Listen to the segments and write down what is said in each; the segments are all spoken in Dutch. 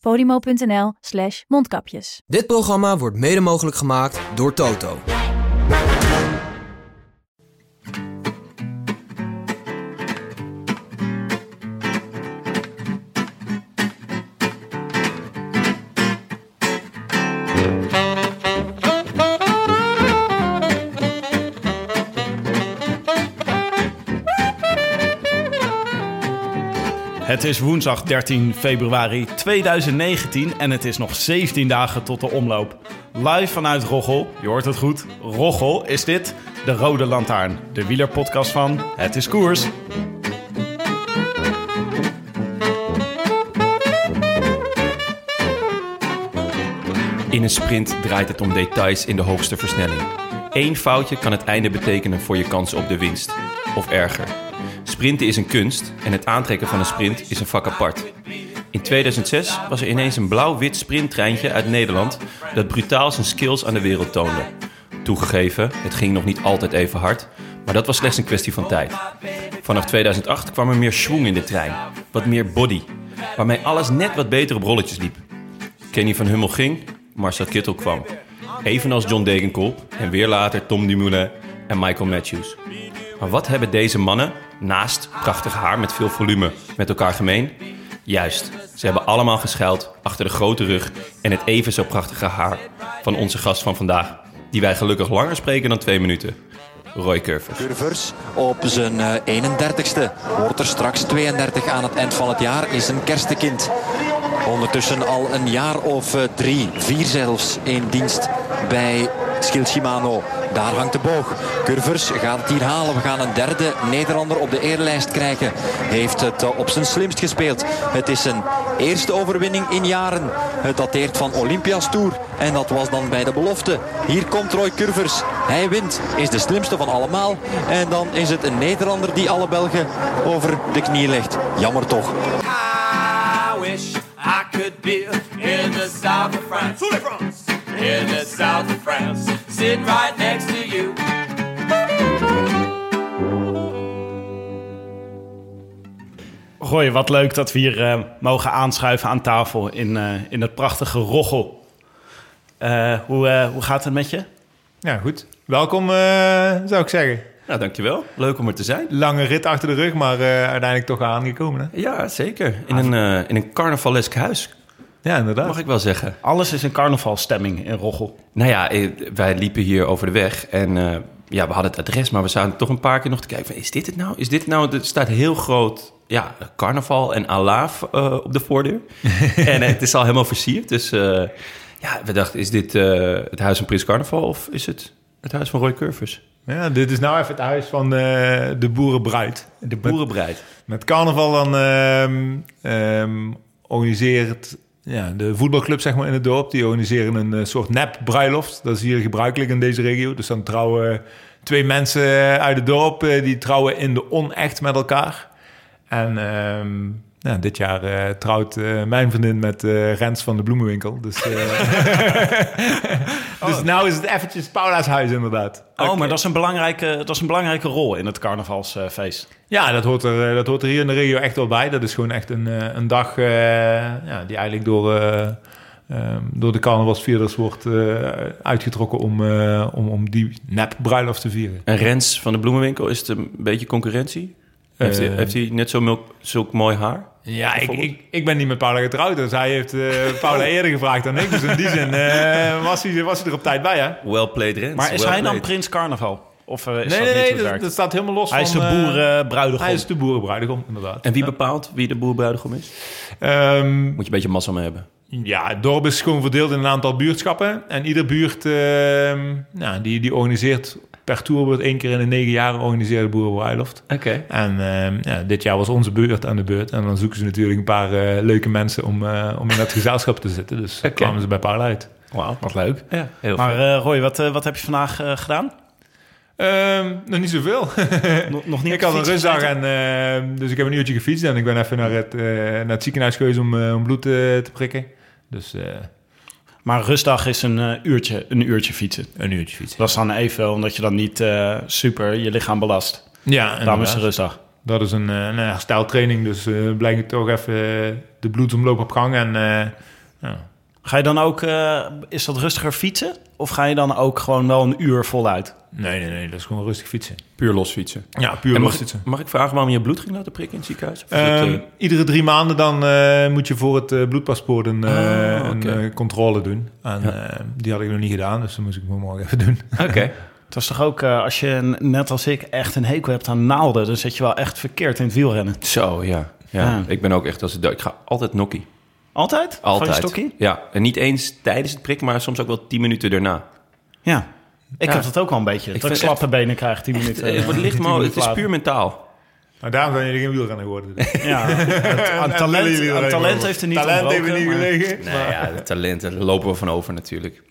podimo.nl slash mondkapjes. Dit programma wordt mede mogelijk gemaakt door Toto. Het is woensdag 13 februari 2019 en het is nog 17 dagen tot de omloop. Live vanuit Roggel, je hoort het goed, Roggel is dit, de Rode Lantaarn. De wielerpodcast van Het is Koers. In een sprint draait het om details in de hoogste versnelling. Eén foutje kan het einde betekenen voor je kans op de winst. Of erger. Sprinten is een kunst en het aantrekken van een sprint is een vak apart. In 2006 was er ineens een blauw-wit sprinttreintje uit Nederland dat brutaal zijn skills aan de wereld toonde. Toegegeven, het ging nog niet altijd even hard, maar dat was slechts een kwestie van tijd. Vanaf 2008 kwam er meer schwung in de trein, wat meer body, waarmee alles net wat beter op rolletjes liep. Kenny van Hummel ging, Marcel Kittel kwam. Evenals John Degenkolb en weer later Tom Dumoulin en Michael Matthews. Maar wat hebben deze mannen, naast prachtig haar met veel volume, met elkaar gemeen? Juist, ze hebben allemaal geschuild achter de grote rug en het even zo prachtige haar van onze gast van vandaag. Die wij gelukkig langer spreken dan twee minuten. Roy Curvers. Curvers op zijn eh, 31ste. Wordt er straks 32 aan het eind van het jaar. Is een kerstekind. Ondertussen al een jaar of eh, drie, vier zelfs in dienst bij Schil Shimano. Daar hangt de boog. Curvers gaat het hier halen. We gaan een derde Nederlander op de eerlijst krijgen. Heeft het eh, op zijn slimst gespeeld. Het is zijn eerste overwinning in jaren. Het dateert van Olympias Tour. En dat was dan bij de belofte. Hier komt Roy Curvers. Hij wint. Is de slimste van allemaal. En dan is het een Nederlander die alle Belgen over de knie legt. Jammer toch. I wish I could be in the south of France. In the south of France. Sitting right next to you. Roy, wat leuk dat we hier eh, mogen aanschuiven aan tafel in, eh, in het prachtige Roggel. Eh, hoe, eh, hoe gaat het met je? Ja, goed. Welkom, eh, zou ik zeggen. Nou, dankjewel. Leuk om er te zijn. Lange rit achter de rug, maar eh, uiteindelijk toch aangekomen. Hè? Ja, zeker. In een, eh, in een carnavalesk huis, Ja, inderdaad. mag ik wel zeggen. Alles is in carnavalstemming in Roggel. Nou ja, eh, wij liepen hier over de weg en eh, ja, we hadden het adres, maar we zaten toch een paar keer nog te kijken. Van, is dit het nou? Is dit het nou? Er staat heel groot, ja, carnaval en alaaf eh, op de voordeur. en het is al helemaal versierd. Dus ja, we dachten, is dit het huis van Prins Carnaval of is het het huis van Roy Curvers? Ja, dit is nou even het huis van de boerenbruid. De boerenbreid. Met carnaval dan ehm, ehm, organiseert ja, de voetbalclub zeg maar, in het dorp... die organiseren een eh, soort nep-bruiloft. Dat is hier gebruikelijk in deze regio. Dus dan trouwen twee mensen eh, uit het dorp... eh, die trouwen in de onecht met elkaar. En ehm, ja, dit jaar eh, trouwt eh, mijn vriendin met eh, Rens van de bloemenwinkel. Dus, eh, dus nou is het eventjes Paula's huis inderdaad. Oh, maar dat is, een belangrijke, dat is een belangrijke rol in het carnavalsfeest. Ja, dat hoort, er, dat hoort er hier in de regio echt wel bij. Dat is gewoon echt een, eh, een dag eh, ja, die eigenlijk door, eh, ehm, door de carnavalsvierders wordt eh, uitgetrokken om, eh, om, om die nep bruiloft te vieren. En Rens van de bloemenwinkel, is het een beetje concurrentie? Heeft, hij, Eh. heeft hij net zo zulk mooi haar? Ja, ik, ik, ik ben niet met Paula getrouwd, dus hij heeft eh, Paula eerder gevraagd dan ik. Dus in die zin eh, was, hij, was hij er op tijd bij, hè? Well played, Rens. Maar is well hij dan. Prins Carnaval? Of eh, is Nee, dat nee, niet nee, dat, staat helemaal los Hij is de van... eh, boerenbruidegom. hij is de boerenbruidegom, inderdaad. En wie bepaalt wie de boerenbruidegom is? Ehm, Moet je een beetje massa mee hebben. Ja, het dorp is gewoon verdeeld in een aantal buurtschappen. En ieder buurt ehm, nou, die, die organiseert per toerbeurt één keer in de negen jaar organiseert de boerenbruiloft. Oké. En ehm, ja, dit jaar was onze beurt aan de beurt. En dan zoeken ze natuurlijk een paar eh, leuke mensen om, eh, om in dat gezelschap te zitten. Dus Oké. kwamen ze bij Paul uit. Wauw, wat leuk. Ja, heel Maar eh, Roy, wat, eh, wat heb je vandaag eh, gedaan? Ehm, nog niet zoveel. Nog, nog niet ik had een rustdag en ehm, dus ik heb een uurtje gefietst en ik ben even naar het, eh, naar het ziekenhuis geweest om, eh, om bloed eh, te prikken. Dus eh, Maar rustdag is een, eh, uurtje, een uurtje fietsen. een uurtje fietsen. Dat is dan even, omdat je dan niet eh, super je lichaam belast. Ja, Daarom is het rustdag. Dat is een, eh, een hersteltraining, dus blijkt toch even de bloedsomloop op gang. En ja. Ga je dan ook, eh, is dat rustiger fietsen? Of ga je dan ook gewoon wel een uur voluit? Nee, nee, nee, dat is gewoon rustig fietsen. Puur los fietsen. Ja, puur En los mag, fietsen. ik, mag ik vragen waarom je bloed ging laten prikken in het ziekenhuis? Ehm, eh, iedere drie maanden dan eh, moet je voor het bloedpaspoort een, eh, Ah, een eh, controle doen. En Ja. eh, die had ik nog niet gedaan, dus dat moest ik morgen even doen. Oké. Het is toch ook, eh, als je net als ik echt een hekel hebt aan naalden... dan zit je wel echt verkeerd in het wielrennen. Zo, ja. ja. Ja. Ik ben ook echt als het Ik ga altijd nokkie. Altijd? Van Altijd. Ja, en niet eens tijdens het prikken, maar soms ook wel tien minuten daarna. Ja. Ik Ja. heb dat ook wel een beetje. Ik dat ik slappe benen krijg 10 minuten. Het, het, ligt tien maar, het is puur mentaal. Maar daarom zijn jullie geen wielrenner geworden. Ja, het- aan talent, aan talent heeft er niet Talent heeft er ontbroken, niet maar- gelegen. Nee, ja, de talenten daar lopen we van over natuurlijk.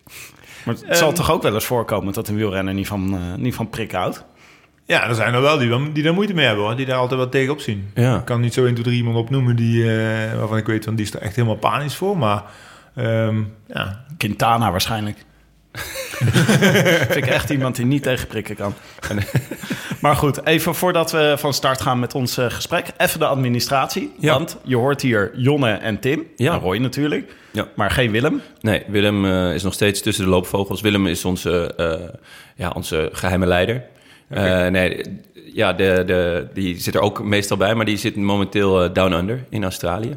Maar het zal toch ook wel eens voorkomen dat een wielrenner niet van, eh, niet van prik houdt? Ja, er zijn er wel die, die daar moeite mee hebben, hoor. Die daar altijd wel tegenop zien. Ja. Ik kan niet zo 1, 2, 3 iemand opnoemen die, eh, waarvan ik weet van die is er echt helemaal panisch voor. Maar ehm, ja, Quintana waarschijnlijk. Vind ik echt iemand die niet tegen prikken kan. maar goed, even voordat we van start gaan met ons eh, gesprek, even de administratie. Ja. Want je hoort hier Jonne en Tim. Ja. En Roy natuurlijk. Ja. Maar geen Willem. Nee, Willem eh, is nog steeds tussen de loopvogels. Willem is onze, eh, ja, onze geheime leider. Eh, nee, ja, de, de, die zit er ook meestal bij, maar die zit momenteel eh, down under in Australië.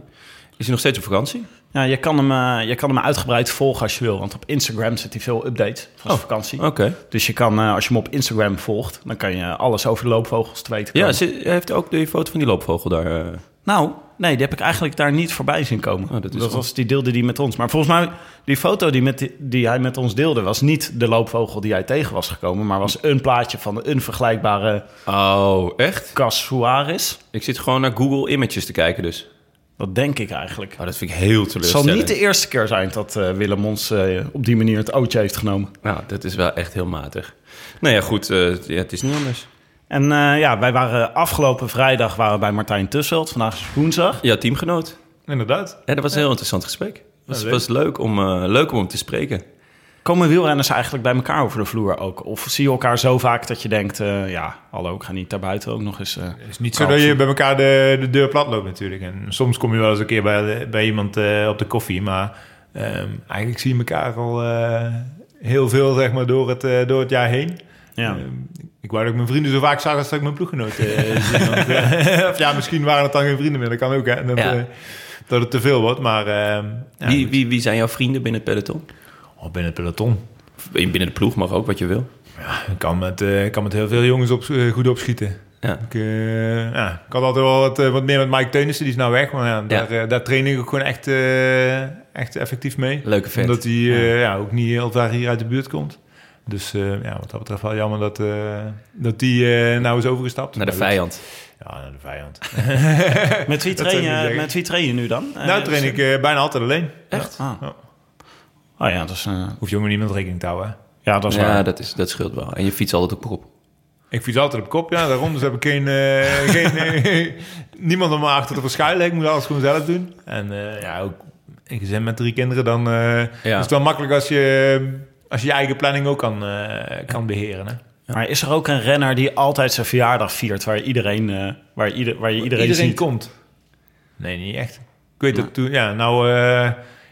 Is hij nog steeds op vakantie? Ja, je kan, hem, eh, je kan hem uitgebreid volgen als je wil. Want op Instagram zet hij veel updates van zijn vakantie. Oké. Dus je kan, als je hem op Instagram volgt, dan kan je alles over de loopvogels te weten komen. Ja, ze- hij heeft ook de foto van die loopvogel daar. Nou, nee, die heb ik eigenlijk daar niet voorbij zien komen. Oh, dat was, die deelde die met ons. Maar volgens mij, die foto die, met die, hij met ons deelde... was niet de loopvogel die hij tegen was gekomen... maar was een plaatje van een vergelijkbare Oh, echt? Casuaris. Ik zit gewoon naar Google Images te kijken dus. Dat denk ik eigenlijk. Oh, dat vind ik heel Het zal teleurstellend. niet de eerste keer zijn dat eh, Willem ons eh, op die manier het ootje heeft genomen. Nou, dat is wel echt heel matig. Nou ja, goed, eh, ja, het is niet anders. En eh, ja, wij waren afgelopen vrijdag waren we bij Martijn Tusselt. Vandaag is woensdag. Ja, teamgenoot. inderdaad. Ja, dat was een heel interessant gesprek. Het was, Ja, was leuk, om, eh, leuk om hem te spreken. Komen wielrenners eigenlijk bij elkaar over de vloer ook? Of zie je elkaar zo vaak dat je denkt... eh, ja, hallo, ik ga niet daarbuiten ook nog eens... eh, Het is niet zo dat je bij elkaar de, de deur plat loopt natuurlijk. En soms kom je wel eens een keer bij, bij iemand eh, op de koffie. Maar ehm, eigenlijk zie je elkaar al eh, heel veel zeg maar, door, het, eh, door het jaar heen. Ja. Ehm, ik wou dat ik mijn vrienden zo vaak zag als dat ik mijn ploeggenoten eh, zie. Want, eh, of ja, misschien waren het dan geen vrienden meer. Dat kan ook, hè. Dat, Ja. eh, dat het te veel wordt. Maar ehm, ja, wie, wie, wie zijn jouw vrienden binnen het peloton? Oh, binnen het peloton. Binnen de ploeg mag ook, wat je wil. Ik kan met, ik kan met heel veel jongens op, goed opschieten. Ja. Ik, ja, ik had altijd wel wat, wat meer met Mike Teunissen, die is nou weg. Maar ja, daar, daar train ik ook gewoon echt, echt effectief mee. Leuke vent. Omdat hij ja. ook niet heel ver hier uit de buurt komt. Dus eh, ja, wat dat betreft wel jammer dat, eh, dat die eh, nou is overgestapt. Naar de vijand. Ja, naar de vijand. Met, wie train ik je, met wie train je nu dan? nou train ik eh, bijna altijd alleen. Echt? Ah. Ja. Oh ja, dat is, eh, Hoef je ook met niemand rekening te houden. hè. ja, dat is Ja, waar. dat, is, dat scheelt wel. En je fiets altijd op kop. Ik fiets altijd op kop, ja, daarom. Dus heb ik geen, eh, geen niemand om me achter te verschuilen. Ik moet alles gewoon zelf doen. En eh, ja, ook een gezin met drie kinderen, dan eh, is het wel makkelijk als je, als je je eigen planning ook kan, eh, kan beheren. Hè? Maar is er ook een renner die altijd zijn verjaardag viert... waar, iedereen, eh, waar, ieder, waar je iedereen, Iedereen ziet? komt. Nee, niet echt. Ik weet dat toen, ja, nou eh,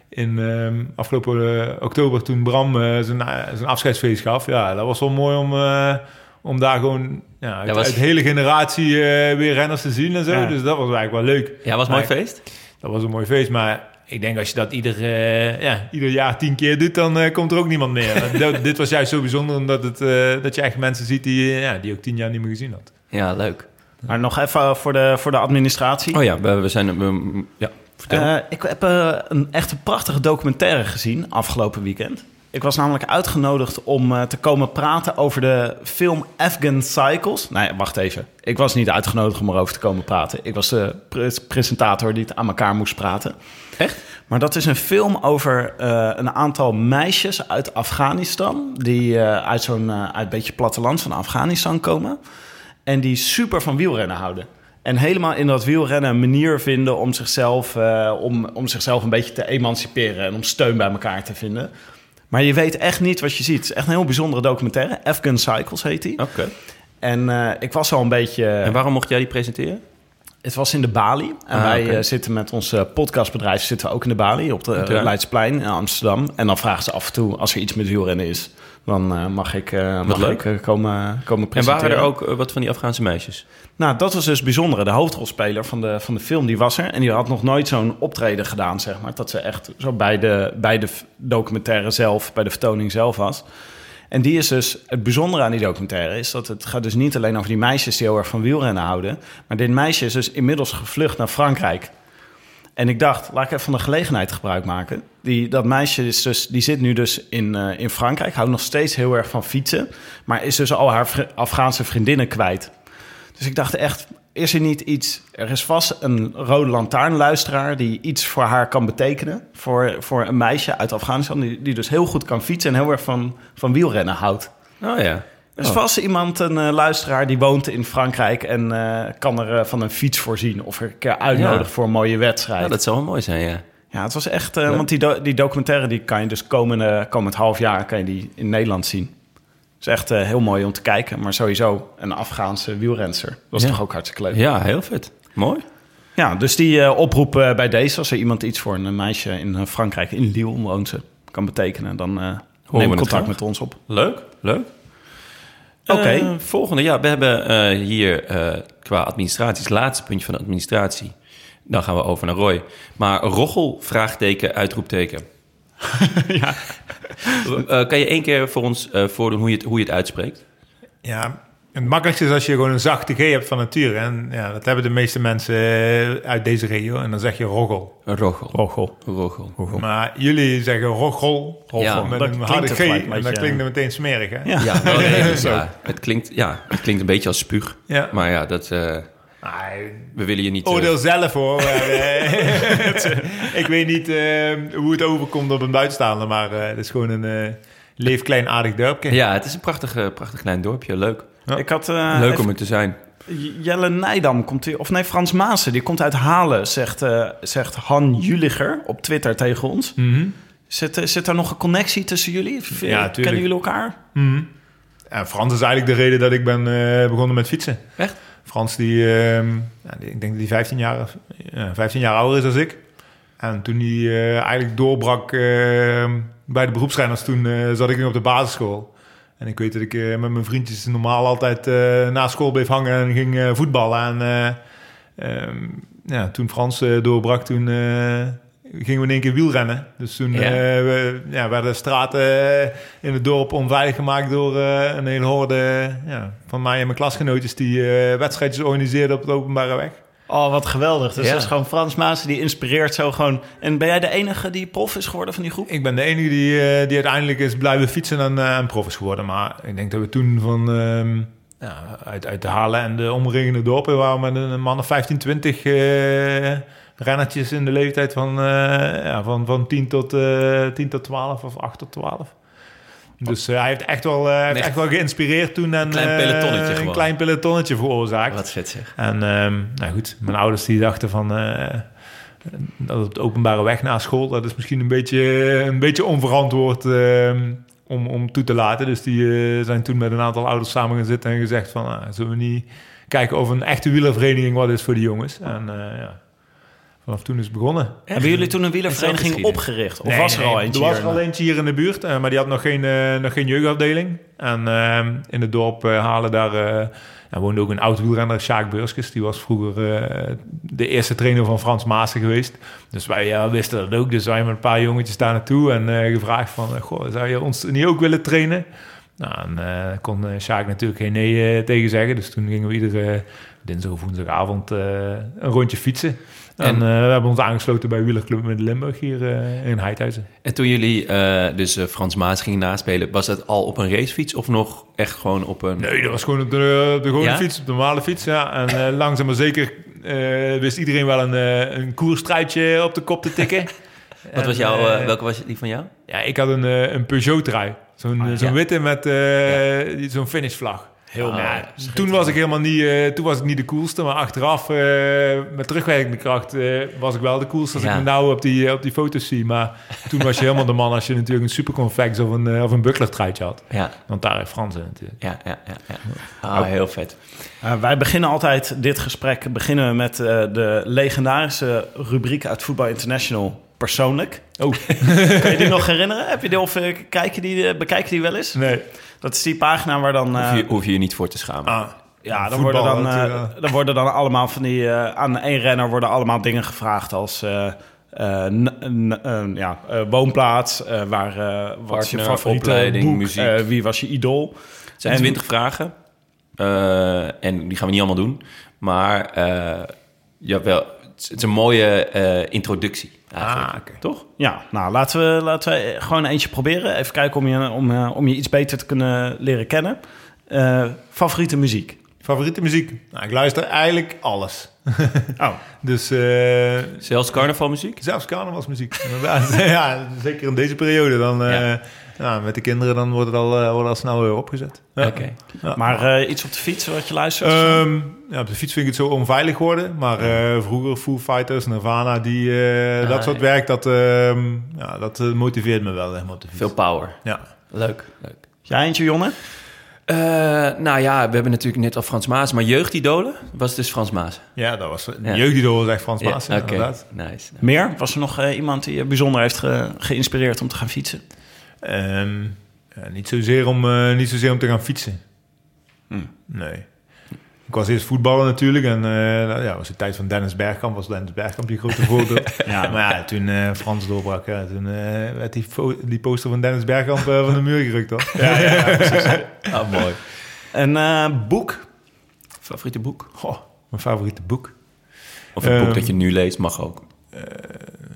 in ehm, afgelopen oktober toen Bram eh, zijn, zijn afscheidsfeest gaf. Ja, dat was wel mooi om, eh, om daar gewoon ja, uit, was- uit de hele generatie eh, weer renners te zien en zo. Ja. Dus dat was eigenlijk wel leuk. Ja, was een mooi Maar- feest? Dat was een mooi feest, maar ik denk als je dat ieder, eh, ja, ieder jaar tien keer doet, dan eh, komt er ook niemand meer. Dat- dit was juist zo bijzonder, omdat het, eh, dat je echt mensen ziet die, ja, die ook tien jaar niet meer gezien had. Ja, leuk. Maar nog even voor de, voor de administratie. Oh ja, we, we zijn... We, ja, vertel. Eh, ik heb een echt een prachtige documentaire gezien afgelopen weekend. Ik was namelijk uitgenodigd om eh, te komen praten over de film Afghan Cycles. Nee, wacht even. Ik was niet uitgenodigd om erover te komen praten. Ik was de pre- presentator die het aan elkaar moest praten. Echt? Maar dat is een film over eh, een aantal meisjes uit Afghanistan. Die eh, uit zo'n uit beetje platteland van Afghanistan komen. En die super van wielrennen houden. En helemaal in dat wielrennen een manier vinden om zichzelf, om, om zichzelf een beetje te emanciperen. En om steun bij elkaar te vinden. Maar je weet echt niet wat je ziet. Het is echt een heel bijzondere documentaire. Afghan Cycles heet die. Oké. En eh, ik was al een beetje... En waarom mocht jij die presenteren? Het was in de Bali. En Ah, wij eh, zitten met ons eh, podcastbedrijf zitten we ook in de Bali op de uh, Leidsplein in Amsterdam. En dan vragen ze af en toe als er iets met wielrennen is, dan eh, mag ik, eh, mag leuk. ik eh, komen, komen En presenteren. waren er ook wat van die Afghaanse meisjes? Nou, dat was dus bijzonder. De hoofdrolspeler van de, van de film, die was er. En die had nog nooit zo'n optreden gedaan, zeg maar. Dat ze echt zo bij de, bij de documentaire zelf, bij de vertoning zelf was. En die is dus, het bijzondere aan die documentaire is dat het gaat dus niet alleen over die meisjes die heel erg van wielrennen houden. Maar dit meisje is dus inmiddels gevlucht naar Frankrijk. En ik dacht, laat ik even van de gelegenheid gebruik maken. Die, dat meisje is dus, die zit nu dus in, eh, in Frankrijk, houdt nog steeds heel erg van fietsen. Maar is dus al haar Afghaanse vriendinnen kwijt. Dus ik dacht echt, is er niet iets... Er is vast een rode lantaarnluisteraar die iets voor haar kan betekenen. Voor, voor een meisje uit Afghanistan die, die dus heel goed kan fietsen... en heel erg van, van wielrennen houdt. Oh ja. Er is Oh. vast iemand, een eh, luisteraar, die woont in Frankrijk... en eh, kan er eh, van een fiets voorzien of er een keer uitnodigen Ja. voor een mooie wedstrijd. Ja, dat zou wel mooi zijn, ja. Ja, het was echt... Ja. Want die, do- die documentaire die kan je dus komende, komend half jaar kan je die in Nederland zien. Het is echt heel mooi om te kijken. Maar sowieso een Afghaanse wielrenster. Dat Ja. toch ook hartstikke leuk. Ja, heel vet. Mooi. Ja, dus die oproep bij deze, als er iemand iets voor een meisje in Frankrijk, in Lille woont ze, kan betekenen, dan neem contact met ons op. Leuk, leuk. Oké. Volgende, ja, we hebben eh, hier eh, qua administratie, het laatste puntje van de administratie. Dan gaan we over naar Roy. Maar Roggel, vraagteken, uitroepteken. ja. Eh, kan je één keer voor ons eh, voordoen hoe je, het, hoe je het uitspreekt? Ja, het makkelijkste is als je gewoon een zachte G hebt van nature. En ja, dat hebben de meeste mensen eh, uit deze regio. En dan zeg je roggel. Roggel. Roggel. Roggel. Maar jullie zeggen roggel. Ja, met dat een klinkt harde G. En dat klinkt dan meteen smerig, hè? Ja. Het, klinkt, ja, het klinkt een beetje als spuug. Ja. Maar ja, dat, eh, Nee, we willen je niet... eh, Oordeel zelf hoor. Maar, ik weet niet eh, hoe het overkomt op een buitenstaander, maar eh, het is gewoon een eh leef klein aardig dorpje. ja, het is een prachtig, prachtig klein dorpje. Leuk. Ik had eh, Leuk even- om er te zijn. Jelle Nijdam komt hier, of nee, Frans Maassen, die komt uit Halen, zegt, eh, zegt Han Juliger op Twitter tegen ons. Mhm. Zit, eh, zit er nog een connectie tussen jullie? V- Ja, tuurlijk. Kennen jullie elkaar? Mhm. Frans is eigenlijk de reden dat ik ben eh, begonnen met fietsen. Echt? Frans, die, ehm, ja, die- ik denk dat hij 15 jaar, ja, 15 jaar ouder is dan ik. En toen hij eh, eigenlijk doorbrak ehm, bij de beroepsrenners, toen eh, zat ik nog op de basisschool. En ik weet dat ik eh, met mijn vriendjes normaal altijd eh, na school bleef hangen en ging eh, voetballen. En eh, ehm, ja, toen Frans doorbrak, toen gingen we in één keer wielrennen. Dus toen Ja. we, ja, werden de straten in het dorp onveilig gemaakt door een hele horde ja, van mij en mijn klasgenootjes die wedstrijdjes organiseerden op de openbare weg. Oh, wat geweldig. Dus Ja. dat is gewoon Frans Maassen, die inspireert zo gewoon. En ben jij de enige die prof is geworden van die groep? Ik ben de enige die, eh, die uiteindelijk is blijven fietsen en, eh, en prof is geworden. Maar ik denk dat we toen van ehm, ja, uit, uit de Halen en de omringende dorpen waren we met een man of 15, 20 eh rennertjes in de leeftijd van, eh, ja, van, van 10, tot, eh 10 tot 12 of 8 tot 12. Dus eh, hij heeft echt wel, eh, heeft Echt echt wel geïnspireerd toen en klein eh, pelotonnetje een klein pelotonnetje veroorzaakt. Wat vet zeg. En ehm, nou goed, mijn ouders die dachten van dat op de openbare weg na school, dat is misschien een beetje, een beetje onverantwoord ehm, om, om toe te laten. Dus die zijn toen met een aantal ouders samen gaan zitten en gezegd van, zullen we niet kijken of een echte wielervereniging wat is voor die jongens. En ja, vanaf toen is het begonnen. Hebben jullie toen een wielervereniging opgericht? Of Nee, was er nee, al eentje? Er was er al eentje hier in de buurt, eh, maar die had nog geen, eh, nog geen jeugdafdeling. En eh, in het dorp eh, Halen, daar eh, ja, woonde ook een oud wielrenner, Sjaak Beurskes. Die was vroeger eh, de eerste trainer van Frans Maassen geweest. Dus wij ja, wisten dat ook. Dus wij met een paar jongetjes daar naartoe en eh, gevraagd van... goh, zou je ons niet ook willen trainen? Nou, en eh, kon eh, Sjaak natuurlijk geen nee tegen zeggen. Dus toen gingen we iedere dinsdag of woensdagavond eh, een rondje fietsen. En, eh, we hebben ons aangesloten bij Wielerclub met Limburg hier eh, in Heidhuizen. En toen jullie eh, dus Frans Maas gingen naspelen, was dat al op een racefiets of nog echt gewoon op een... Nee, dat was gewoon op de, op de gewone Ja? fiets, op de normale fiets. Ja. En langzaam maar zeker wist iedereen wel een, een koerstruitje op de kop te tikken. Wat was jouw, welke was die van jou? Ja, ik had een, een Peugeot-trui. Zo'n Ah, zo'n ja. witte met die- zo'n finishvlag. Heel mooi. Ja, toen was ik helemaal niet, eh, toen was ik niet de coolste, maar achteraf eh, met terugwerkende kracht eh, was ik wel de coolste als Ja. ik me nou op die, op die foto's zie. Maar toen was je helemaal de man als je natuurlijk een superconvex of een, of een buckler truitje had. Ja, Want daar heeft Frans in natuurlijk. ja, ja, ja. ja. Ah, heel vet. Uh, wij beginnen altijd dit gesprek beginnen we met eh, de legendarische rubriek uit Voetbal International persoonlijk. Oh, Kan je die nog herinneren? Heb je die of kijk je die, bekijk je die wel eens? nee. Dat is die pagina waar dan. eh, Hoef je, hoef je je niet voor te schamen. Ah, ja, dan voetbal, worden dan, eh, eh, dan worden dan allemaal van die. eh, aan één renner worden allemaal dingen gevraagd als. eh, eh, eh, ja, eh, woonplaats, eh, waar, eh, wat is je favoriete opleiding, boek, muziek. eh, wie was je idool? Het zijn twintig vragen. Eh, en die gaan we niet allemaal doen. Maar eh ja, wel, het is- het is een mooie eh, introductie. Eigenlijk. Ah. Toch? Ja, nou laten we, laten we gewoon eentje proberen. Even kijken om je, om, eh, om je iets beter te kunnen leren kennen. Eh, favoriete muziek? Favoriete muziek? Nou, ik luister eigenlijk alles. Oh, Dus eh, Zelfs carnavalmuziek? zelfs carnavalsmuziek. Inderdaad. ja, zeker in deze periode. Dan, eh, Ja. Ja, met de kinderen dan wordt het al, eh, wordt al snel weer opgezet. Ja. Oké. Ja. maar eh, iets op de fiets wat je luistert? Ehm, ja, op de fiets vind ik het zo onveilig worden. Maar eh, vroeger Foo Fighters, Nirvana, die, eh, Ah, dat soort ja. werk, dat, ehm, ja, dat motiveert me wel helemaal op de fiets. Veel power. Ja. Leuk. Leuk. Jij eentje, Jonne? Eh, nou ja, we hebben natuurlijk net al Frans Maas, maar jeugdidolen was dus Frans Maas. ja, dat was Ja. jeugdidool, zegt Frans Ja, Maas. Oké, inderdaad. nice. Meer? Was er nog eh, iemand die je bijzonder heeft ge- geïnspireerd om te gaan fietsen? Ehm, ja, niet, zozeer om, eh, niet zozeer om te gaan fietsen. Hmm. Nee. Ik was eerst voetballer natuurlijk. En eh, nou ja, was de tijd van Dennis Bergkamp. Was Dennis Bergkamp die grote voorbeeld. Ja. Maar ja, toen eh, Frans doorbrak, ja, toen eh, werd die, die poster van Dennis Bergkamp van de muur gerukt. Hoor. Ja, ja, ja, precies. Ah, mooi. Een eh, boek? Favoriete boek? Goh, mijn favoriete boek. Of een boek Ehm, dat je nu leest, mag ook.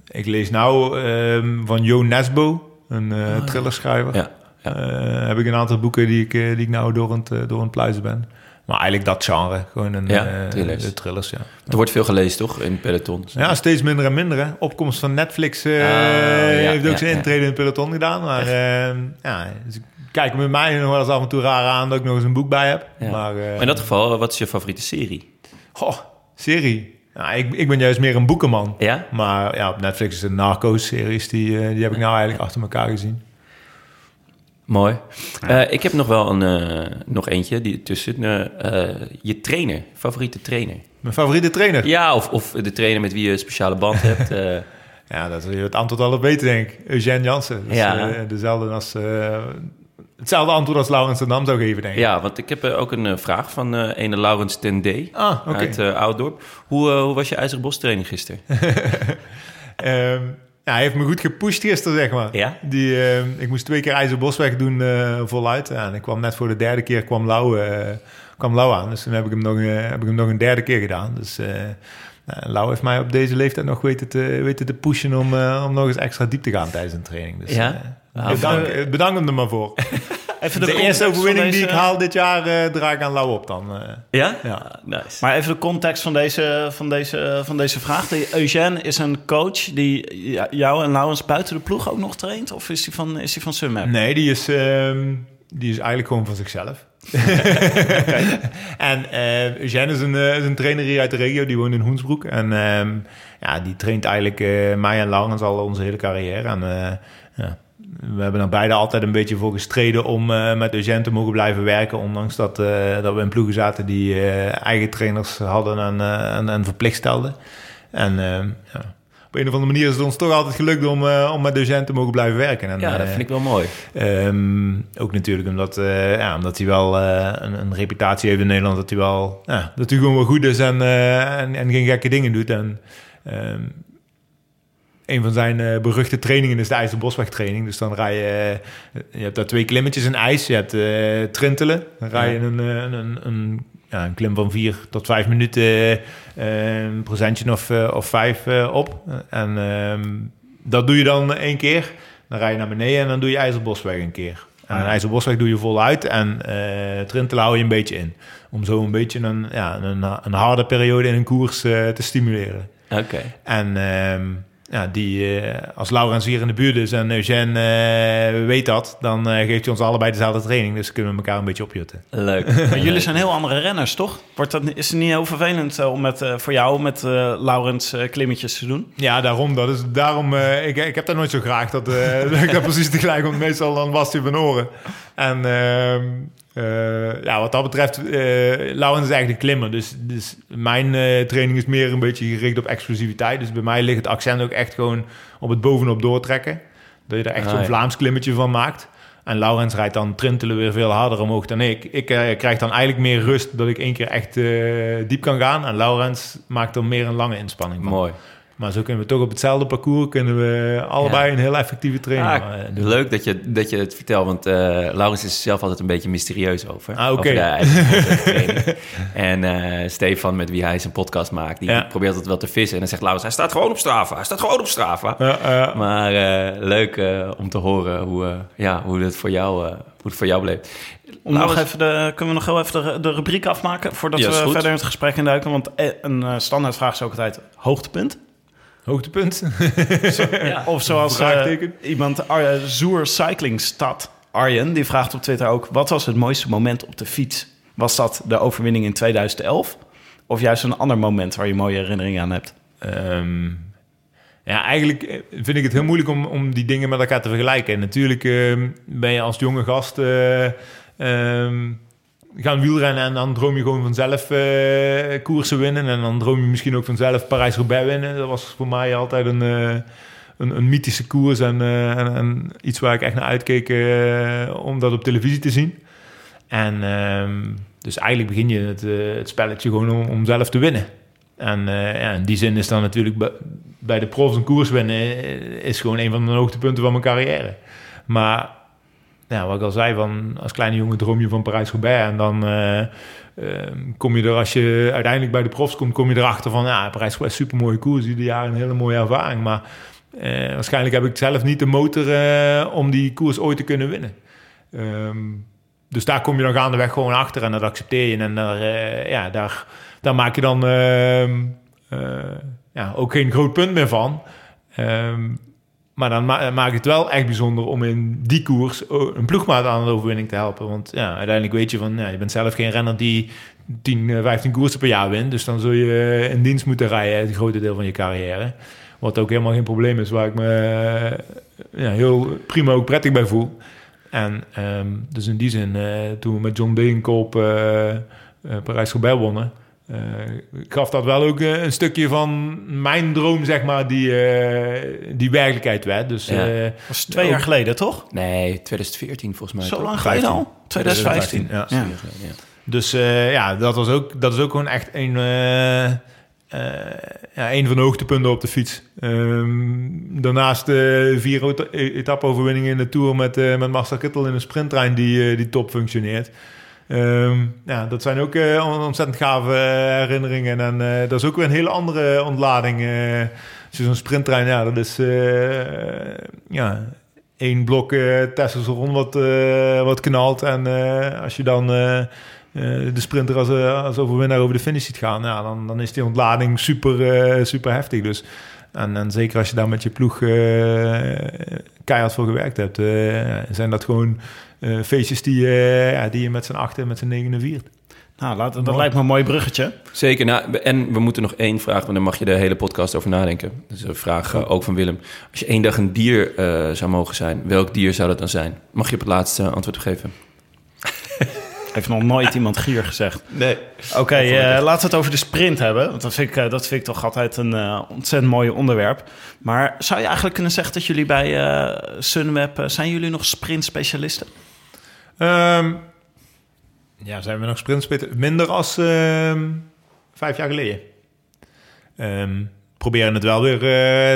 Ik lees nou ehm, van Jo Nesbo, een eh thrillerschrijver. Ja, ja. Eh, heb ik een aantal boeken die ik, eh, die ik nou door aan het, door aan het pluizen ben. Maar eigenlijk dat genre. Gewoon een Ja, eh, thrillers. de thrillers, ja. Er wordt veel gelezen, toch? In pelotons. Ja, steeds minder en minder. Hè. Opkomst van Netflix ja, heeft ook ja, zijn ja. intrede in het peloton gedaan. Maar eh, ja, dus ik kijk met mij nog wel eens af en toe raar aan dat ik nog eens een boek bij heb. Ja. Maar, eh, Maar in dat geval, wat is je favoriete serie? goh, serie. Ja, ik, ik ben juist meer een boekenman. Ja? Maar ja, op Netflix is de Narcos-series, die, eh, die heb ik nou eigenlijk achter elkaar gezien. Mooi. Eh, ik heb nog wel een, eh, nog eentje die tussen. je trainer, favoriete trainer. Mijn favoriete trainer? Ja, of, of de trainer met wie je een speciale band hebt. eh. Ja, dat wil je het antwoord al op weten, denk ik. Eugène Jansen. Dus, Ja. eh, dezelfde als, eh, hetzelfde antwoord als Laurens de Dam zou geven, denk ik. ja, want ik heb eh, ook een eh, vraag van eh ene Laurens ten D. Ah. Uit eh Ouddorp. Hoe, hoe was je IJzerbos training gisteren? Ehm, ja, hij heeft me goed gepusht gisteren, zeg maar. Ja? Die, ehm, ik moest twee keer IJzerbosweg doen voluit. Ja, en ik kwam net voor de derde keer kwam Lau, kwam Lau aan. Dus toen heb ik, hem nog, heb ik hem nog een derde keer gedaan. Dus nou, Lau heeft mij op deze leeftijd nog weten te, weten te pushen om, om nog eens extra diep te gaan tijdens een training. Dus, Ja? Eh, bedank, bedank hem er maar voor. Even De, eerste overwinning die ik haal dit jaar eh, draag ik aan Lau op dan. eh. Ja? Ja. Nice. Maar even de context van deze, van deze, van deze vraag. De Eugène is een coach die jou en Laurens buiten de ploeg ook nog traint? Of is die van, is die van Sunmap? Nee, die is, ehm, die is eigenlijk gewoon van zichzelf. En eh Eugène is een, is een trainer hier uit de regio, die woont in Hoensbroek. En ehm, ja, die traint eigenlijk eh, mij en Laurens al onze hele carrière. En eh, ja, we hebben er beide altijd een beetje voor gestreden om eh, met Eugène te mogen blijven werken. Ondanks dat, eh, dat we in ploegen zaten die eh, eigen trainers hadden en, en, en verplicht stelden. En ja, op een of andere manier is het ons toch altijd gelukt om, om met Eugène te mogen blijven werken. En, Ja, dat vind ik wel mooi. Ehm, ook natuurlijk omdat, ja, omdat hij wel een, een reputatie heeft in Nederland. Dat hij wel dat hij gewoon wel goed is en, en, en geen gekke dingen doet. En ehm, een van zijn eh, beruchte trainingen is de IJzerbosweg training. Dus dan rij je... eh, je hebt daar twee klimmetjes in ijs. Je hebt eh Trintelen. Dan rij je een, een, een, ja, een klim van vier tot vijf minuten, een procentje of, of vijf op. En ehm, dat doe je dan één keer. Dan rij je naar beneden en dan doe je IJzerbosweg een keer. En Ah. IJzerbosweg doe je voluit en eh Trintel hou je een beetje in. Om zo een beetje een, ja, een, een harde periode in een koers te stimuleren. Oké. En ehm, ja, die, eh, als Laurens hier in de buurt is en Eugène eh, weet dat, dan eh, geeft hij ons allebei dezelfde training. Dus kunnen we elkaar een beetje opjutten. Leuk. Maar jullie zijn heel andere renners, toch? Wordt dat, is het niet heel vervelend eh, om met, eh, voor jou met eh Laurens eh, klimmetjes te doen? Ja, daarom. Dat is, daarom eh, ik, ik heb dat nooit zo graag dat, eh, dat ik dat precies tegelijk, want meestal dan was hij van oren. En eh, ja, wat dat betreft, eh Laurens is eigenlijk een klimmer. Dus, dus mijn eh, training is meer een beetje gericht op explosiviteit. Dus bij mij ligt het accent ook echt gewoon op het bovenop doortrekken. Dat je er echt Ah, zo'n ja. Vlaams klimmetje van maakt. En Laurens rijdt dan trintelen weer veel harder omhoog dan ik. Ik eh, krijg dan eigenlijk meer rust dat ik één keer echt diep kan gaan. En Laurens maakt er meer een lange inspanning van. Mooi. Maar zo kunnen we toch op hetzelfde parcours kunnen we allebei een heel effectieve training Ah, doen. leuk dat je, dat je het vertelt, want eh Laurens is er zelf altijd een beetje mysterieus over. Ah, oké. En eh, Stefan, met wie hij zijn podcast maakt, die Ja. probeert het wel te vissen. En dan zegt Laurens, hij staat gewoon op Strava. Hij staat gewoon op Strava. Ja. Maar eh, leuk eh, om te horen hoe, eh, ja, hoe, het voor jou, eh, hoe het voor jou bleef. Om nog even de, kunnen we nog heel even de, de rubriek afmaken voordat Ja, we goed. verder in het gesprek induiken? Want een eh, standaardvraag is ook altijd hoogtepunt. Hoogtepunt. Of zoals Vraagteken. iemand, Ar- Zoer Cycling Stad Arjen, die vraagt op Twitter ook... wat was het mooiste moment op de fiets? Was dat de overwinning in 2011? Of juist een ander moment waar je mooie herinneringen aan hebt? Ehm, ja, eigenlijk eh, vind ik het heel moeilijk om, om die dingen met elkaar te vergelijken. En natuurlijk ehm, ben je als jonge gast eh, ehm, gaan wielrennen en dan droom je gewoon vanzelf eh, koersen winnen. En dan droom je misschien ook vanzelf Parijs-Roubaix winnen. Dat was voor mij altijd een, eh, een, een mythische koers en, eh, en, en iets waar ik echt naar uitkeek om dat op televisie te zien. En ehm, dus eigenlijk begin je het, het spelletje gewoon om, zelf te winnen. En ja, in die zin is dan natuurlijk bij, de profs een koers winnen is gewoon een van de hoogtepunten van mijn carrière. Maar ja, wat ik al zei, van, als kleine jongen droom je van Parijs-Roubaix. En dan eh, eh, kom je er, als je uiteindelijk bij de profs komt, kom je erachter van, ja, Parijs-Roubaix is een supermooie koers. Ieder jaar een hele mooie ervaring. Maar eh, waarschijnlijk heb ik zelf niet de motor eh, om die koers ooit te kunnen winnen. Ehm, dus daar kom je dan gaandeweg gewoon achter en dat accepteer je. En daar, ja, daar, maak je dan ehm, eh, ja, ook geen groot punt meer van. Ehm, maar dan ma maak je het wel echt bijzonder om in die koers o- een ploegmaat aan de overwinning te helpen. Want ja, uiteindelijk weet je van, ja, je bent zelf geen renner die 10, eh, 15 koersen per jaar wint. Dus dan zul je eh, in dienst moeten rijden het grote deel van je carrière. Wat ook helemaal geen probleem is, waar ik me eh, ja, heel prima ook prettig bij voel. En ehm, dus in die zin, eh, toen we met John Degenkolb eh eh, Parijs-Roubaix wonnen... eh, gaf dat wel ook eh, een stukje van mijn droom, zeg maar, die, eh, die werkelijkheid werd. Dus Ja. eh, Dat was twee jaar geleden, toch? Nee, 2014 volgens mij. Zo toch? lang geleden al? 2015. 2015, ja. Ja. Ja. Dus eh, ja, dat, was ook, dat is ook gewoon echt een, eh, eh, ja, een van de hoogtepunten op de fiets. Ehm, daarnaast eh vier eta- etappe-overwinningen in de Tour met, met Marcel Kittel in een sprinttrein die, eh, die top functioneert. Ehm, ja, dat zijn ook eh, on- ontzettend gave eh, herinneringen. En eh, dat is ook weer een hele andere ontlading. je zo'n sprinttrein, ja, dat is ja, één blok eh testosteron wat, wat knalt. En als je dan de sprinter als, als overwinnaar over de finish ziet gaan, ja, dan, dan is die ontlading super, super heftig. Dus. En, en zeker als je daar met je ploeg eh, keihard voor gewerkt hebt, eh, zijn dat gewoon eh, feestjes die, eh, ja, die je met z'n achten, met z'n negenen viert. Nou, laat, dat lijkt me een mooi bruggetje. Zeker. Nou, en we moeten nog één vraag, want daar mag je de hele podcast over nadenken. Dus een vraag ook van Willem. Als je één dag een dier eh, zou mogen zijn, welk dier zou dat dan zijn? Mag je op het laatste antwoord geven? Heeft nog nooit iemand gier gezegd. Nee. Oké, eh, laten we het over de sprint hebben. Want dat vind ik, eh, dat vind ik toch altijd een eh, ontzettend mooi onderwerp. Maar zou je eigenlijk kunnen zeggen dat jullie bij eh, Sunweb... zijn jullie nog sprintspecialisten? Ehm, ja, zijn we nog sprintspitten? Minder als ehm, vijf jaar geleden. Ehm, proberen het wel weer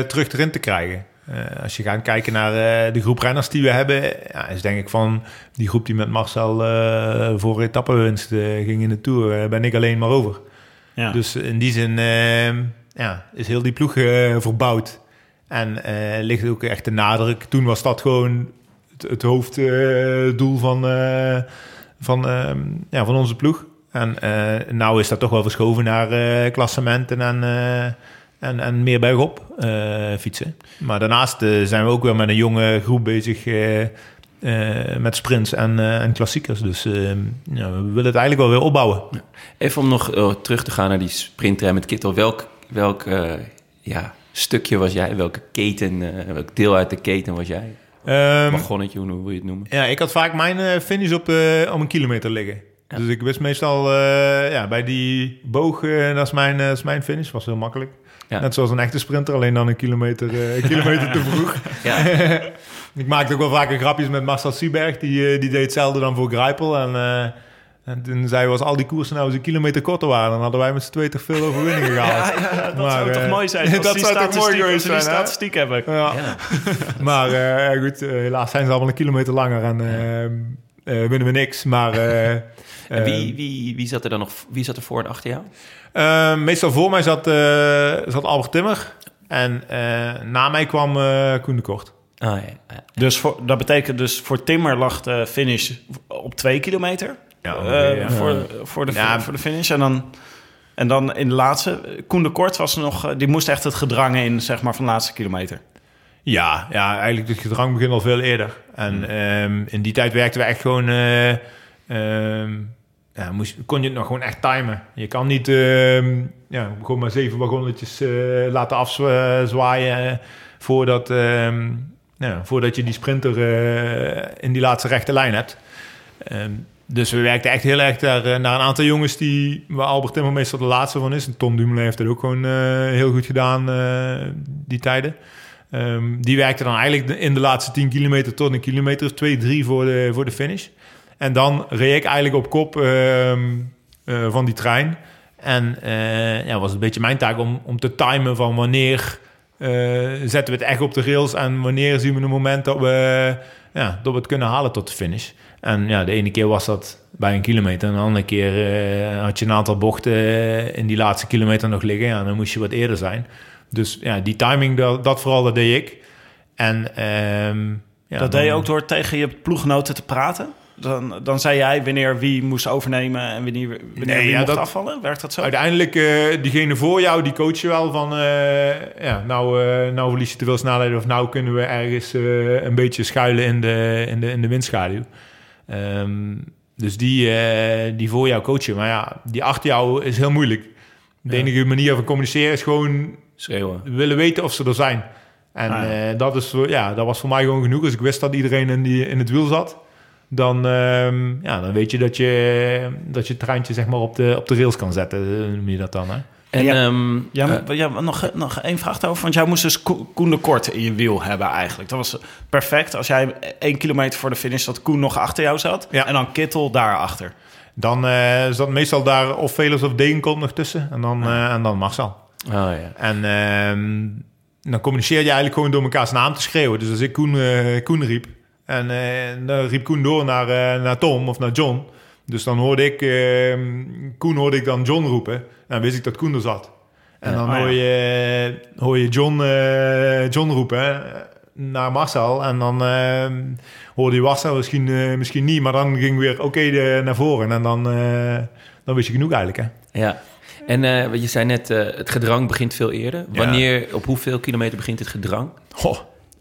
terug erin te krijgen. Eh, als je gaat kijken naar eh, de groep renners die we hebben, ja, is denk ik van die groep die met Marcel eh voor etappewinst eh ging in de Tour, ben ik alleen maar over. Ja. Dus in die zin ja, is heel die ploeg verbouwd. En ligt ook echt de nadruk. Toen was dat gewoon het, het hoofddoel van, van, ehm, ja, van onze ploeg. En nou is dat toch wel verschoven naar klassementen en, en, en meer bergop eh, fietsen. Maar daarnaast eh, zijn we ook weer met een jonge groep bezig eh, met sprints en, en klassiekers. Dus ja, we willen het eigenlijk wel weer opbouwen. Even om nog terug te gaan naar die sprinttrein met Kittel. Welk, welk ja, stukje was jij? Welke keten, welk deel uit de keten was jij? Ehm, Wagonnetje, hoe wil je het noemen? Ja, ik had vaak mijn finish op, om een kilometer liggen. Dus ik wist meestal ja, bij die boog, dat, is mijn, dat is mijn finish. Was heel makkelijk. Ja. Net zoals een echte sprinter, alleen dan een kilometer, eh, kilometer te vroeg. Ik maakte ook wel vaker grapjes met Marcel Sieberg. Die, eh, die deed hetzelfde dan voor Grijpel. En, eh, en toen zei hij, als al die koersen nou eens een kilometer korter waren... dan hadden wij met z'n tweeën toch veel overwinningen gehaald. dat Maar, zou toch mooi zijn als dat zou toch mooi geweest als zijn, statistiek hebben. Ja. Maar goed, helaas zijn ze allemaal een kilometer langer en winnen we niks. Maar En wie, wie, wie zat er dan nog wie zat er voor en achter jou? eh, meestal voor mij zat, eh, zat Albert Timmer. En eh, na mij kwam eh Koen de Kort. Ah, ja, ja. Dus voor, dat betekent dus voor Timmer lag de finish op twee kilometer. Ja, voor, voor, de, Ja. voor de finish. En dan, en dan in de laatste, Koen de Kort was er nog, die moest echt het gedrang in, zeg maar, van de laatste kilometer. Ja, ja, eigenlijk het gedrang begint al veel eerder. En ehm, in die tijd werkten we echt gewoon... eh, ehm, ja, kon je het nog gewoon echt timen. Je kan niet ehm, ja, gewoon maar zeven wagonnetjes eh, laten afzwaaien... eh, voordat, ehm, voordat je die sprinter eh, in die laatste rechte lijn hebt. Ehm, dus we werkten echt heel erg daar, eh, naar een aantal jongens die... waar Albert Timmer de laatste van is. Tom Dumoulin heeft het ook gewoon eh, heel goed gedaan, eh, die tijden. Die werkte dan eigenlijk in de laatste 10 kilometer tot een kilometer of 2, 3 voor de, voor de finish. En dan reed ik eigenlijk op kop ehm, eh, van die trein. En eh, ja, was een beetje mijn taak om, om te timen van wanneer eh, zetten we het echt op de rails en wanneer zien we een moment dat we, ja, dat we het kunnen halen tot de finish. En ja, de ene keer was dat bij een kilometer. En de andere keer had je een aantal bochten in die laatste kilometer nog liggen. Ja, dan moest je wat eerder zijn. Dus ja, die timing, dat, dat vooral, dat deed ik. En ehm, ja, dat dan- deed je ook door tegen je ploeggenoten te praten? Dan, dan zei jij wanneer wie moest overnemen en wanneer, wanneer Nee, wie ja, mocht dat- afvallen? Werkt dat zo? Uiteindelijk, eh, diegene voor jou, die coach je wel van... eh, ja, nou, eh, nou verlies je te veel snelheid... of nou kunnen we ergens eh, een beetje schuilen in de, in de, in de windschaduw. Ehm, dus die, eh, die voor jou coachen. Maar ja, die achter jou is heel moeilijk. De Ja. enige manier van communiceren is gewoon Schreeuwen. willen weten of ze er zijn. En Ah, ja. eh, dat, is, ja, dat was voor mij gewoon genoeg. Als ik wist dat iedereen in, die, in het wiel zat... Dan, ehm, ja, dan weet je dat je dat je het treintje zeg maar, op, de, op de rails kan zetten. eh, Noem je dat dan, hè? En Ja. ehm, Ja, eh, ja, nog, nog één vraag over. Want jij moest dus Ko- Koen de Kort in je wiel hebben eigenlijk. Dat was perfect. Als jij één kilometer voor de finish dat Koen nog achter jou zat. Ja. En dan Kittel daarachter. Dan eh zat meestal daar of Velers of Degenkolb nog tussen. En dan, eh, en dan Marcel. oh, ja. En ehm, dan communiceer je eigenlijk gewoon door mekaars naam te schreeuwen. Dus als ik Koen, eh, Koen riep... en eh, dan riep Koen door naar, eh, naar Tom of naar John... Dus dan hoorde ik, ehm, Koen hoorde ik dan John roepen. En dan wist ik dat Koen er zat. En dan oh ja. hoor, je, hoor je John, eh, John roepen naar Marcel. En dan ehm, hoorde je Marcel misschien, misschien niet. Maar dan ging weer oké naar voren. En dan, dan wist je genoeg eigenlijk. Hè? ja. En wat je zei net, het gedrang begint veel eerder. Ja. Wanneer, op hoeveel kilometer begint het gedrang? Goh.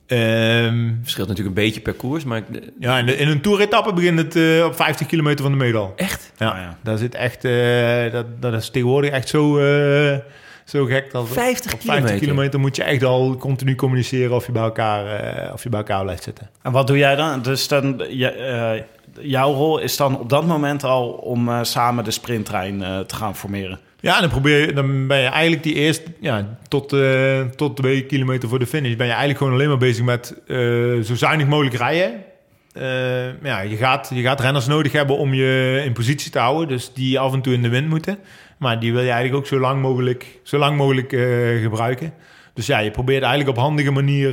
Ehm, Verschilt natuurlijk een beetje per koers, maar... ik- ja, in, de- in een toeretappe begint het eh, op 50 kilometer van de meedal. Echt? Ja, Ah, ja. daar zit echt, eh, dat, dat is tegenwoordig echt zo, eh, zo gek. Dat 50 op 50 kilometer? kilometer moet je echt al continu communiceren of je bij elkaar, eh, of je bij elkaar blijft zitten. En wat doe jij dan? Dus dan, je, eh, jouw rol is dan op dat moment al om eh, samen de sprinttrein eh, te gaan formeren. Ja, dan probeer je, dan ben je eigenlijk die eerste, ja, tot, eh, tot twee kilometer voor de finish, ben je eigenlijk gewoon alleen maar bezig met eh, zo zuinig mogelijk rijden. Eh, ja, je gaat, je gaat renners nodig hebben om je in positie te houden, dus die af en toe in de wind moeten. Maar die wil je eigenlijk ook zo lang mogelijk, zo lang mogelijk gebruiken. Dus ja, je probeert eigenlijk op handige manier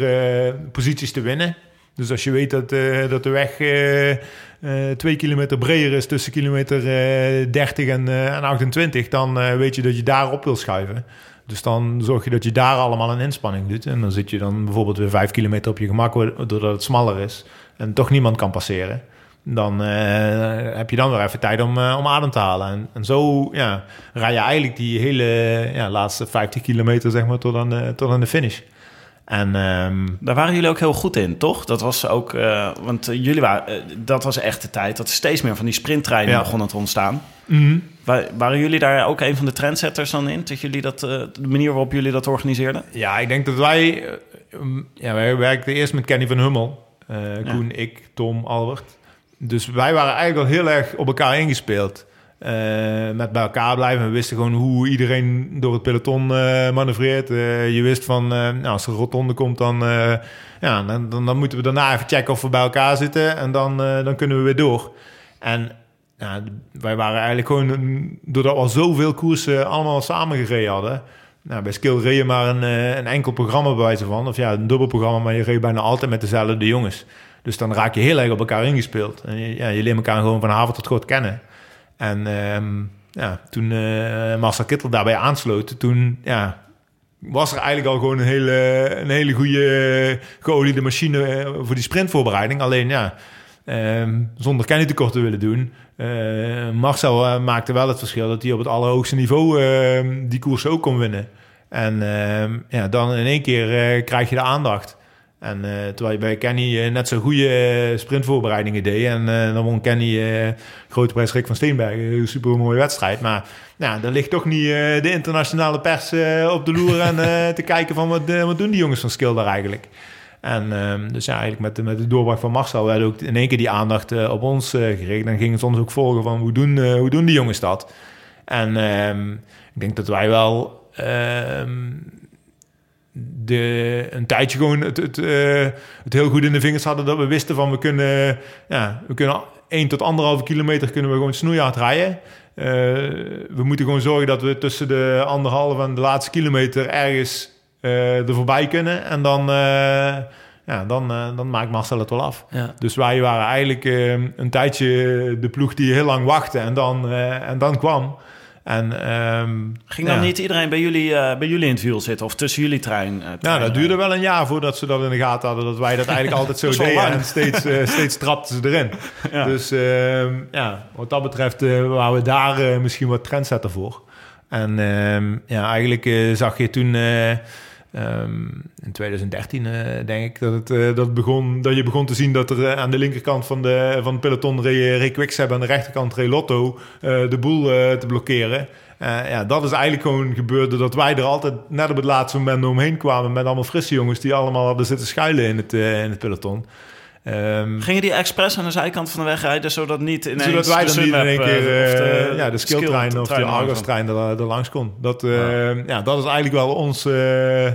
posities te winnen. Dus als je weet dat, eh, dat de weg eh, twee kilometer breder is tussen kilometer eh 30 en, en 28, dan weet je dat je daar op wil schuiven. Dus dan zorg je dat je daar allemaal een inspanning doet. En dan zit je dan bijvoorbeeld weer vijf kilometer op je gemak, doordat het smaller is en toch niemand kan passeren. Dan heb je dan weer even tijd om, om adem te halen. En, zo ja, rij je eigenlijk die hele ja, laatste 50 kilometer zeg maar, tot, tot aan de finish. En ehm, Daar waren jullie ook heel goed in, toch? Dat was ook, eh, want eh, jullie waren, eh, dat was echt de tijd dat steeds meer van die sprinttreinen Ja. begonnen te ontstaan. mhm. Wa- waren jullie daar ook een van de trendsetters dan in? Dat jullie dat, de manier waarop jullie dat organiseerden? Ja, ik denk dat wij... um, ja, wij werkten eerst met Kenny van Hummel. eh, Koen, ik, Tom, Albert. Dus wij waren eigenlijk al heel erg op elkaar ingespeeld. Eh, met bij elkaar blijven. We wisten gewoon hoe iedereen door het peloton eh, manoeuvreert. Eh, je wist van, nou, als er een rotonde komt, dan, ja, dan, dan, moeten we daarna even checken of we bij elkaar zitten. En dan, dan kunnen we weer door. En ja, wij waren eigenlijk gewoon, doordat we al zoveel koersen allemaal samen gereden hadden. Nou, bij Skill reed je maar een, een enkel programma bij wijze van. Of ja, een dubbel programma, maar je reed bijna altijd met dezelfde jongens. Dus dan raak je heel erg op elkaar ingespeeld. En je, ja, je leert elkaar gewoon van haven tot god kennen. En ehm, ja, toen eh Marcel Kittel daarbij aansloot, toen ja, was er eigenlijk al gewoon een hele, een hele goede geoliede machine eh, voor die sprintvoorbereiding. Alleen ja, ehm, zonder Kenny tekort te willen doen. eh, Marcel maakte wel het verschil dat hij op het allerhoogste niveau ehm, die koers ook kon winnen. En ja, dan in één keer krijg je de aandacht. En eh, terwijl je bij Kenny eh, net zo goede eh, sprintvoorbereidingen deed. En dan won Kenny Grote Prijs Rick van Steenbergen. Een super mooie wedstrijd. Maar nou, dan ligt toch niet de internationale pers op de loer en te kijken van wat, wat doen die jongens van Skill daar eigenlijk. En ehm, dus ja, eigenlijk met de, met de doorbraak van Marcel werd ook in één keer die aandacht op ons gericht. En gingen ze ons ook volgen van hoe doen, hoe doen die jongens dat. En ehm, ik denk dat wij wel ehm, de, een tijdje gewoon het, het, eh, het heel goed in de vingers hadden. Dat we wisten van we kunnen, ja, we kunnen 1 tot anderhalve kilometer kunnen we gewoon snoeihard rijden. Eh, we moeten gewoon zorgen dat we tussen de anderhalve en de laatste kilometer ergens eh, er voorbij kunnen. En dan, ja, dan, dan maakt Marcel het wel af. Ja. Dus wij waren eigenlijk een tijdje de ploeg die heel lang wachtte en dan, en dan kwam. En, ehm, Ging dan ja. niet iedereen bij jullie, eh, bij jullie in het wiel zitten of tussen jullie trein? eh, Ja, dat duurde wel een jaar voordat ze dat in de gaten hadden. Dat wij dat eigenlijk altijd zo deden. En steeds, eh, steeds trapten ze erin. Ja. Dus ehm, ja, wat dat betreft waren we daar misschien wat trendsetter voor. En ehm, ja, eigenlijk zag je toen... eh, ehm, in 2013 eh, denk ik dat, het, eh, dat, begon, dat je begon te zien dat er eh, aan de linkerkant van, de, van het peloton reed, reed Quickstep en aan de rechterkant reed Lotto de boel te blokkeren. Ja, dat is eigenlijk gewoon gebeurd doordat wij er altijd net op het laatste moment omheen kwamen met allemaal frisse jongens die allemaal hadden zitten schuilen in het, in het peloton. Ehm, Gingen die expres aan de zijkant van de weg rijden, zodat niet ineens zodat wij de dan niet in één keer eh, of eh, ja, de skilltrein of de Argos-trein er, er langs kon. Dat, eh, ja. dat is eigenlijk wel ons, eh, eh,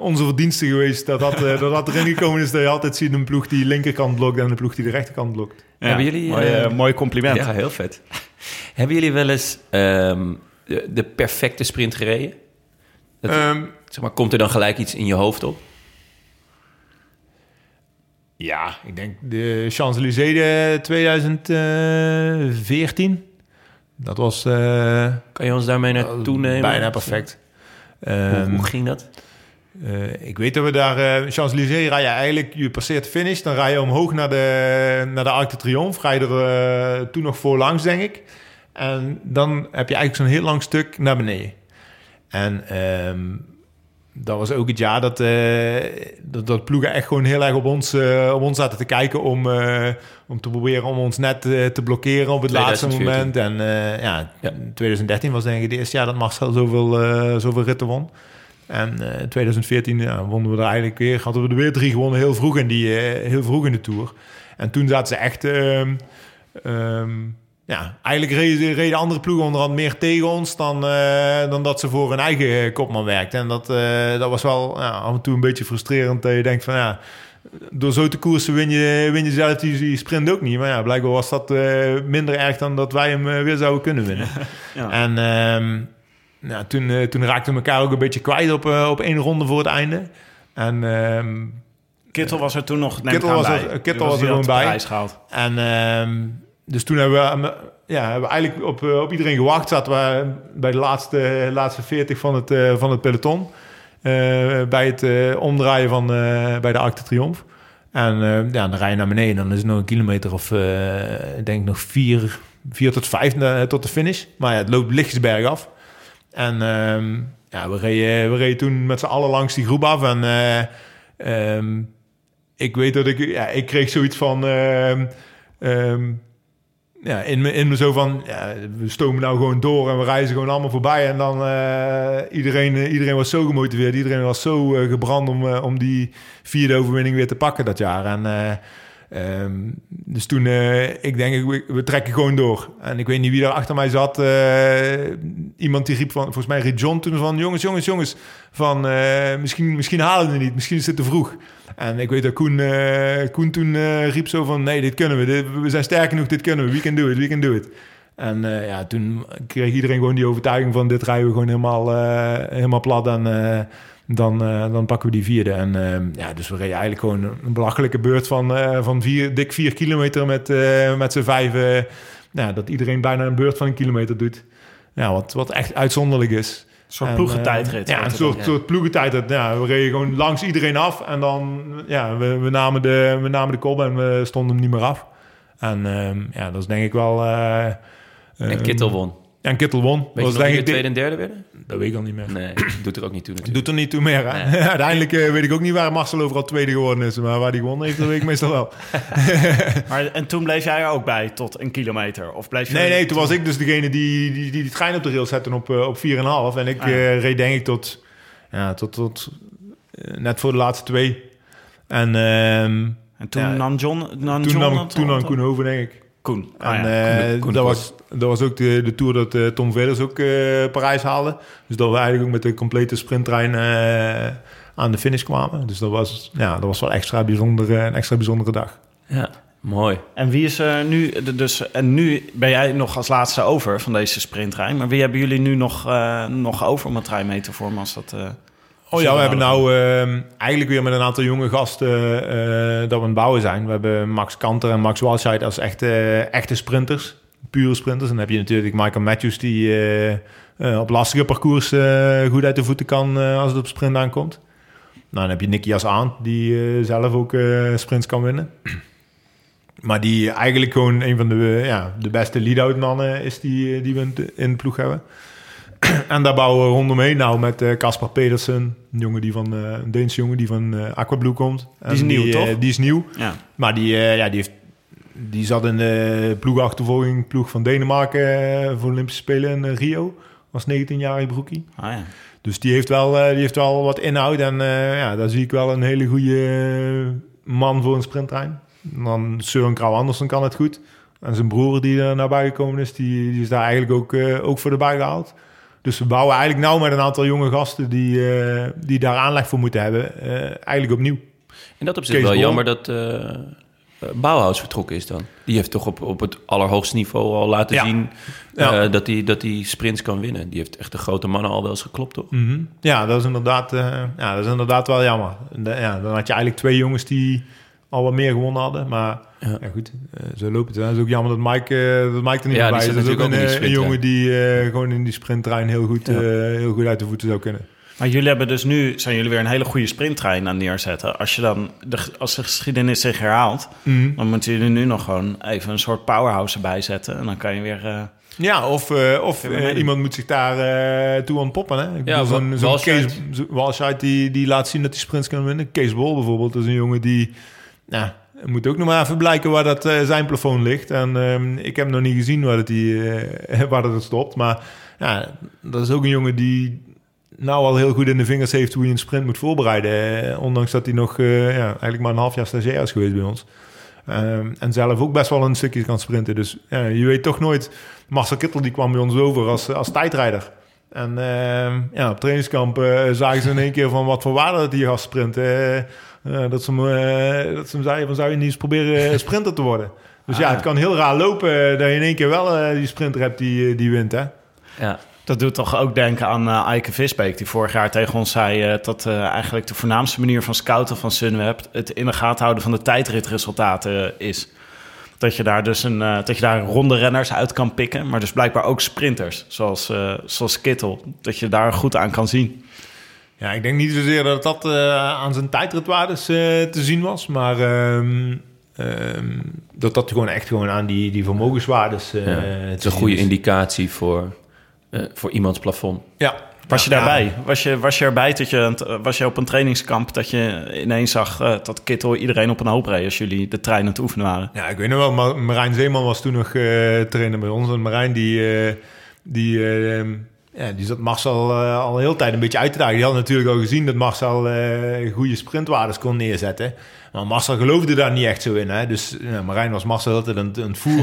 onze verdienste geweest. Dat dat, eh, dat dat erin gekomen is dat je altijd ziet een ploeg die de linkerkant blokt en een ploeg die de rechterkant blokt. Ja, Hebben jullie, mooi, eh, eh, mooi compliment. Ja, heel vet. Hebben jullie wel eens ehm, de, de perfecte sprint gereden? Dat- Ehm, Zeg maar, komt er dan gelijk iets in je hoofd op? Ja, ik denk de Champs-Élysées eh, 2014. Dat was eh, Kan je ons daarmee naartoe nemen? bijna perfect. Hoe, Ehm, hoe ging dat? Eh, ik weet dat we daar... eh Champs-Élysées rij je eigenlijk... Je passeert de finish, dan rij je omhoog naar de, naar de Arc de Triomphe. Rij je er eh, toen nog voor langs, denk ik. En dan heb je eigenlijk zo'n heel lang stuk naar beneden. En ehm, dat was ook het jaar dat, eh, dat, dat ploegen echt gewoon heel erg op ons, eh, op ons zaten te kijken... om, eh, om te proberen om ons net te blokkeren op het laatste 2014. moment. En ja, Ja. 2013 was denk ik het eerste jaar dat Marcel zoveel, zoveel ritten won. En eh 2014 ja, wonnen we er eigenlijk weer, hadden we er weer drie gewonnen, heel vroeg in, die, heel vroeg in de Tour. En toen zaten ze echt... ehm, ehm, ja, eigenlijk reden, reden andere ploegen onderhand meer tegen ons dan, eh, dan dat ze voor hun eigen kopman werkten. En dat, eh, dat was wel ja, af en toe een beetje frustrerend. Dat je denkt van ja, door zo te koersen win je, win je zelf die, die sprint ook niet. Maar ja, blijkbaar was dat eh, minder erg dan dat wij hem eh, weer zouden kunnen winnen. Ja. En ehm, nou, toen, eh, toen raakten we elkaar ook een beetje kwijt op, eh, op één ronde voor het einde. En, ehm, Kittel was er toen nog Kittel was er- bij. Kittel was er gewoon bij. en ehm, dus toen hebben we, ja, hebben eigenlijk op, eh, op iedereen gewacht. Zaten we bij de laatste, laatste 40 van het, eh, van het peloton. eh, bij het omdraaien van, bij de Arc de. En ja, dan rij je naar beneden. Dan is het nog een kilometer of, eh, ik denk nog vier, vier tot vijf tot de finish. Maar ja, het loopt lichtjes bergaf. En ehm, ja, we reden, we reden toen met z'n allen langs die groep af. En eh, ehm, ik weet dat ik... Ja, ik kreeg zoiets van... ehm, ja, in me, in zo van... Ja, we stomen nou gewoon door en we reizen gewoon allemaal voorbij. En dan eh, iedereen, eh, iedereen was zo gemotiveerd. Iedereen was zo eh, gebrand om, om die vierde overwinning weer te pakken dat jaar. En... eh, Ehm, dus toen, eh, ik denk, we, we trekken gewoon door. En ik weet niet wie daar achter mij zat. eh, iemand die riep van, volgens mij riep John toen van... jongens, jongens, jongens, van eh, misschien, misschien halen we het niet. Misschien is het te vroeg. En ik weet dat Koen, Koen toen riep zo van... nee, dit kunnen we. We zijn sterk genoeg, dit kunnen we. We can do it, we can do it. En ja, toen kreeg iedereen gewoon die overtuiging van... dit rijden we gewoon helemaal, helemaal plat en... dan, eh, dan pakken we die vierde. En eh, ja, dus we reden eigenlijk gewoon een belachelijke beurt van, eh, van vier, dik vier kilometer met, eh, met z'n vijf. eh, ja, dat iedereen bijna een beurt van een kilometer doet. Ja, wat, wat echt uitzonderlijk is. Een soort En, ploegentijdrit. ja, een dan. soort, soort ploegentijdrit. Ja, we reden gewoon langs iedereen af. En dan, ja, we, we, namen, de, we namen de kop en we stonden hem niet meer af. En ehm, ja, dat is denk ik wel... eh, En ehm, Kittel won. En Kittel won. Weet dat je was nog wie denk de ik... tweede en derde werden? Dat weet ik al niet meer. Nee, doet er ook niet toe natuurlijk. Doet er niet toe meer, hè? Nee. Uiteindelijk eh, weet ik ook niet waar Marcel overal tweede geworden is. Maar waar die gewonnen heeft, dat weet ik meestal wel. Maar, en toen bleef jij er ook bij tot een kilometer? Of bleef je Nee, nee, toen was ik dus degene die die, die, die trein op de rail zette op, eh, op 4,5. En ik Ah, ja. eh, reed denk ik tot, ja, tot, tot net voor de laatste twee. En ehm, En toen Ja, nam John... Nam toen John nam, toen nam? Koen over, denk ik. Koen. Ah, en ja. eh, Koen- Koen dat, was, dat was ook de, de tour dat eh, Tom Velers ook eh, Parijs haalde. Dus dat we eigenlijk ook met de complete sprinttrein eh, aan de finish kwamen. Dus dat was, ja, dat was wel extra bijzonder, eh, een extra bijzondere dag. Ja, mooi. En wie is er nu... Dus, en nu ben jij nog als laatste over van deze sprinttrein. Maar wie hebben jullie nu nog, eh, nog over om een trein mee te vormen als dat... eh, Oh ja, we hebben nou ehm, eigenlijk weer met een aantal jonge gasten eh, dat we aan het bouwen zijn. We hebben Max Kanter en Max Walscheid als echte, echte sprinters. Pure sprinters. En dan heb je natuurlijk Michael Matthews die eh, eh, op lastige parcours goed uit de voeten kan als het op sprint aankomt. Nou, dan heb je Nicky aan die zelf ook sprints kan winnen. Maar die eigenlijk gewoon een van de, ja, de beste lead-out mannen is die, die we in de ploeg hebben. En daar bouwen we rondomheen nou met eh, Caspar Pedersen, een jongen die van eh, een Deense jongen die van Aquablue komt. En is nieuw, toch? Die is nieuw. ja. Maar die, ja, die, heeft, die zat in de ploegachtervolging, ploeg van Denemarken voor de Olympische Spelen in Rio. Was 19-jarige broekie. Ah, ja. Dus die heeft wel, die heeft wel wat inhoud. En ja, daar zie ik wel een hele goede man voor een sprinttrein. En Dan Søren Krauw Andersen kan het goed. En zijn broer die er nabij gekomen is, die, die is daar eigenlijk ook, ook voor de bij gehaald. Dus we bouwen eigenlijk nou met een aantal jonge gasten die, eh, die daar aanleg voor moeten hebben. eh, eigenlijk opnieuw. In dat opzicht Kees wel jammer dat eh, Bauhaus vertrokken is dan. Die heeft toch op, op het allerhoogste niveau al laten Ja. zien Ja. dat hij dat die sprints kan winnen. Die heeft echt de grote mannen al wel eens geklopt, toch? Mhm. Ja, dat is inderdaad, ja, dat is inderdaad wel jammer. En ja, dan had je eigenlijk twee jongens die al wat meer gewonnen hadden. Maar Ja. ja, goed, eh, zo loopt het. Het is ook jammer dat Mike, eh, dat Mike er niet Ja, bij is. Dat is ook natuurlijk een, eh, een jongen die eh, gewoon in die sprinttrein heel goed, Ja. eh, heel goed uit de voeten zou kunnen. Maar jullie hebben dus nu... Zijn jullie weer een hele goede sprinttrein aan neerzetten. Als, je dan de, als de geschiedenis zich herhaalt... dan moeten jullie nu nog gewoon even een soort powerhouse erbij zetten. En dan kan je weer... eh, Ja, of, eh, of iemand moet zich daar eh, toe ontpoppen. Hè? Ik Ja, bedoel, zo'n zo- Walscheid die, die laat zien dat hij sprints kan winnen. Kees Bol bijvoorbeeld is een jongen die... Nou, het moet ook nog maar even blijken waar dat, eh, zijn plafond ligt. En ehm, ik heb nog niet gezien waar dat, die, eh, waar dat het stopt. Maar ja, dat is ook een jongen die nou al heel goed in de vingers heeft hoe je een sprint moet voorbereiden. Eh, ondanks dat hij nog ja, eigenlijk maar een half jaar stagiair is geweest bij ons. Ehm, en zelf ook best wel een stukje kan sprinten. Dus je weet toch nooit. Marcel Kittel die kwam bij ons over als, als tijdrijder. En ehm, ja, op trainingskamp zagen ze in één keer van wat voor waarde dat die gast sprint. Eh, dat, ze hem, eh, dat ze hem zeiden van zou je niet eens proberen eh, sprinter te worden. Dus ja, Ah. het kan heel raar lopen dat je in één keer wel die sprinter hebt die, die wint. Hè? Ja. Dat doet toch ook denken aan uh, Eike Visbeek, die vorig jaar tegen ons zei uh, dat uh, eigenlijk de voornaamste manier van scouten van Sunweb het in de gaten houden van de tijdritresultaten is. Dat je daar dus een, dat je daar ronde renners uit kan pikken, maar dus blijkbaar ook sprinters, zoals, zoals Kittel. Dat je daar goed aan kan zien. Ja, ik denk niet zozeer dat dat aan zijn tijdritwaardes te zien was, maar um, um, dat dat gewoon echt gewoon aan die, die vermogenswaardes. Ja, het is een goede indicatie voor uh, voor iemands plafond. Ja. Was je daarbij? Was, je, was je erbij dat je, was je op een trainingskamp dat je ineens zag uh, dat Kittel iedereen op een hoop reed als jullie de trein aan het oefenen waren? Ja, ik weet nog wel, maar Marijn Zeeman was toen nog uh, trainer bij ons. En Marijn die, die, ja, die zat Marcel al een hele tijd een beetje uit te dagen. Die had natuurlijk al gezien dat Marcel goede sprintwaardes kon neerzetten. Maar Marcel geloofde daar niet echt zo in. Hè? Dus ja, Marijn was Marcel altijd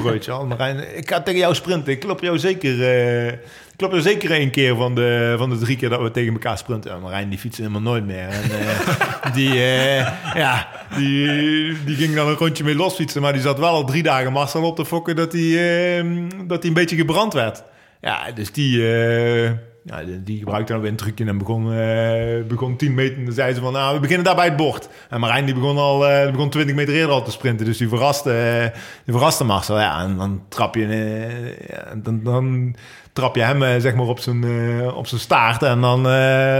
weet je wel. Marijn, ik ga tegen jou sprinten. Ik klop jou zeker, uh, ik klop jou zeker één keer van de, van de drie keer dat we tegen elkaar sprinten. Ja, Marijn die fietste helemaal nooit meer. En, die, ja, die, die ging dan een rondje mee losfietsen. Maar die zat wel al drie dagen Marcel op te fokken dat hij, dat hij een beetje gebrand werd. Ja, dus die ja, die gebruikte dan weer een trucje en begon, uh, begon 10 meter. En dan zei ze van, nou, we beginnen daar bij het bord. En Marijn die begon al uh, begon 20 meter eerder al te sprinten. Dus die verraste, die verraste Marcel. Ja, en dan trap je, ja, dan, dan trap je hem zeg maar op zijn, op zijn staart. En dan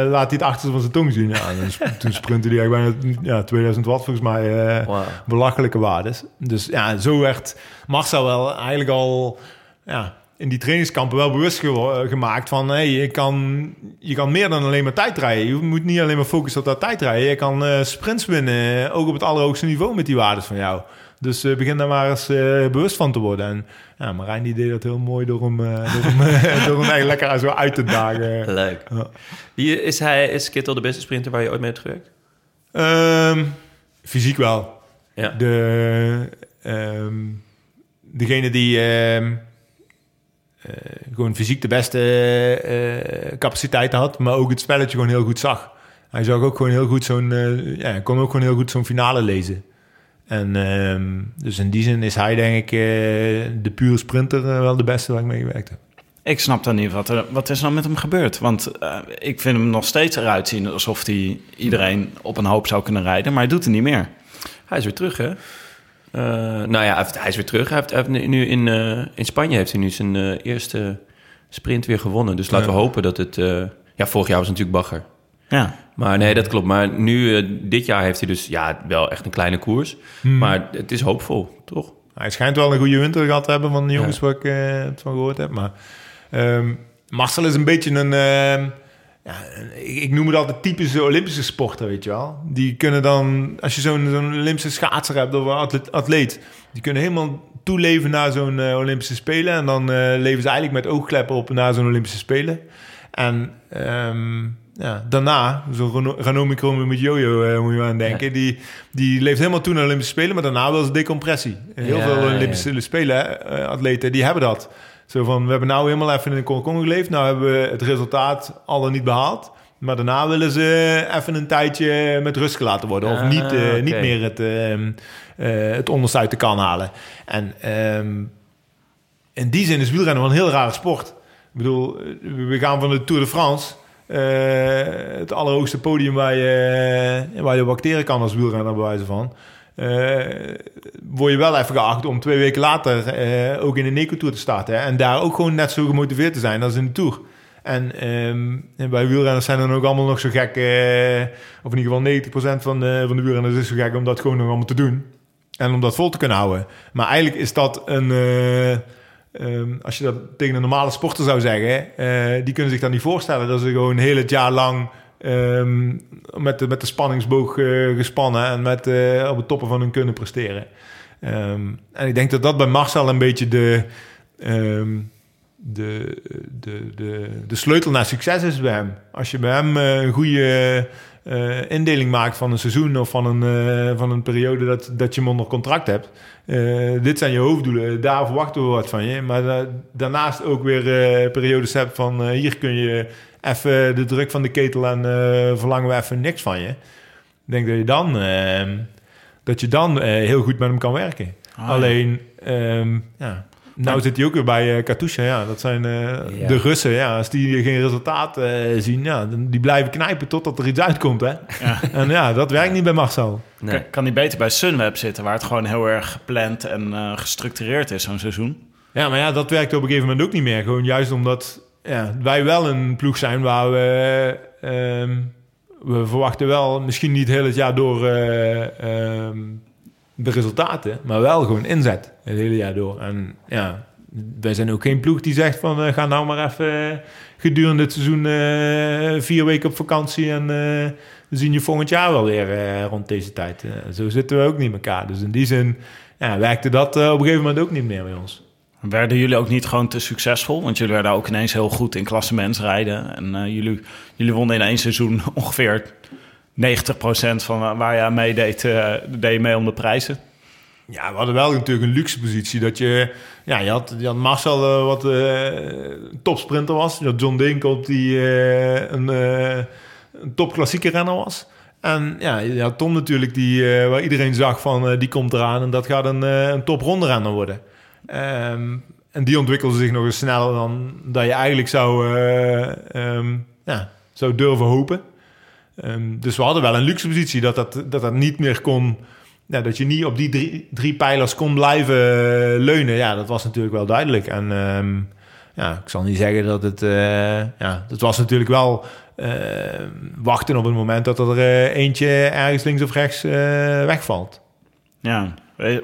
laat hij het achter van zijn tong zien. Ja, en toen sprintte hij eigenlijk bijna ja, 2000 watt volgens mij. Wow. Belachelijke waardes. Dus ja, zo werd Marcel wel eigenlijk al... Ja, in die trainingskampen wel bewust ge gemaakt van... Hey, je, kan, je kan meer dan alleen maar tijdrijden. Je moet niet alleen maar focussen op dat tijdrijden. Je kan uh, sprints winnen, ook op het allerhoogste niveau met die waardes van jou. Dus uh, begin daar maar eens uh, bewust van te worden. En ja, Marijn die deed dat heel mooi door hem, door hem, door hem eigenlijk lekker zo uit te dagen. Leuk. Ja. Wie, is, hij, is Kittel de beste sprinter waar je ooit mee hebt gewerkt? Um, fysiek wel. Ja. De, um, degene die... Um, uh, gewoon fysiek de beste uh, capaciteiten had, maar ook het spelletje gewoon heel goed zag. Hij zag ook gewoon heel goed zo'n, uh, ja, kon ook gewoon heel goed zo'n finale lezen. En uh, dus in die zin is hij denk ik de pure sprinter wel de beste waar ik mee gewerkt heb. Ik snap dan niet wat er wat is nou met hem gebeurd. Want ik vind hem nog steeds eruit zien alsof hij iedereen op een hoop zou kunnen rijden, maar hij doet het niet meer. Hij is weer terug, hè? Uh, nou ja, hij is weer terug. Hij heeft, nu in, uh, in Spanje heeft hij nu zijn uh, eerste sprint weer gewonnen. Dus laten we hopen dat het... ja, vorig jaar was het natuurlijk bagger. Ja. Maar nee, dat klopt. Maar nu, dit jaar heeft hij dus ja, wel echt een kleine koers. Hmm. Maar het is hoopvol, toch? Hij schijnt wel een goede winter gehad te hebben van de jongens ja. waar ik het van gehoord heb. Maar um, Marcel is een beetje een ehm, ja, ik, ik, noem het altijd typische Olympische sporten, weet je wel. Die kunnen dan, als je zo'n zo'n Olympische schaatser hebt of atleet, atleet, die kunnen helemaal toeleven naar zo'n uh, Olympische Spelen. En dan uh, leven ze eigenlijk met oogkleppen op naar zo'n Olympische Spelen. En um, ja, daarna, zo'n Ranomi met Jojo uh, moet je aan denken. Die, die leeft helemaal toe naar de Olympische Spelen, maar daarna wel eens decompressie. Heel ja, veel Olympische Spelen, atleten, die hebben dat. Zo van, we hebben nou helemaal even in een kokon geleefd. Nou hebben we het resultaat al dan niet behaald. Maar daarna willen ze even een tijdje met rust gelaten worden. Of niet, uh, niet meer het, uh, het onderste uit de kan halen. En um, in die zin is wielrennen wel een heel rare sport. Ik bedoel, we gaan van de Tour de France... Het allerhoogste podium waar je, waar je bacteren kan als wielrenner, bij wijze van uh, word je wel even geacht om twee weken later uh, ook in de Neco Tour te starten. Hè? En daar ook gewoon net zo gemotiveerd te zijn als in de Tour. En, en bij wielrenners zijn dan ook allemaal nog zo gek, uh, of in ieder geval 90% van de, van de wielrenners is zo gek om dat gewoon nog allemaal te doen. En om dat vol te kunnen houden. Maar eigenlijk is dat een... Um, als je dat tegen een normale sporter zou zeggen, die kunnen zich dan niet voorstellen dat ze gewoon heel het jaar lang Um, met, de, met de spanningsboog uh, gespannen en met, uh, op het toppen van hun kunnen presteren. Um, en ik denk dat dat bij Marcel een beetje de, um, de, de, de, de sleutel naar succes is bij hem. Als je bij hem uh, een goede indeling maakt van een seizoen of van een, van een periode dat, dat je hem onder contract hebt. dit zijn je hoofddoelen, daar verwachten we wat van je. Maar daarnaast ook weer periodes hebt van hier kun je even de druk van de ketel en verlangen we even niks van je. Ik denk dat je dan, uh, dat je dan heel goed met hem kan werken. Ah, Alleen, ja. Um, ja. Nou zit hij ook weer bij uh, Katusha. Ja, dat zijn uh, Ja. de Russen. Ja, als die geen resultaat eh, zien, ja, dan, die blijven knijpen totdat er iets uitkomt. Hè? Ja. En ja, dat werkt niet bij Marcel. Nee. Kan hij beter bij Sunweb zitten, waar het gewoon heel erg gepland en eh, gestructureerd is, zo'n seizoen? Ja, maar ja, dat werkt op een gegeven moment ook niet meer. Gewoon juist omdat ja, wij wel een ploeg zijn waar we... ehm, we verwachten wel, misschien niet heel het jaar door eh, ehm, de resultaten, maar wel gewoon inzet het hele jaar door. En ja, wij zijn ook geen ploeg die zegt van eh, ga nou maar even eh, gedurende het seizoen eh, vier weken op vakantie en we zien je volgend jaar wel weer rond deze tijd. Zo zitten we ook niet in elkaar. Dus in die zin ja, werkte dat op een gegeven moment ook niet meer bij ons. Werden jullie ook niet gewoon te succesvol? Want jullie werden ook ineens heel goed in klassementsrijden. En jullie, jullie wonnen in één seizoen ongeveer 90% van waar- je aan meedeed, eh deed je mee om de prijzen. Ja, we hadden wel natuurlijk een luxe positie. Dat je, ja, je had, Marcel, eh, wat eh topsprinter was. Je had John Dinkel, die een, een topklassieke renner was. En ja, je had Tom natuurlijk, die, waar iedereen zag van, die komt eraan. En dat gaat een, een topronde renner worden. Ehm, en die ontwikkelde zich nog eens sneller dan dat je eigenlijk zou, eh, ehm, ja, zou durven hopen. Ehm, dus we hadden wel een luxe positie dat dat, dat, dat niet meer kon... Ja, dat je niet op die drie, drie pijlers kon blijven eh, leunen. Ja, dat was natuurlijk wel duidelijk. En ehm, ja, ik zal niet zeggen dat het... eh, ja, het was natuurlijk wel eh, wachten op het moment dat er eentje ergens links of rechts wegvalt. Ja,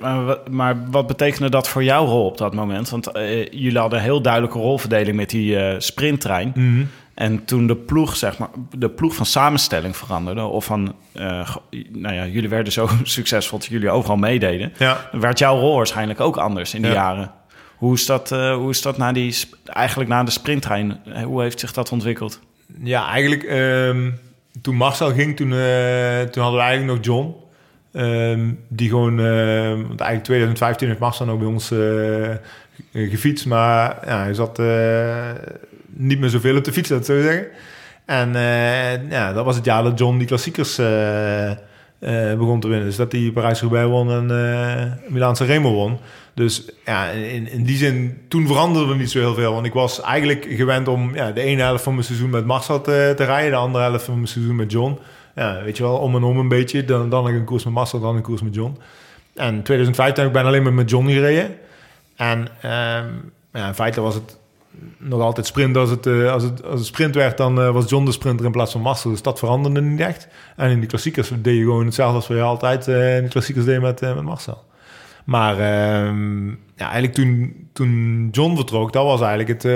maar wat- maar wat betekende dat voor jouw rol op dat moment? Want jullie hadden een heel duidelijke rolverdeling met die sprinttrein. En toen de ploeg, zeg maar, de ploeg van samenstelling veranderde, of van, eh, nou ja, jullie werden zo succesvol dat jullie overal meededen, Ja. werd jouw rol waarschijnlijk ook anders in die Ja. jaren. Hoe is dat, eh, hoe is dat na die, eigenlijk na de sprinttrein? Hoe heeft zich dat ontwikkeld? Ja, eigenlijk ehm, toen Marcel ging, toen, eh, toen hadden we eigenlijk nog John. Ehm, die gewoon, ehm, want eigenlijk 2015 heeft Marcel nog bij ons gefietst. Maar ja, hij zat niet meer zoveel op de fiets, dat ik zo zeggen. En eh, ja, dat was het jaar dat John die klassiekers eh, eh, begon te winnen. Dus dat hij Parijs-Roubaix won en Milaanse Remo won. Dus ja, in, in die zin, toen veranderde er niet zo heel veel. Want ik was eigenlijk gewend om ja, de ene helft van mijn seizoen met Marcel te, te rijden. De andere helft van mijn seizoen met John. Ja, weet je wel, om en om een beetje. Dan, dan een koers met Marcel, dan een koers met John. En 2015 heb ik alleen maar met John gereden. En ehm, ja, in feite was het nog altijd sprint. Als het, eh, als het, als het sprint werd, dan eh, was John de sprinter in plaats van Marcel. Dus dat veranderde niet echt. En in de klassiekers deed je gewoon hetzelfde als we altijd eh, in de klassiekers deden met, met Marcel. Maar ehm, ja, eigenlijk toen, toen John vertrok, dat was eigenlijk het,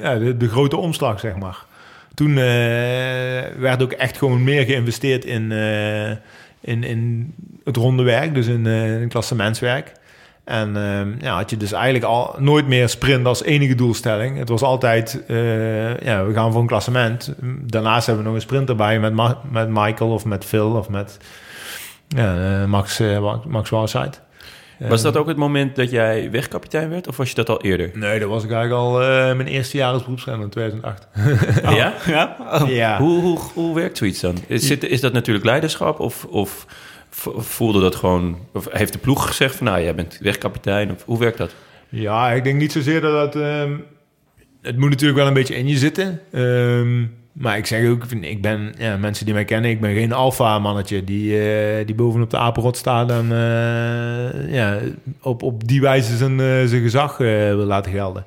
ja, de, de grote omslag, zeg maar. Toen werd ook echt gewoon meer geïnvesteerd in, in, in het ronde werk, dus in, in klassementswerk. En ehm, ja, had je dus eigenlijk al nooit meer sprint als enige doelstelling. Het was altijd, eh, ja, we gaan voor een klassement. Daarnaast hebben we nog een sprint erbij met, Ma- met Michael of met Phil of met ja, eh, Max, eh, Max Warside. Was dat ook het moment dat jij wegkapitein werd? Of was je dat al eerder? Nee, dat was ik eigenlijk al eh, mijn eerste jaar als beroepsrenner in 2008. Ja? Ja? Oh. Ja. Hoe, hoe, hoe werkt zoiets dan? Is, zit, is dat natuurlijk leiderschap? Of, of voelde dat gewoon... Of heeft de ploeg gezegd van... Nou, jij bent wegkapitein. Of hoe werkt dat? Ja, ik denk niet zozeer dat het... ehm, het moet natuurlijk wel een beetje in je zitten. Ehm, maar ik zeg ook, ik ben... Ja, mensen die mij kennen, ik ben geen alfa-mannetje... die, eh, die bovenop de apenrot staat en eh, ja, op, op die wijze zijn, eh, zijn gezag wil laten gelden.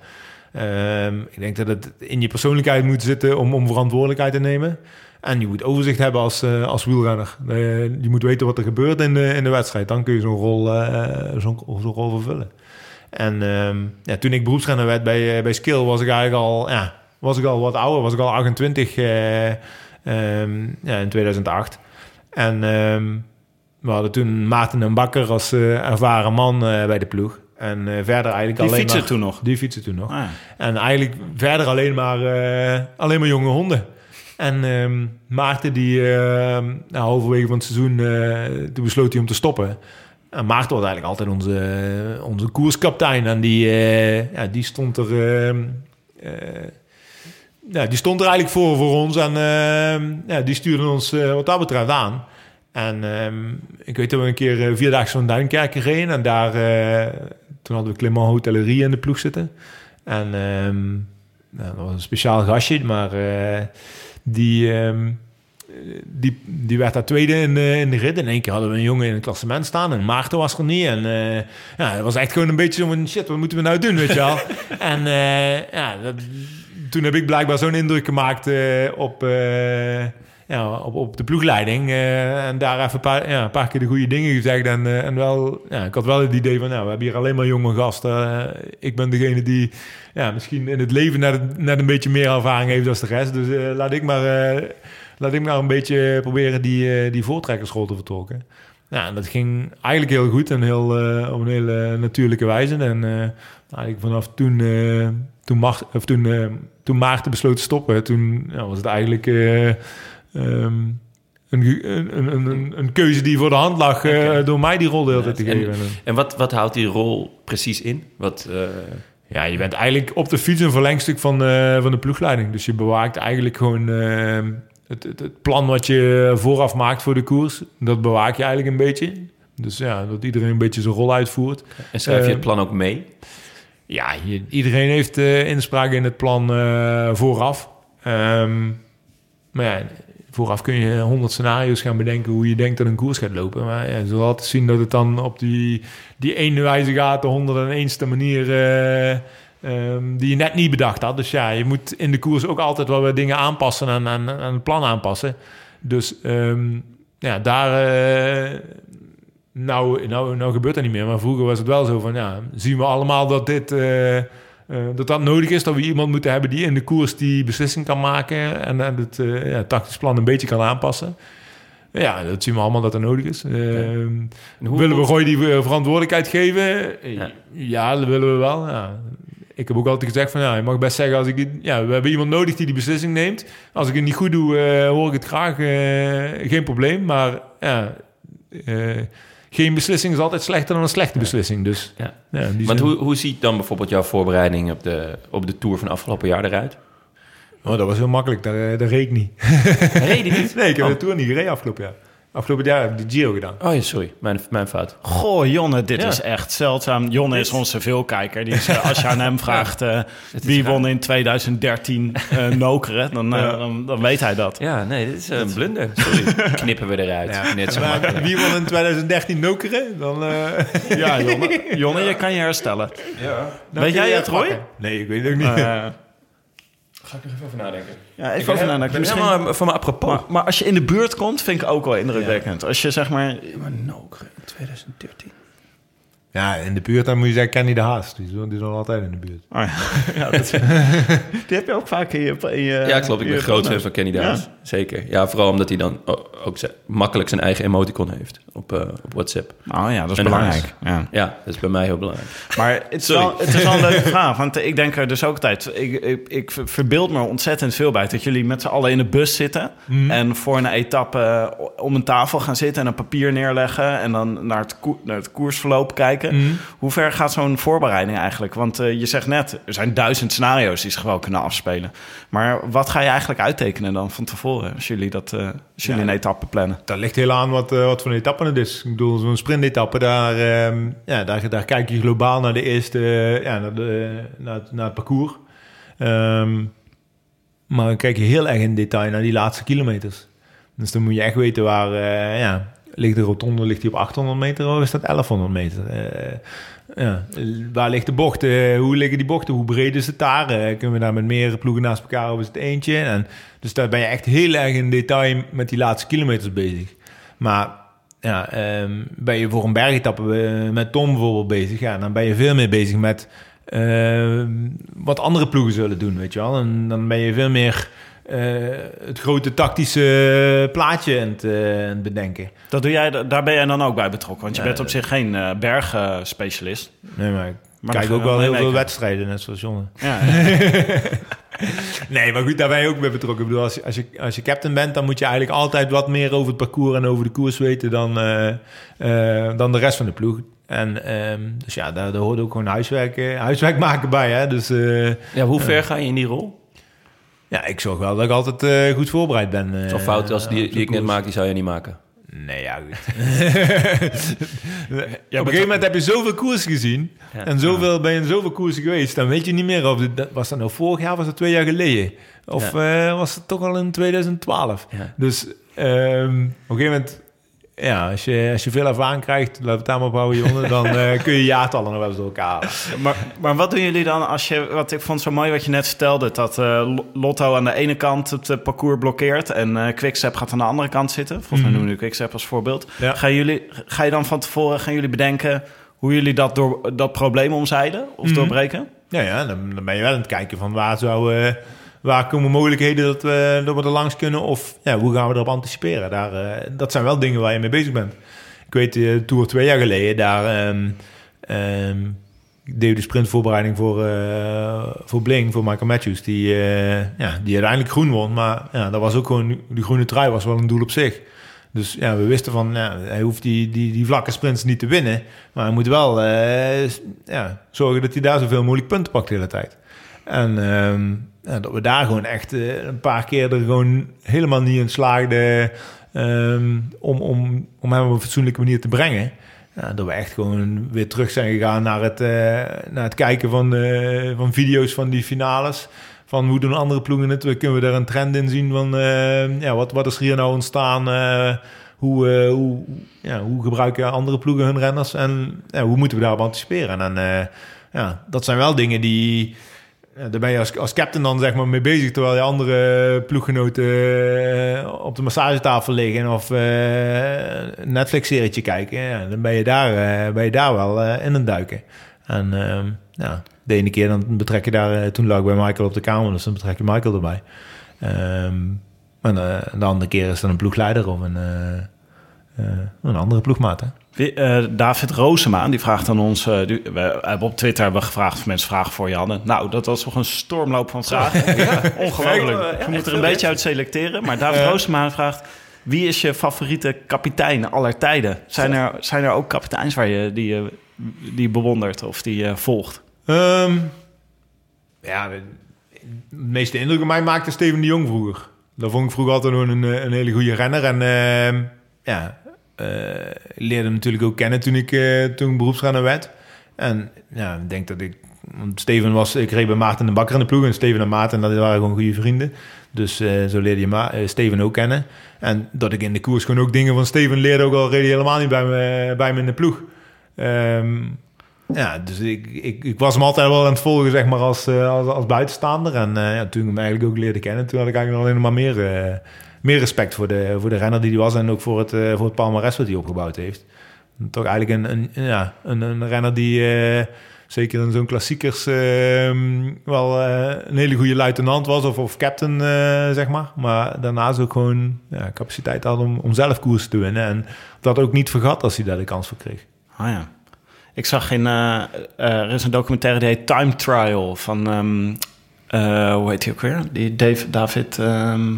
Ehm, ik denk dat het in je persoonlijkheid moet zitten om, om verantwoordelijkheid te nemen. En je moet overzicht hebben als, eh, als wielrenner. Eh, je moet weten wat er gebeurt in de, in de wedstrijd. Dan kun je zo'n rol, eh, zo'n zo'n rol vervullen. En ehm, ja, toen ik beroepsrenner werd bij, bij Skill, was ik eigenlijk al, ja, was ik al wat ouder. Was ik al 28 eh, ehm, ja, in 2008. En ehm, we hadden toen Maarten en Bakker als ervaren man bij de ploeg. En verder eigenlijk Die alleen fietsen maar... toen nog? Die fietsen toen nog. Ah. En eigenlijk verder alleen maar, alleen maar jonge honden. En ehm, Maarten, die ehm, nou, halverwege van het seizoen, eh, toen besloot hij om te stoppen. En Maarten was eigenlijk altijd onze, onze koerskaptein. En die, eh, ja, die stond er... ehm, eh, die stond er eigenlijk voor voor ons. En ja, die stuurde ons eh, wat dat betreft aan. En ik weet dat we een keer uh, vierdaagse van Duinkerken reden. En daar, eh, toen hadden we Clement Hotellerie in de ploeg zitten. En nou, dat was een speciaal gastje, maar eh, die, ehm, die, die werd daar tweede in de, in de rit. In één keer hadden we een jongen in het klassement staan en Maarten was er niet. En eh, ja, het was echt gewoon een beetje zo van, shit, wat moeten we nou doen, weet je wel. en eh, ja, dat, toen heb ik blijkbaar zo'n indruk gemaakt eh, op, ja, op, op de ploegleiding. eh, en daar even een paar, ja, een paar keer de goede dingen gezegd. En, eh, en wel, ja, ik had wel het idee van, nou, we hebben hier alleen maar jonge gasten. Eh, ik ben degene die ja, misschien in het leven net, net een beetje meer ervaring heeft dan de rest. Dus laat ik maar... Laat ik maar een beetje proberen die, die voortrekkersrol te vertolken. Ja, dat ging eigenlijk heel goed en heel, op een hele natuurlijke wijze. En eigenlijk vanaf toen, toen, Mar of toen, toen Maarten besloot te stoppen, toen was het eigenlijk eh, ehm, een, een, een, een, keuze die voor de hand lag eh, door mij die rol de hele tijd te En- geven. En, En wat, wat houdt die rol precies in? Wat, eh, ja, je bent eigenlijk op de fiets een verlengstuk van, eh, van de ploegleiding. Dus je bewaakt eigenlijk gewoon eh, het, het, het plan wat je vooraf maakt voor de koers. Dat bewaak je eigenlijk een beetje. Dus ja, dat iedereen een beetje zijn rol uitvoert. en schrijf je het plan ook mee? Ja, je- iedereen heeft inspraak in het plan vooraf. Ehm, maar ja, vooraf kun je honderd scenario's gaan bedenken hoe je denkt dat een koers gaat lopen. Maar ja, je zult altijd zien dat het dan op die, die ene wijze gaat, de 101ste manier eh, ehm, die je net niet bedacht had. Dus ja, je moet in de koers ook altijd wel weer dingen aanpassen en aan het plan aanpassen. Dus ehm, ja, daar... eh, nou, nou, nou gebeurt dat niet meer. Maar vroeger was het wel zo van, ja, zien we allemaal dat dit... eh, eh, dat dat nodig is, dat we iemand moeten hebben die in de koers die beslissing kan maken en, het eh, ja, tactisch plan een beetje kan aanpassen. Ja, dat zien we allemaal dat dat nodig is. Ehm, En hoe- willen we Gooi die eh, verantwoordelijkheid geven? Ja. Ja, dat willen we wel. Ja. Ik heb ook altijd gezegd van, ja, je mag best zeggen als ik... Ja, we hebben iemand nodig die die beslissing neemt. Als ik het niet goed doe, hoor ik het graag. geen probleem, maar ja... geen beslissing is altijd slechter dan een slechte beslissing. Dus, Ja. ja, Want zin- hoe, hoe ziet dan bijvoorbeeld jouw voorbereiding op de, op de Tour van afgelopen jaar eruit? Oh, dat was heel makkelijk. Daar, eh, daar reed ik niet. Reed je niet? Nee, ik heb Oh. de Tour niet gereden afgelopen jaar. Afgelopen jaar heb ik de Giro gedaan. Oh ja, sorry. Mijn, mijn fout. Goh, Jonne, dit Ja. is echt zeldzaam. Jonne is onze veelkijker. Die is, eh, als je aan hem vraagt eh, wie raar. won in 2013 eh Nokeren, dan, Ja. dan, dan weet hij dat. Ja, nee, dit is een blunder. Sorry. Knippen we eruit. Net zo Maar makkelijk. wie won in 2013 Nokeren? Dan, eh, Ja, Jonne, Jonne je kan je herstellen. dan Weet jij het, Roy? Nee, ik weet het ook niet. Eh, Ga ik nog even over nadenken. ja, even over nadenken. Ik ben Misschien- helemaal van me apropos. Maar, maar als je in de buurt komt, vind ik ook wel indrukwekkend. Als je zeg maar... Maar Nokeren 2013. Ja, in de buurt dan moet je zeggen Kenny de Haas. Die is, die is al altijd in de buurt. Oh ja, ja, dat, die heb je ook vaak in je... In je Ja, klopt. Ik ben groot fan van Kenny Daas. Zeker. Ja, vooral omdat hij dan ook ze- makkelijk zijn eigen emoticon heeft op, eh, op WhatsApp. Oh ja, dat is En belangrijk. Ja. Ja, dat is bij mij heel belangrijk. Maar het is, wel, het is wel een leuke vraag. Want ik denk er dus ook altijd... Ik, ik, ik verbeeld me ontzettend veel bij... dat jullie met z'n allen in de bus zitten... en voor een etappe om een tafel gaan zitten... en een papier neerleggen... en dan naar het, naar het koersverloop kijken. Hoe ver gaat zo'n voorbereiding eigenlijk? Want eh, je zegt net, er zijn duizend scenario's... die zich wel kunnen afspelen. Maar wat ga je eigenlijk uittekenen dan van tevoren... als jullie, dat, eh, als jullie een etappe plannen? Dat ligt heel aan wat, eh, wat voor een etappe het is. Ik bedoel, zo'n sprintetappe, daar, ehm, ja, daar, daar kijk je globaal naar de eerste, eh, ja, naar, de, naar, het, naar het parcours. Ehm, maar dan kijk je heel erg in detail naar die laatste kilometers. Dus dan moet je echt weten waar, eh, ja, ligt de rotonde, ligt die op 800 meter of is dat 1100 meter? Ja, waar ligt de bocht? Eh, hoe liggen die bochten? Hoe breed is het daar? Eh, kunnen we daar met meerdere ploegen naast elkaar of is het eentje? En, dus daar ben je echt heel erg in detail met die laatste kilometers bezig. Maar ja, ehm, ben je voor een bergetappe eh, met Tom bijvoorbeeld bezig, ja, dan ben je veel meer bezig met wat andere ploegen zullen doen, weet je wel. En dan ben je veel meer het grote tactische plaatje aan het, eh, aan het bedenken. Dat doe jij, daar ben jij dan ook bij betrokken. Want je Ja, bent op zich geen eh bergspecialist. Nee, maar ik Maar kijk ook wel heel veel wedstrijden, net zoals jongen. Ja, Nee, maar goed, daar ben je ook bij betrokken. Ik bedoel, als je, als, je, als je captain bent, dan moet je eigenlijk altijd wat meer over het parcours en over de koers weten dan, eh, eh, dan de rest van de ploeg. En ehm, dus ja, daar, daar hoort ook gewoon huiswerk, eh, huiswerk maken bij. Hè? Dus eh, Ja, hoe ver ga je in die rol? Ja, ik zorg wel dat ik altijd eh, goed voorbereid ben. eh, Zo'n fout als die, die ik net maak, die zou je niet maken. Nee, ja, goed. Op een gegeven moment heb je zoveel koers gezien. En zoveel, ben je in zoveel koersen geweest. Dan weet je niet meer of het, dat- was dat nou vorig jaar of was dat twee jaar geleden. Of eh, was het toch al in 2012. Ja. Dus ehm, op een gegeven moment... Ja, als je, als je veel ervaring krijgt, we het daar maar op houden, jongen. Dan eh, kun je jaartallen nog wel eens door elkaar halen. Maar, maar wat doen jullie dan als je... Wat ik vond zo mooi wat je net vertelde... dat eh, Lo- Lotto aan de ene kant het eh, parcours blokkeert... en eh Quickstep gaat aan de andere kant zitten. Volgens mij noemen we nu Quickstep als voorbeeld. Ja. Gaan jullie, ga je dan van tevoren gaan jullie bedenken... hoe jullie dat, door, dat probleem omzeilen of doorbreken? Ja, ja dan, dan ben je wel aan het kijken van waar zou... waar komen mogelijkheden dat we, dat we er langs kunnen? Of ja, hoe gaan we erop anticiperen? Daar, eh, dat zijn wel dingen waar je mee bezig bent. Ik weet, de Tour twee jaar geleden, daar ehm, ik deed de sprintvoorbereiding voor, eh, voor Bling, voor Michael Matthews, die, eh, ja, die uiteindelijk groen won. Maar ja, dat was ook gewoon, die groene trui was wel een doel op zich. Dus ja, we wisten van, ja, hij hoeft die, die, die vlakke sprints niet te winnen. Maar hij moet wel eh, ja, zorgen dat hij daar zoveel mogelijk punten pakt de hele tijd. En ehm, dat we daar gewoon echt eh, een paar keer er gewoon helemaal niet in slaagden ehm, om, om, om hem op een fatsoenlijke manier te brengen. Ja, dat we echt gewoon weer terug zijn gegaan naar het, eh, naar het kijken van, eh, van video's van die finales. Van hoe doen andere ploegen het? Kunnen we daar een trend in zien van eh, ja, wat, wat is er hier nou ontstaan? Hoe, hoe, ja, hoe gebruiken andere ploegen hun renners? En hoe moeten we daarop anticiperen? En ja, dat zijn wel dingen die... Ja, daar ben je als, als captain dan zeg maar mee bezig... terwijl je andere ploeggenoten eh, op de massagetafel liggen... of eh, een Netflix-serietje kijken. Ja, dan ben je daar, eh, ben je daar wel eh, in het duiken. En ehm, ja, de ene keer dan betrek je daar... eh, toen lag ik bij Michael op de kamer, dus dan betrek je Michael erbij. Ehm, en eh, de andere keer is dan een ploegleider of een, eh, eh, een andere ploegmaat. Hè? Eh, David Roosema, die vraagt aan ons... eh, die- we hebben op Twitter hebben we gevraagd of mensen vragen voor je hadden. Nou, dat was toch een stormloop van vragen. Ja, ongelooflijk. Ja, Je moet er een beetje uit selecteren. Maar David Roosema vraagt... Wie is je favoriete kapitein aller tijden? Zijn er, zijn er ook kapiteins waar je die, je- die je bewondert of die je volgt? Ehm, ja, de de meeste indruk op mij maakte Steven de Jong vroeger. Dat vond ik vroeger altijd een, eh, een hele goede renner. En ehm, ja, eh, leerde hem natuurlijk ook kennen toen ik, eh, toen beroepsrenner werd. En ja, ik denk dat ik... Steven was... Ik reed bij Maarten de Bakker in de ploeg. En Steven en Maarten, dat waren gewoon goede vrienden. Dus eh, zo leerde je eh, Steven ook kennen. En dat ik in de koers gewoon ook dingen van Steven leerde... ook al reed hij helemaal niet bij me, bij me in de ploeg. Ehm, ja, dus ik, ik, ik was hem altijd wel aan het volgen, zeg maar, als, eh, als, buitenstaander. En eh, ja, toen ik hem eigenlijk ook leerde kennen, toen had ik eigenlijk nog alleen maar meer, eh, meer respect voor de, voor de renner die hij was en ook voor het, eh, voor het palmarès wat hij opgebouwd heeft. Toch eigenlijk een, een, ja, een, een renner die eh, zeker in zo'n klassiekers ehm, wel eh, een hele goede luitenant was of, of captain, zeg maar. Maar daarnaast ook gewoon ja, capaciteit had om, om zelf koers te winnen. En dat ook niet vergat als hij daar de kans voor kreeg. Ah ja. Ik zag in... er is een documentaire die heet Time Trial van... ehm, eh, hoe heet hij ook weer? Die Dave, David... ehm,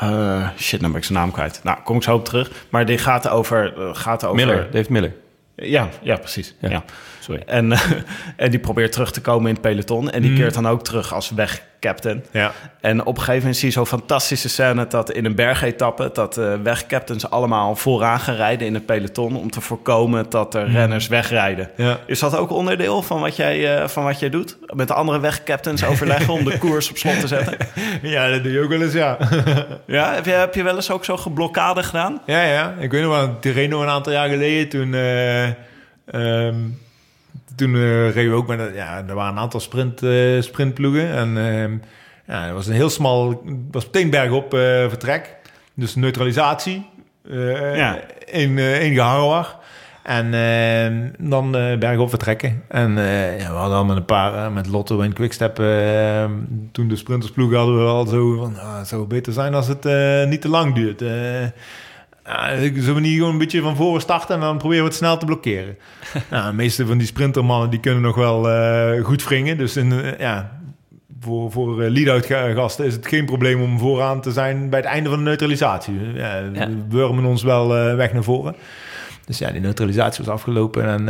eh, shit, nou ben ik zijn naam kwijt. Nou, kom ik zo op terug. Maar die gaat over... eh, gaat over Miller, Dave Miller. Ja, ja precies. Ja. Ja. Sorry. En, en die probeert terug te komen in het peloton. En die keert dan ook terug als wegcaptain. Ja. En op een gegeven moment zie je zo'n fantastische scène... dat in een bergetappe... dat de wegcaptains allemaal vooraan gaan rijden in het peloton... om te voorkomen dat er renners wegrijden. Ja. Is dat ook onderdeel van wat jij, eh, van wat jij doet? Met de andere wegcaptains overleggen om de koers op slot te zetten? ja, dat doe je ook wel eens, ja. Ja, heb je, heb je wel eens ook zo'n geblokkade gedaan? Ja, ja. Ik weet nog wel, Tirreno een aantal jaar geleden, toen... eh, ehm, toen eh, reden we ook met... Ja, er waren een aantal sprint, eh, sprintploegen. En ehm, ja, het was een heel smal... Was meteen bergop eh, vertrek. Dus neutralisatie. Ja. Eén één. En ehm, dan bergop vertrekken. En ja, we hadden al met een paar, met Lotto en Quickstep, eh, toen de sprintersploeg hadden we al zo van, ah, het zou beter zijn als het niet te lang duurt. Zullen we niet gewoon een beetje van voren starten en dan proberen we het snel te blokkeren. nou, de meeste van die sprintermannen die kunnen nog wel eh, goed wringen. Dus in, eh, ja, voor, voor eh, lead-out ga- gasten is het geen probleem om vooraan te zijn bij het einde van de neutralisatie. Ja, Ja. We wurmen ons wel weg naar voren. Dus ja, die neutralisatie was afgelopen en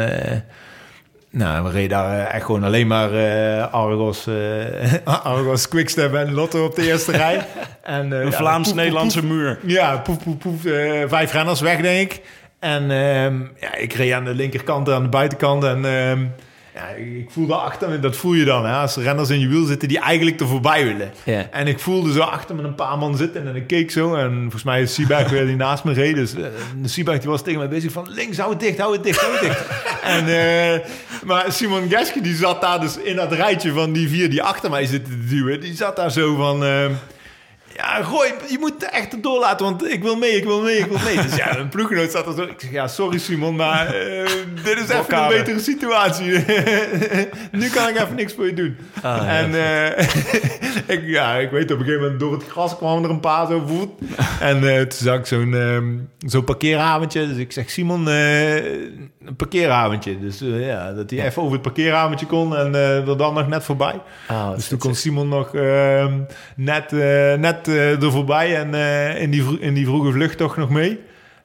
nou, we reden daar eh, echt gewoon alleen maar eh, Argos, eh Argos Quickstep en Lotto op de eerste rij. En, eh, Een Vlaams-Nederlandse muur. Ja, poef, poef, poef. vijf renners weg, denk ik. En ehm, ja, ik reed aan de linkerkant en aan de buitenkant. En ehm, ja, ik voelde achter me, dat voel je dan. Hè, als er renners in je wiel zitten die eigenlijk er voorbij willen. En ik voelde zo achter me een paar man zitten. En ik keek zo. En volgens mij is Sieberg weer die naast me reed. Dus uh, die was tegen mij bezig van... Links, hou het dicht, hou het dicht, hou het dicht. en, eh, maar Simon Geske die zat daar dus in dat rijtje van die vier die achter mij zitten te duwen. Die zat daar zo van... ehm, ja, gooi, je moet echt het doorlaten, want ik wil mee, ik wil mee, ik wil mee. Dus ja, een ploeggenoot zat er zo. Ik zeg, ja, sorry Simon, maar eh, dit is even een betere situatie. nu kan ik even niks voor je doen. en eh, ik, ja, ik weet op een gegeven moment door het gras kwamen er een paar zo voet. en eh, toen zag ik zo'n ehm, zo'n parkeeravondje. Dus ik zeg, Simon, een parkeeravondje. Dus ja, dat hij even over het parkeeravondje kon en er dan nog net voorbij. Oh, Dus toen kon Simon nog ehm, net, net er voorbij en eh, in, die in die vroege vlucht toch nog mee.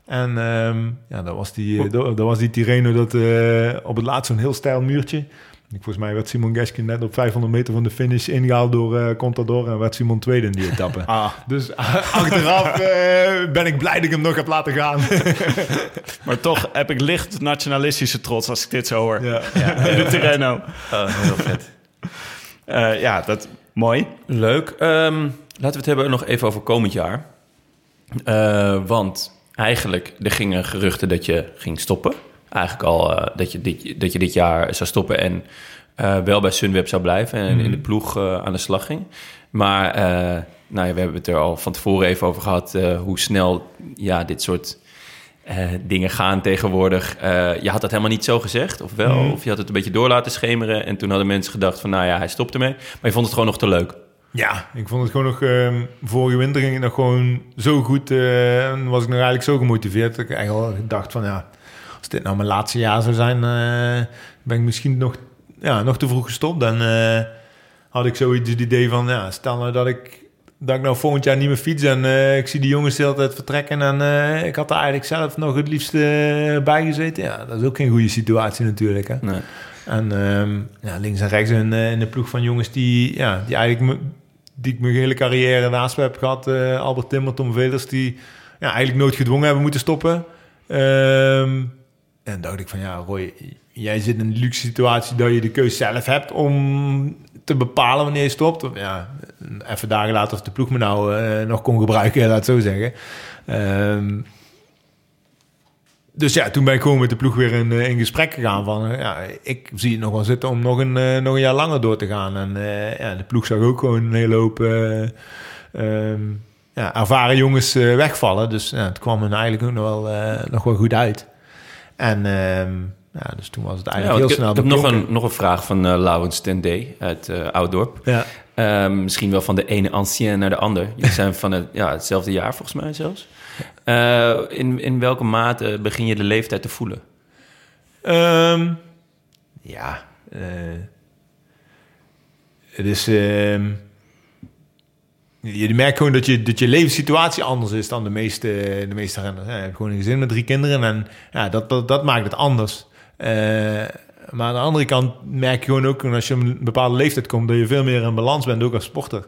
En ehm, ja, dat was die, eh, dat, dat was die Tirreno dat eh, op het laatst zo'n heel steil muurtje. Ik, volgens mij werd Simon Geske net op 500 meter van de finish ingehaald door eh Contador en werd Simon tweede in die etappe. Ah, Dus achteraf eh, ben ik blij dat ik hem nog heb laten gaan. maar toch heb ik licht nationalistische trots als ik dit zo hoor. ja. In de Tirreno. Oh, heel vet. Eh, ja, dat mooi. Leuk. Ehm, laten we het hebben nog even over komend jaar. Eh, want eigenlijk, er gingen geruchten dat je ging stoppen. Eigenlijk al eh, dat, je dit, dat je dit jaar zou stoppen en eh, wel bij Sunweb zou blijven en in de ploeg eh, aan de slag ging. Maar nou ja, we hebben het er al van tevoren even over gehad eh, hoe snel ja, dit soort dingen gaan tegenwoordig. Je had dat helemaal niet zo gezegd, of wel? Of je had het een beetje door laten schemeren en toen hadden mensen gedacht van nou ja, hij stopt ermee. Maar je vond het gewoon nog te leuk. Ja, ik vond het gewoon nog... ehm, vorige winter ging het nog gewoon zo goed. eh, en was ik nog eigenlijk zo gemotiveerd. Dat ik eigenlijk dacht van ja... Als dit nou mijn laatste jaar zou zijn... eh, ben ik misschien nog, ja, nog te vroeg gestopt. Dan eh, had ik zoiets het idee van... Ja, stel nou dat ik... Dat ik nou volgend jaar niet meer fiets en ik zie die jongens de hele tijd vertrekken. En ik had er eigenlijk zelf nog het liefst bij gezeten. Ja, dat is ook geen goede situatie natuurlijk. Hè? Nee. En ehm, ja, links en rechts in, in de ploeg van jongens die, ja, die eigenlijk die ik mijn hele carrière naast me heb gehad. eh, Albert Timmer, Tom die ja, eigenlijk nooit gedwongen hebben moeten stoppen. Ehm, en dacht ik van ja, Roy, jij zit in een luxe situatie dat je de keuze zelf hebt om te bepalen wanneer je stopt. Ja, even dagen later of de ploeg me nou eh, nog kon gebruiken, laat het zo zeggen. Ehm, dus ja, toen ben ik gewoon met de ploeg weer in, eh, in gesprek gegaan van... eh, ja, ik zie het nog wel zitten om nog een, eh, nog een jaar langer door te gaan. En ja, de ploeg zag ook gewoon een hele hoop eh, ehm, ja, ervaren jongens wegvallen. Dus ja, het kwam er eigenlijk ook nog wel, nog wel goed uit. En ehm, ja, dus toen was het eigenlijk heel snel ik heb nog een, nog een vraag van eh Laurens Tendé uit Ouddorp. Ja. Ehm, misschien wel van de ene ancien naar de ander. Jullie zijn van het, ja, hetzelfde jaar volgens mij zelfs. Eh, in, in welke mate begin je de leeftijd te voelen? Ehm, ja, eh, het is. ehm, je merkt gewoon dat je, dat je levenssituatie anders is dan de meeste, de meeste renners. Ja, je hebt gewoon een gezin met drie kinderen en ja, dat, dat, dat maakt het anders. Eh, maar aan de andere kant merk je gewoon ook als je op een bepaalde leeftijd komt, dat je veel meer in balans bent, ook als sporter.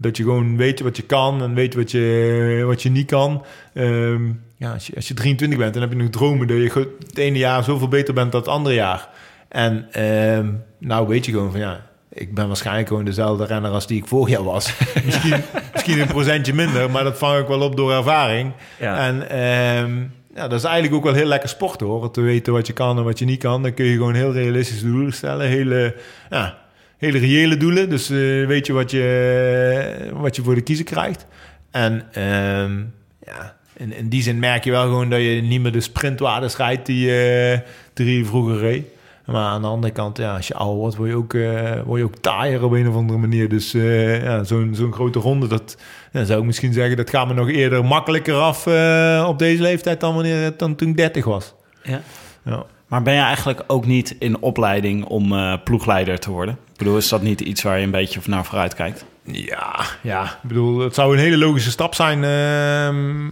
Dat je gewoon weet wat je kan en weet wat je, wat je niet kan. Ehm, ja, als, je, als je 23 bent, dan heb je nog dromen dat je het ene jaar zoveel beter bent dan het andere jaar. En ehm, nou weet je gewoon van ja, ik ben waarschijnlijk gewoon dezelfde renner als die ik vorig jaar was. misschien, misschien een procentje minder, maar dat vang ik wel op door ervaring. Ja. En ehm, ja, dat is eigenlijk ook wel heel lekker sporten hoor. Te weten wat je kan en wat je niet kan. Dan kun je gewoon heel realistische doelen stellen. Hele, ja, hele reële doelen. Dus eh, weet je wat, je wat je voor de kiezer krijgt. En ehm, ja, in, in die zin merk je wel gewoon dat je niet meer de sprintwaardes rijdt die, eh je vroeger reed. Maar aan de andere kant, ja, als je ouder wordt, word je ook, eh, word je ook taaier op een of andere manier. Dus ja, zo'n zo'n grote ronde, dat ja, zou ik misschien zeggen, dat gaat me nog eerder makkelijker af op deze leeftijd dan, wanneer, het- dan toen ik 30 was. Ja. Ja. Maar ben je eigenlijk ook niet in opleiding om eh, ploegleider te worden? Ik bedoel, is dat niet iets waar je een beetje naar vooruit kijkt? Ja, ja. Ik bedoel, het zou een hele logische stap zijn ehm,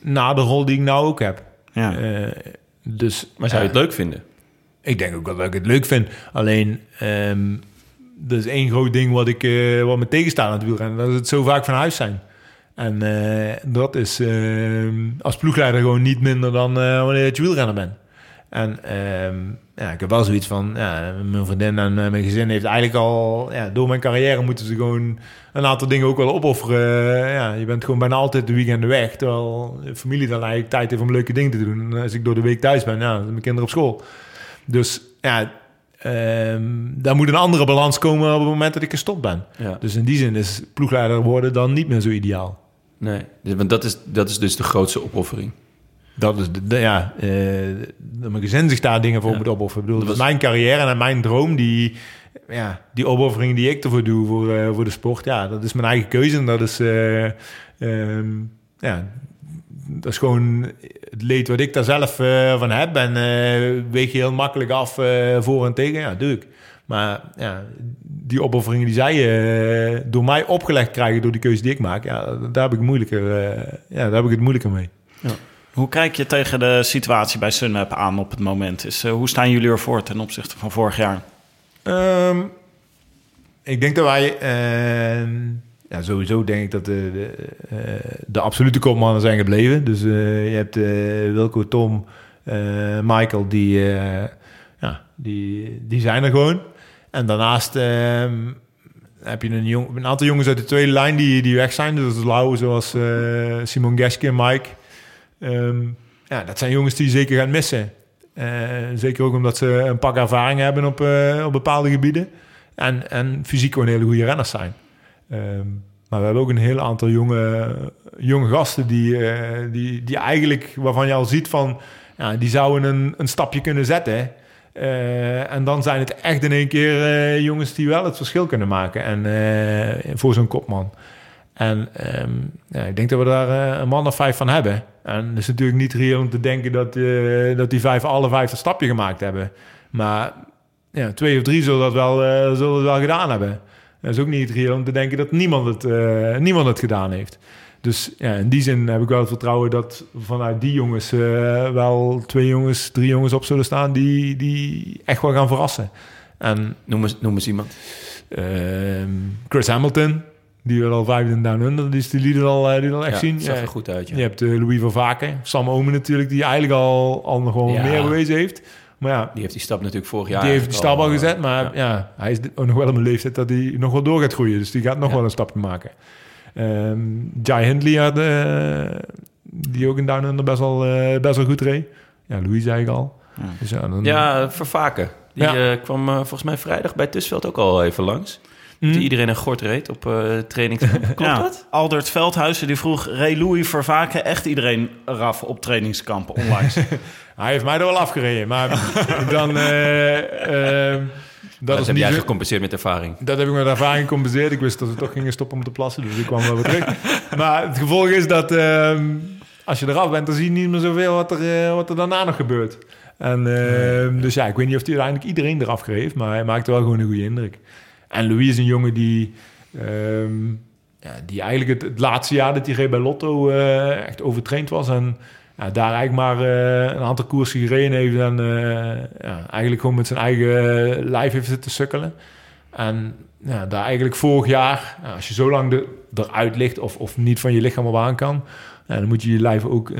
na de rol die ik nou ook heb. Ja. Eh, dus, Maar zou je het leuk vinden? ik denk ook wel dat ik het leuk vind. Alleen, ehm dat is één groot ding wat, ik, eh, wat me tegenstaat aan het wielrennen. Dat is het zo vaak van huis zijn. En eh, dat is ehm, als ploegleider gewoon niet minder dan eh, wanneer je wielrenner bent. En ehm, ja, ik heb wel zoiets van, ja, mijn vriendin en eh, mijn gezin heeft eigenlijk al, ja, door mijn carrière moeten ze gewoon een aantal dingen ook wel opofferen. ja, je bent gewoon bijna altijd de weekenden weg, terwijl de familie dan eigenlijk tijd heeft om leuke dingen te doen. En als ik door de week thuis ben, ja, dan zijn mijn kinderen op school. Dus ja, ehm, daar moet een andere balans komen op het moment dat ik gestopt ben. Ja. Dus in die zin is ploegleider worden dan niet meer zo ideaal. Nee, want dat is, dat is dus de grootste opoffering. Dat is, de, de- ja, eh, dat mijn gezin zich daar dingen voor Ja. moet opofferen. Ik bedoel, Dat dat is mijn carrière en mijn droom, die, ja, die opoffering die ik ervoor doe voor, eh, voor de sport, ja, dat is mijn eigen keuze en dat is, eh, ehm, ja, dat is gewoon het leed wat ik daar zelf eh, van heb en eh, weeg je heel makkelijk af eh, voor en tegen, ja, doe ik. Maar ja, die opofferingen die zij eh, door mij opgelegd krijgen door die keuze die ik maak, ja, daar heb ik moeilijker, eh, ja, daar heb ik het moeilijker mee. Hoe kijk je tegen de situatie bij Sunweb aan op het moment? Is, eh, hoe staan jullie ervoor ten opzichte van vorig jaar? Ehm, ik denk dat wij... ehm, ja, sowieso denk ik dat de, de, eh, de absolute kopmannen zijn gebleven. Dus eh, je hebt Wilco, Tom, Michael, die, ja, die, die zijn er gewoon. En daarnaast ehm, heb je een, jong, een aantal jongens uit de tweede lijn die, die weg zijn. Dus dat is Lau, zoals Simon Geske en Mike. Ehm, ja, dat zijn jongens die zeker gaan missen. Eh, zeker ook omdat ze een pak ervaring hebben op, eh, op bepaalde gebieden. En, en fysiek gewoon hele goede renners zijn. Ehm, maar we hebben ook een heel aantal jonge, jonge gasten die, eh, die, die eigenlijk, waarvan je al ziet van, ja, die zouden een, een stapje kunnen zetten. En dan zijn het echt in één keer jongens die wel het verschil kunnen maken. En voor zo'n kopman. En ehm, ja, ik denk dat we daar eh, een man of vijf van hebben. En het is natuurlijk niet reëel om te denken dat, eh, dat die vijf alle vijf een stapje gemaakt hebben. Maar ja, twee of drie zullen dat wel, eh, zullen het wel gedaan hebben. Het is ook niet reëel om te denken dat niemand het, niemand het gedaan heeft. Dus ja, in die zin heb ik wel het vertrouwen dat vanuit die jongens wel twee jongens, drie jongens op zullen staan die, die echt wel gaan verrassen. En Noem eens, noem eens iemand. Ehm, Chris Hamilton, die wil al vijfde in Down Under, die, is- die liet er al, eh, die al echt Ja, zien. zag Ja, er goed uit, ja. Je hebt eh, Louis van Vaken, Sam Omen natuurlijk, die eigenlijk al, al nog wel Ja. meer bewezen heeft. Maar ja, Die heeft die stap natuurlijk vorig jaar die heeft die stap al eh, gezet, maar ja. ja. hij is nog wel op een leeftijd dat hij nog wel door gaat groeien. Dus die gaat nog Ja. wel een stapje maken. Ehm Jai Hindley had, eh, die ook in Down Under best wel, eh, best wel goed reed. Ja, Louis zei ik al. Ja. Dus ja, dan, Ja, Vervaken. Die Ja. eh, kwam volgens mij vrijdag bij Tussenveld ook al even langs. Mm. Die iedereen een gort reed op eh training. Klopt Ja, dat? Aldert Veldhuizen die vroeg... Ray Louis Vervaken echt iedereen eraf op trainingskampen onlangs? Hij heeft mij er wel afgereden, maar dan... eh, ehm, dat Dat, is heb niet jij zo- gecompenseerd met ervaring. Dat heb ik met ervaring gecompenseerd. Ik wist dat we toch gingen stoppen om te plassen, dus ik kwam wel weer terug. Maar het gevolg is dat ehm, als je eraf bent, dan zie je niet meer zoveel wat er, eh, wat er daarna nog gebeurt. En, ehm, Dus ja, ik weet niet of hij uiteindelijk iedereen eraf geeft, maar hij maakte wel gewoon een goede indruk. En Louis is een jongen die, ehm, ja, die eigenlijk het, laatste jaar dat hij bij Lotto eh, echt overtraind was. En ja, daar eigenlijk maar eh, een aantal koersen gereden heeft. En eh, ja, eigenlijk gewoon met zijn eigen lijf heeft zitten sukkelen. En ja, daar eigenlijk vorig jaar, ja, als je zo lang de, eruit ligt of, of niet van je lichaam op aan kan, dan moet je je lijf ook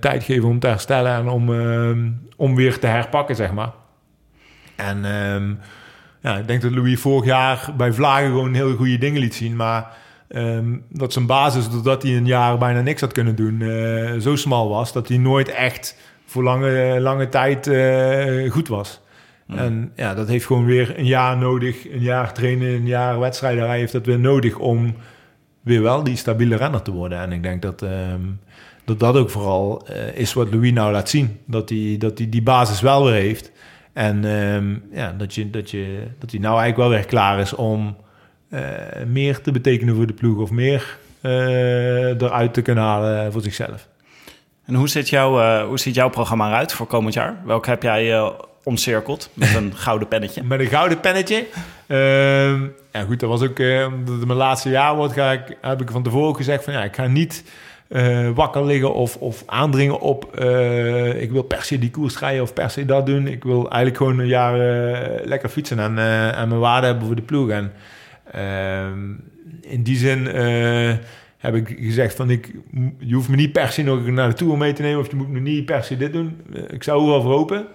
tijd geven om te herstellen en om, ehm, om weer te herpakken, zeg maar. En ehm, ja, ik denk dat Louis vorig jaar bij Vlagen gewoon heel goede dingen liet zien, maar ehm, dat zijn basis, doordat hij een jaar bijna niks had kunnen doen, eh, zo smal was, dat hij nooit echt voor lange, lange tijd eh, goed was. En ja, dat heeft gewoon weer een jaar nodig. Een jaar trainen, een jaar wedstrijden rijden heeft dat weer nodig om weer wel die stabiele renner te worden. En ik denk dat ehm, dat, dat ook vooral eh, is wat Louis nou laat zien. Dat hij, dat hij die basis wel weer heeft. En ehm, ja, dat, je, dat, je, dat hij nou eigenlijk wel weer klaar is om eh, meer te betekenen voor de ploeg. Of meer eh, eruit te kunnen halen voor zichzelf. en hoe ziet, jouw, eh, hoe ziet jouw programma eruit voor komend jaar? Welke heb jij omcirkeld met een gouden pennetje? Met een gouden pennetje. Ehm, ja, goed, dat was ook, omdat het mijn laatste jaar wordt, ga ik, heb ik van tevoren gezegd van ja, ik ga niet eh, wakker liggen of, of aandringen op... eh, ik wil per se die koers rijden of per se dat doen. Ik wil eigenlijk gewoon een jaar eh, lekker fietsen en, mijn waarde hebben voor de ploeg. En ehm, in die zin heb ik gezegd van... Ik, je hoeft me niet per se nog naar de Tour mee te nemen... of je moet me niet per se dit doen. Ik zou er wel voor hopen.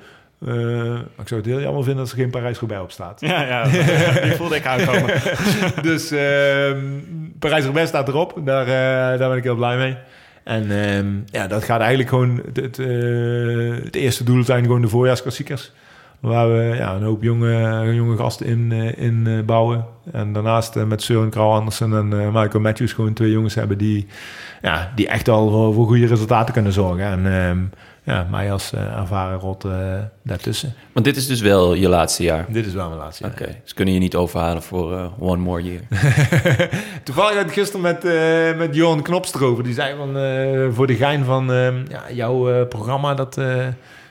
Eh, ik zou het heel jammer vinden als er geen Parijs-Roubaix op staat. Ja, ja, die voelde ik aankomen. dus ehm Parijs-Roubaix staat erop. Daar, eh, daar ben ik heel blij mee. En ehm, ja, dat gaat eigenlijk gewoon... Het, het, eh, het eerste doel zijn gewoon de voorjaarsklassiekers. Waar we ja, een hoop jonge, jonge gasten in, in bouwen. En daarnaast met Søren Krauw Andersen en Michael Matthews... gewoon twee jongens hebben die, ja, die echt al voor, voor goede resultaten kunnen zorgen. En ehm, ja, mij als eh, ervaren rot eh, daartussen. Want dit is dus wel je laatste jaar. Dit is wel mijn laatste jaar. Oké, ze kunnen je niet overhalen voor eh, one more year. Toevallig had ik gisteren met, eh met Johan Knops erover. Die zei van, eh, voor de gein van, eh, ja, jouw eh, programma, dat, eh,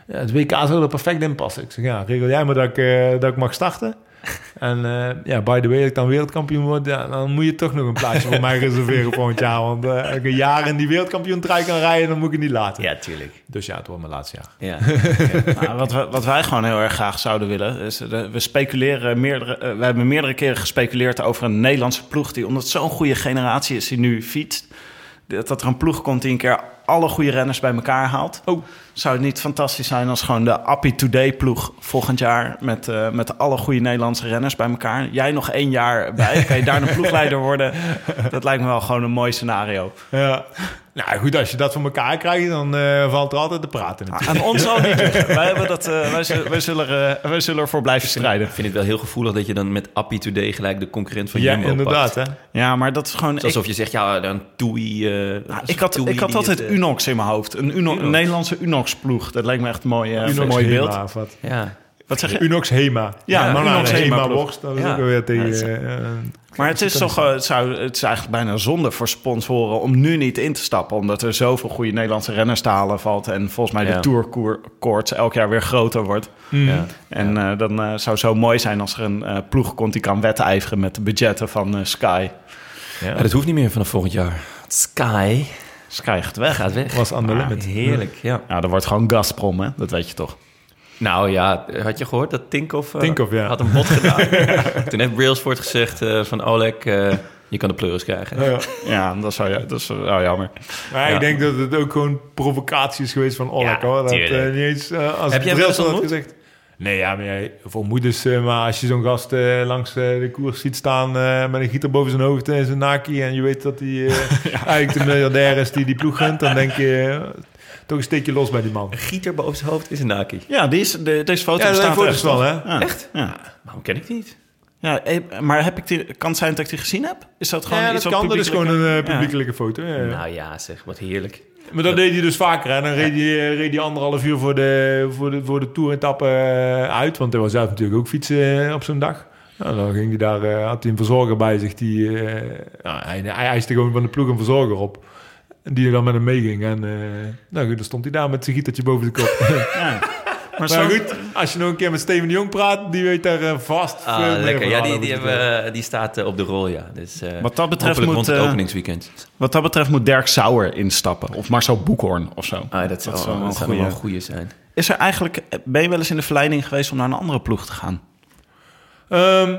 het WK zou er perfect in passen. Ik zeg, ja, regel jij maar dat ik, eh, dat ik mag starten. En eh, ja, by the way, als ik dan wereldkampioen word, ja, dan moet je toch nog een plaatsje voor mij reserveren volgend jaar. Want eh, als ik een jaar in die wereldkampioen trui kan rijden, dan moet ik het niet laten. tuurlijk. Dus ja, het wordt mijn laatste jaar. Ja. Nou, wat, we, wat wij gewoon heel erg graag zouden willen, is eh, we speculeren meerdere, we hebben meerdere keren gespeculeerd over een Nederlandse ploeg die, omdat het zo'n goede generatie is die nu fietst, dat, dat er een ploeg komt die een keer alle goede renners bij elkaar haalt. Oh. Zou het niet fantastisch zijn als gewoon de Appie Today ploeg volgend jaar met, eh, met alle goede Nederlandse renners bij elkaar. Jij nog één jaar bij, kan je daar een ploegleider worden? Dat lijkt me wel gewoon een mooi scenario. Ja. Nou goed, als je dat voor elkaar krijgt, dan eh, valt er altijd te praten natuurlijk. Aan ons niet liggen. Wij, hebben dat, eh, wij, zullen, wij, zullen, eh, wij zullen ervoor blijven strijden. Ik vind het wel heel gevoelig dat je dan met Appie Today gelijk de concurrent van Ja, Jumbo inderdaad. pakt. Hè? Ja, maar dat is gewoon... Het is ik- alsof je zegt, ja, dan Toei... eh, Nou, ik had, ik had altijd Unox in mijn hoofd. Een, Uno, een Unox. Nederlandse Unox-ploeg. Dat lijkt me echt een mooi, eh, Unox mooi Hema beeld. of wat? Ja. Wat zeg je? Unox Hema. Ja, maar Unox Hema Hema worst, dat is Ja. ook weer tegen... Ja, dat is- eh, Maar het is toch eh, het, zou, het is eigenlijk bijna zonde voor sponsoren om nu niet in te stappen. Omdat er zoveel goede Nederlandse renners te halen valt. En volgens mij Ja. de tourkoorts elk jaar weer groter wordt. Ja. En eh, dan zou het zo mooi zijn als er een eh, ploeg komt die kan wedijveren met de budgetten van eh, Sky. Ja, dat hoeft niet meer vanaf volgend jaar. Sky Sky gaat weg. gaat weg. Was the Ah, limit. Heerlijk, ja. Ja, dat wordt gewoon Gazprom, hè? Dat weet je toch. Nou ja, had je gehoord dat Tinkoff, eh, Tinkoff, ja. had een bod gedaan? Toen heeft Brailsford gezegd eh, van Oleg, eh, je kan de pleuris krijgen. ja. Ja, dat is wel, dat is wel jammer. Maar Ja. ik denk dat het ook gewoon provocatie is geweest van Oleg. Ja, hoor. Dat, eh, niet eens, als Heb jij had ontmoet? gezegd. Nee, ja, maar jij, voor moeders, eh, maar als je zo'n gast eh, langs eh, de koers ziet staan eh, met een gieter boven zijn hoofd en zijn naki en je weet dat hij eh, eigenlijk de miljardair is die die ploeg gunt, dan denk je toch een steekje los bij die man. Een gieter boven zijn hoofd is een naki. Ja, die is, de, deze foto Ja, bestaat zijn echt, foto's wel, hè? Ja. Echt? Ja. Waarom ken ik die niet? Ja, maar heb ik die, kan het zijn dat ik die gezien heb? Is dat gewoon Ja, iets dat kan. Dat is gewoon een publiekelijke foto. Ja, ja. Nou ja, zeg, wat heerlijk. Maar dat deed hij dus vaker. Hè? Dan reed hij, eh, reed hij anderhalf uur voor de, voor de, voor de toeretappe eh, uit. Want hij was zelf natuurlijk ook fietsen eh, op zo'n dag. Nou, dan ging hij daar, had hij een verzorger bij zich. Die, nou, hij, hij eiste gewoon van de ploeg een verzorger op. Die dan met hem meeging. En nou dan stond hij daar met zijn gietertje boven de kop. Ja. Maar, goed, als je nog een keer met Steven de Jong praat, die weet daar eh, vast veel Ah, meer lekker. Ja, die, die, hebben, die staat eh, op de rol, ja. Dus, eh, Wat dat betreft moet, rond het openingsweekend. wat dat betreft moet Dirk Sauer instappen. Of Marcel Boekhoorn of zo. Ah, dat zou, zou wel dat een zou wel goeie- een goede zijn. Is er eigenlijk, ben je wel eens in de verleiding geweest om naar een andere ploeg te gaan? Ehm,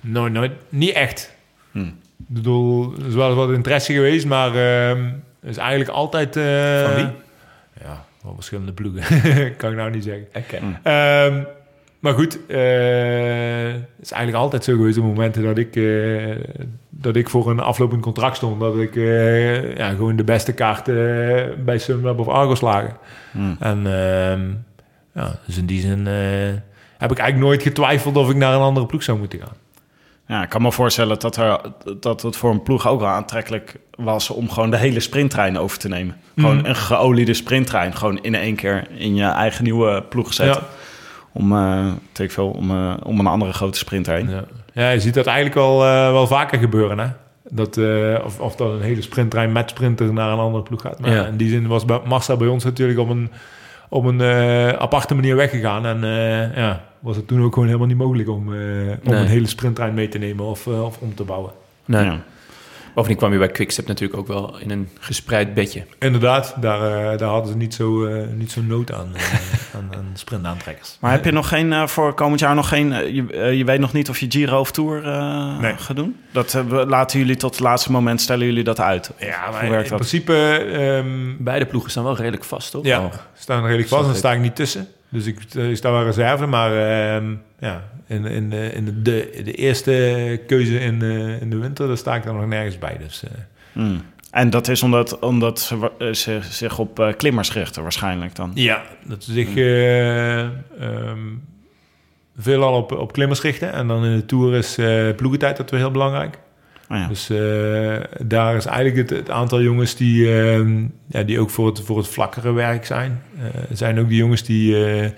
nooit, nooit. Niet echt. Hmm. Ik bedoel, er is wel eens wat interesse geweest, maar ehm is eigenlijk altijd... eh, Van wie? Ja, wel verschillende ploegen. kan ik nou niet zeggen. Oké. Ehm, maar goed, eh, het is eigenlijk altijd zo geweest op momenten dat ik, eh, dat ik voor een aflopend contract stond. Dat ik eh, ja, gewoon de beste kaart eh, bij Sunweb of Argos lagen. Hmm. En ehm, ja, dus in die zin eh, heb ik eigenlijk nooit getwijfeld of ik naar een andere ploeg zou moeten gaan. Ja, ik kan me voorstellen dat, er, dat het voor een ploeg ook wel aantrekkelijk was om gewoon de hele sprinttrein over te nemen. Gewoon Mhm. een geoliede sprinttrein. Gewoon in één keer in je eigen nieuwe ploeg zetten. Ja. Om, ik veel, om, eh, om een andere grote sprinter heen. Ja. ja, je ziet dat eigenlijk wel, eh, wel vaker gebeuren. Hè? Dat, of, of dat een hele sprinttrein met sprinter naar een andere ploeg gaat. Maar Ja. in die zin was Marcel bij ons natuurlijk op een, op een eh, aparte manier weggegaan. En eh, ja, was het toen ook gewoon helemaal niet mogelijk om, eh, om Nee. een hele sprinttrein mee te nemen of, of om te bouwen. Nee. Ja. Bovendien kwam je bij Quickstep natuurlijk ook wel in een gespreid bedje. Inderdaad, daar, eh, daar hadden ze niet zo, eh, niet zo nood aan, eh, aan, aan sprintaantrekkers. Maar heb je nog geen, eh, voor komend jaar nog geen... je, je weet nog niet of je Giro of Tour eh Nee. gaat doen? Dat we- laten jullie tot het laatste moment, stellen jullie dat uit? Ja, maar in dat? principe ehm, Beide ploegen staan wel redelijk vast, toch? ja, Oh. staan redelijk vast en sta ik niet tussen. Dus ik, ik sta wel reserve, maar ehm, ja, in, in, de, in de, de, de eerste keuze in, eh, in de winter, daar sta ik er nog nergens bij. Dus, eh, Hmm. En dat is omdat, omdat ze, eh, ze zich op eh, klimmers richten waarschijnlijk dan? ja, dat ze zich eh, ehm, veelal op, op klimmers richten. En dan in de Tour is eh ploegentijd dat weer heel belangrijk. Oh ja. Dus eh, daar is eigenlijk het, het aantal jongens die, ehm, ja, die ook voor het, voor het vlakkere werk zijn. Eh, Er zijn ook die jongens die, eh,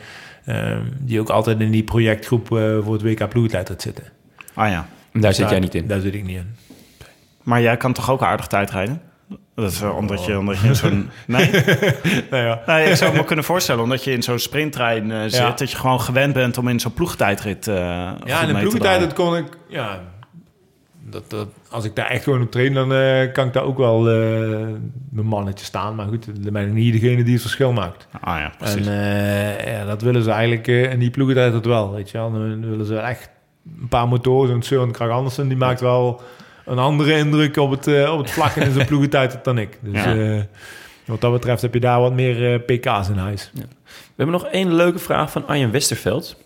ehm, die ook altijd in die projectgroep voor het WK ploegentijdrit zitten. Ah ja. En daar zit jij niet in. Daar zit ik niet in. Maar jij kan toch ook aardig tijdrijden? Dat is wel omdat je, omdat je in zo'n... Nee? Nou ja, nee, ik zou me kunnen voorstellen, omdat je in zo'n sprinttrein eh, zit... Ja. dat je gewoon gewend bent om in zo'n ploegtijdrit eh ja goed in de mee te ploegentijd draaien. dat kon ik... Ja, dat, dat, als ik daar echt gewoon op train, dan eh, kan ik daar ook wel eh, mijn mannetje staan. Maar goed, dan ben ik niet degene die het verschil maakt. Ah ja, precies. En eh, ja, dat willen ze eigenlijk in die ploegentijd dat wel, weet je wel. Dan willen ze echt een paar motoren. Zo'n Søren Krag Andersen, die maakt wel een andere indruk op het, op het vlak in zijn ploegentijd dan ik. Dus Ja. wat dat betreft heb je daar wat meer pk's in huis. We hebben nog één leuke vraag van Arjen Westerveld.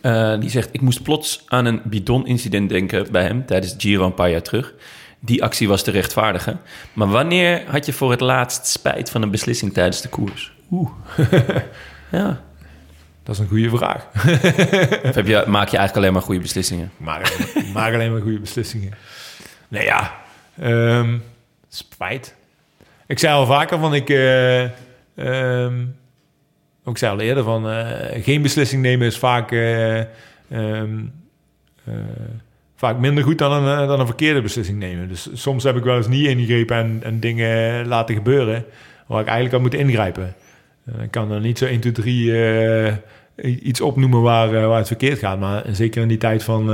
Eh, die zegt, ik moest plots aan een bidon-incident denken bij hem tijdens het Giro een paar jaar terug. Die actie was te rechtvaardigen. Maar wanneer had je voor het laatst spijt van een beslissing tijdens de koers? Oeh, Ja. dat is een goede vraag. Of heb je, maak je eigenlijk alleen maar goede beslissingen? Maar maak alleen maar goede beslissingen. Nee, ja. ehm, spijt. Ik zei al vaker van ik... eh, ehm, ook zei al eerder van... eh, geen beslissing nemen is vaak... eh, ehm, eh, vaak minder goed dan een, dan een verkeerde beslissing nemen. Dus soms heb ik wel eens niet ingegrepen en, en dingen laten gebeuren... waar ik eigenlijk had moeten ingrijpen. Ik kan dan niet zo 1, 2, 3 eh, i- iets opnoemen waar, waar het verkeerd gaat. Maar zeker in die tijd van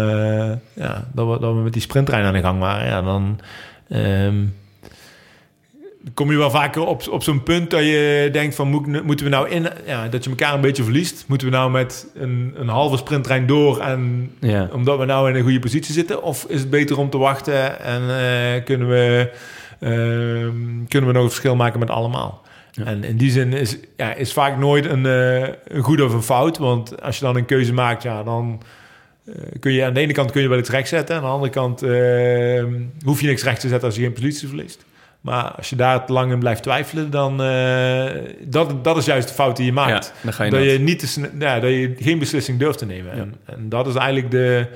ja, dat, we, dat we met die sprinttrein aan de gang waren, ja, dan ehm, kom je wel vaker op, op zo'n punt dat je denkt van moet, moeten we nou in, ja, dat je elkaar een beetje verliest. Moeten we nou met een, een halve sprinttrein door en Ja. omdat we nou in een goede positie zitten? Of is het beter om te wachten en eh, kunnen, we, ehm, kunnen we nog een verschil maken met allemaal? En in die zin is, ja, is vaak nooit een, eh, een goed of een fout. Want als je dan een keuze maakt, ja, dan eh, kun je aan de ene kant kun je wel iets recht zetten. Aan de andere kant eh, hoef je niks recht te zetten als je geen positie verliest. Maar als je daar te lang in blijft twijfelen, dan uh, dat, dat is juist de fout die je maakt. Ja, dan ga je dat je niet te ja, dat je geen beslissing durft te nemen. En, en dat is eigenlijk de,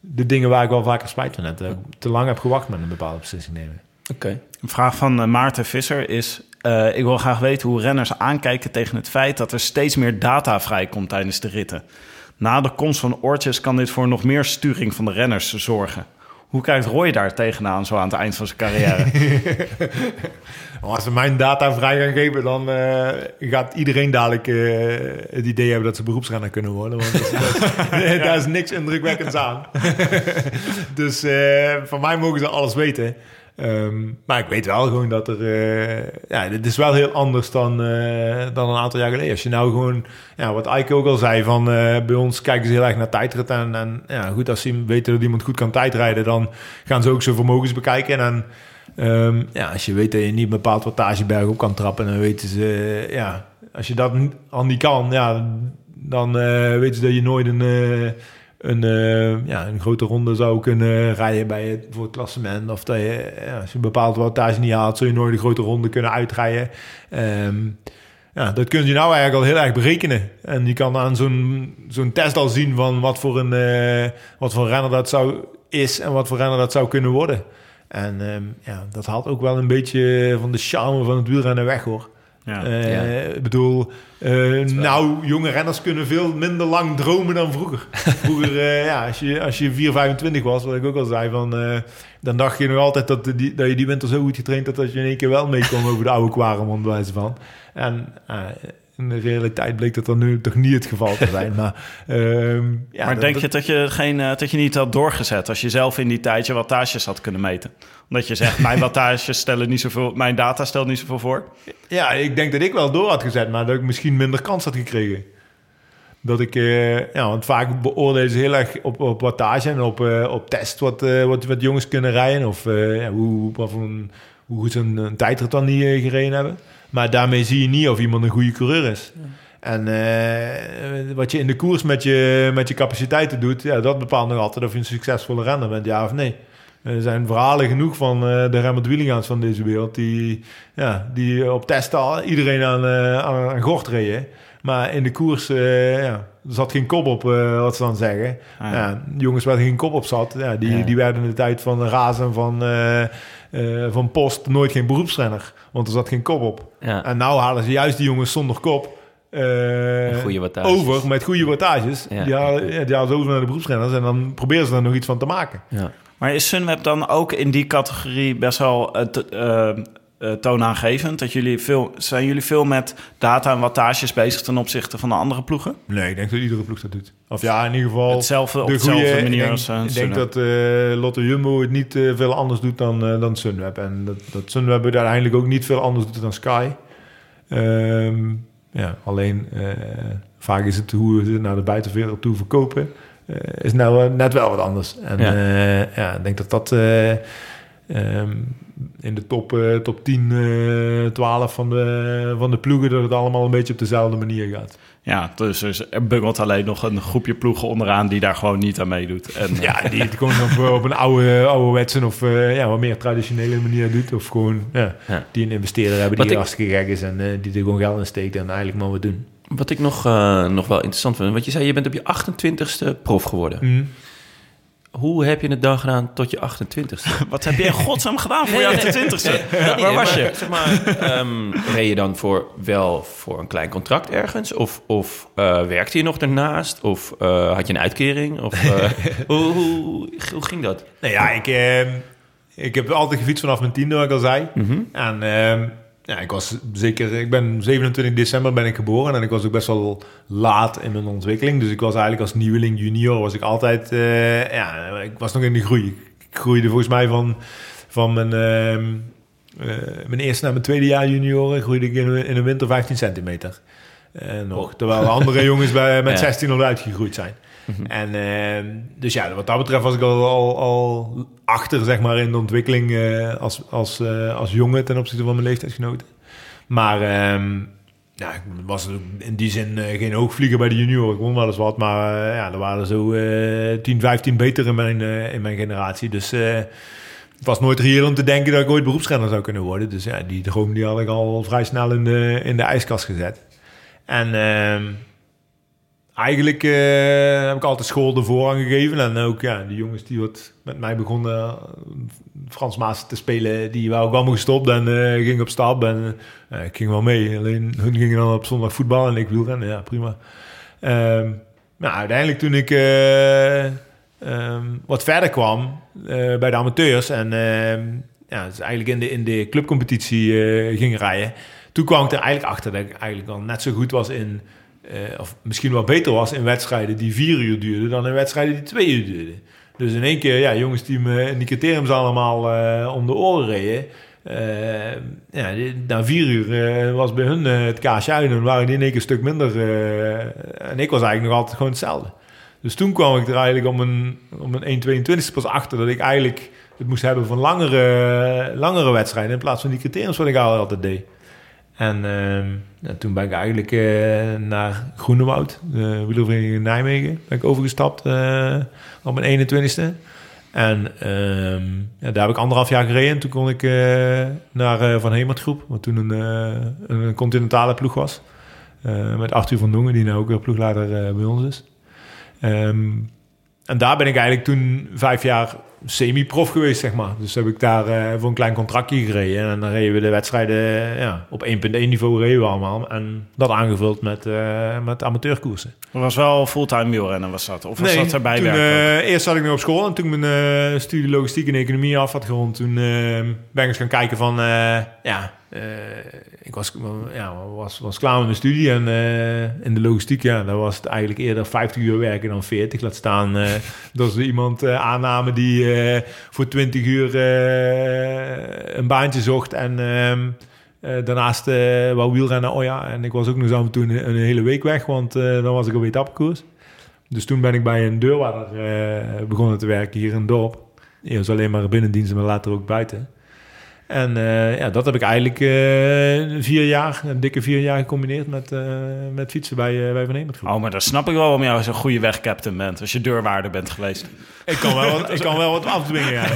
de dingen waar ik wel vaker spijt van heb. Te lang heb gewacht met een bepaalde beslissing nemen. Oké. Een vraag van eh, Maarten Visser is... eh, ik wil graag weten hoe renners aankijken tegen het feit... dat er steeds meer data vrijkomt tijdens de ritten. Na de komst van oortjes kan dit voor nog meer sturing van de renners zorgen. Hoe kijkt Roy daar tegenaan zo aan het eind van zijn carrière? Als ze mijn data vrij gaan geven, dan uh, gaat iedereen dadelijk uh, het idee hebben dat ze beroepsrenner kunnen worden. Want ja. daar is niks indrukwekkends aan. dus uh, van mij mogen ze alles weten. Um, maar ik weet wel gewoon dat er... Uh, ja, dit is wel heel anders dan, uh, dan een aantal jaar geleden. Als je nou gewoon... Ja, wat Ike ook al zei, van uh, bij ons kijken ze heel erg naar tijdrit. En, en ja, goed, als ze weten dat iemand goed kan tijdrijden... dan gaan ze ook zijn vermogens bekijken. En um, ja, als je weet dat je niet een bepaald wattageberg op kan trappen... dan weten ze... ja, als je dat al niet kan, ja, dan weten ze dat je nooit een een, uh, ja, een grote ronde zou kunnen rijden bij het, voor het klassement. Of dat je, als je een bepaald wattage niet haalt, zul je nooit een grote ronde kunnen uitrijden. Um, ja, dat kun je nou eigenlijk al heel erg berekenen. En je kan aan zo'n zo'n test al zien van wat voor een uh, wat voor renner dat zou is en wat voor renner dat zou kunnen worden. En um, ja, dat haalt ook wel een beetje van de charme van het wielrennen weg hoor. Ja. Uh, Ja. Ik bedoel, uh, nou, jonge renners kunnen veel minder lang dromen dan vroeger. Vroeger, uh, ja, als je, als je 4, 25 was, wat ik ook al zei, van, dan dacht je nog altijd dat, die, dat je die winter zo goed getraind had dat je in één keer wel mee kon over de oude Quaremont, bij wijze van. En in de realiteit bleek dat dan nu toch niet het geval te zijn. maar ehm, ja, maar dat- denk dat- je dat je, geen, eh, dat je niet had doorgezet als je zelf in die tijd je wattages had kunnen meten? Omdat je zegt, mijn wattages stellen niet zoveel, mijn data stelt niet zoveel voor. Ja, ik denk dat ik wel door had gezet, maar dat ik misschien minder kans had gekregen. Dat ik, eh, ja, want vaak beoordelen ze heel erg op, op wattage en op, eh, op test wat, wat, wat jongens kunnen rijden. Of ja, hoe, wat voor een, hoe goed ze een, een tijdrit dan niet gereden hebben. Maar daarmee zie je niet of iemand een goede coureur is. En eh, wat je in de koers met je, met je capaciteiten doet, ja, dat bepaalt nog altijd of je een succesvolle renner bent, ja of nee. Er zijn verhalen genoeg van eh, de Remmert Wielingaans van deze wereld, die, ja, die op testen al iedereen aan, eh, aan, aan gort reden. Maar in de koers eh, ja, er zat geen kop op, eh, wat ze dan zeggen. Ah, ja. ja. jongens waar geen kop op zat, ja, die, Ja. die werden in de tijd van Razen van, eh, eh, van Post nooit geen beroepsrenner. Want er zat geen kop op. Ja. En nou halen ze juist die jongens zonder kop eh, goede wattages. over met goede wattages. Ja. Die, halen, ja, die halen ze over naar de beroepsrenners en dan proberen ze er nog iets van te maken. Ja. Maar is Sunweb dan ook in die categorie best wel eh, eh, eh, toonaangevend? Dat jullie veel, zijn jullie veel met data en wattages bezig ten opzichte van de andere ploegen? Nee, ik denk dat iedere ploeg dat doet. Of ja, in ieder geval... Hetzelfde, op de dezelfde manier ik denk, als eh, Ik denk dat eh, Lotte Jumbo het niet eh, veel anders doet dan, eh, dan Sunweb. En dat, dat Sunweb uiteindelijk ook niet veel anders doet dan Sky. Ehm, ja, alleen eh, vaak is het hoe ze het naar de buitenwereld toe verkopen. eh, is nou eh, net wel wat anders. En Ja. ja, ik denk dat dat eh, ehm, in de top, eh, top 10, eh 12 van de, van de ploegen... dat het allemaal een beetje op dezelfde manier gaat. Ja, dus er- er bungelt alleen nog een groepje ploegen onderaan die daar gewoon niet aan meedoet. En, eh, Ja, die het gewoon op, op een oude, ouderwetse of eh, ja, wat meer traditionele manier doet. Of gewoon ja, Ja. die een investeerder hebben Wat die ik- hartstikke gek is en eh, die er gewoon geld in steekt en eigenlijk maar wat doen. Wat ik nog, eh, nog wel interessant vind, want je zei je bent op je 28ste prof geworden. Mm. Hoe heb je het dan gedaan tot je 28ste? Wat heb je in godsnaam gedaan voor je 28e? Dat Waar was je? Zeg maar, ehm, reed je dan voor, wel voor een klein contract ergens? Of, of eh, werkte je nog daarnaast? Of eh, had je een uitkering? Of, eh, hoe, hoe, hoe ging dat? Nou ja, ik, ehm, ik heb altijd gefietst vanaf mijn tiende, wat ik al zei. En ehm, ja, ik was zeker, ik ben 27 december ben ik geboren en ik was ook best wel laat in mijn ontwikkeling. Dus ik was eigenlijk als nieuweling junior, was ik altijd, eh, ja, ik was nog in de groei. Ik groeide volgens mij van, van mijn, ehm, eh, mijn eerste naar mijn tweede jaar junioren, groeide ik in, in een winter 15 centimeter. Eh, nog, terwijl andere jongens bij, met Ja. 16 al uitgegroeid zijn. En ehm, dus ja, wat dat betreft was ik al, al, achter zeg maar, in de ontwikkeling eh, als, als, eh, als jongen ten opzichte van mijn leeftijdsgenoten. Maar ehm, ja, ik was in die zin eh, geen hoogvlieger bij de junioren. Ik won wel eens wat, maar ja, er waren zo eh 10, 15 beter in mijn, in mijn generatie. Dus het was nooit reëel om te denken dat ik ooit beroepsrenner zou kunnen worden. Dus ja, die droom die had ik al vrij snel in de, in de ijskast gezet. En ehm, eigenlijk eh, heb ik altijd school de voorrang gegeven. En ook ja, de jongens die wat met mij begonnen eh, Frans Maas te spelen, die waren ook allemaal gestopt en eh gingen op stap. En ik ging wel mee. Alleen hun gingen dan op zondag voetbal en ik wielrennen. Ja, prima. Ehm nou, uiteindelijk toen ik eh, ehm, wat verder kwam bij de amateurs en ehm, ja, dus eigenlijk in de, in de clubcompetitie ging rijden, toen kwam ik er eigenlijk achter dat ik eigenlijk al net zo goed was in, eh, of misschien wel beter was in wedstrijden die vier uur duurden dan in wedstrijden die twee uur duurden. Dus in één keer, ja, jongens die me in die criteriums allemaal eh, om de oren reden. eh, ja, na vier uur was bij hun het kaasje uit en waren die in één keer een stuk minder. en ik was eigenlijk nog altijd gewoon hetzelfde. Dus toen kwam ik er eigenlijk om een, om een 1,22 pas achter dat ik eigenlijk het moest hebben van langere, langere wedstrijden in plaats van die criteriums wat ik al altijd deed. En ehm, toen ben ik eigenlijk eh, naar Groenewoud, de in Nijmegen, ben ik overgestapt eh, op mijn 21ste. En ehm, ja, daar heb ik anderhalf jaar gereden. En toen kon ik eh, naar Van Hemert groep, wat toen een, een continentale ploeg was. Met Arthur van Dongen, die nu ook weer ploegleider bij ons is. Ehm, en daar ben ik eigenlijk toen vijf jaar semi-prof geweest, zeg maar. Dus heb ik daar eh, voor een klein contractje gereden. En dan reden we de wedstrijden eh, ja, op 1.1 niveau reden we allemaal. En dat aangevuld met, eh, met amateurkoersen. Dat was wel fulltime wielrennen, was dat? Of was dat erbij toen, eh, eerst zat ik nog op school en toen ik mijn studie logistiek en economie af had gerond, toen ben ik eens gaan kijken van, ja, ik was, ja, was, was klaar met mijn studie en eh, in de logistiek, ja, dan was het eigenlijk eerder 50 uur werken dan 40. Laat staan eh, dat ze iemand eh, aannamen die voor 20 uur een baantje zocht en ehm, eh, daarnaast wou wielrennen. Oh ja, en ik was ook nog eens af en toe een, een hele week weg, want dan was ik alweer etappekoers. Dus toen ben ik bij een deurwaarder begonnen te werken hier in het dorp. Eerst alleen maar binnendienst, maar later ook buiten. En eh, ja, dat heb ik eigenlijk eh, vier jaar, een dikke vier jaar gecombineerd met, eh, met fietsen bij, eh bij Van Hemert Groep. Oh, maar dan snap ik wel waarom jij zo'n goede wegcaptain bent. Als je deurwaarder bent geweest. Ik, kan wel wat, ik kan wel wat afdwingen, ja.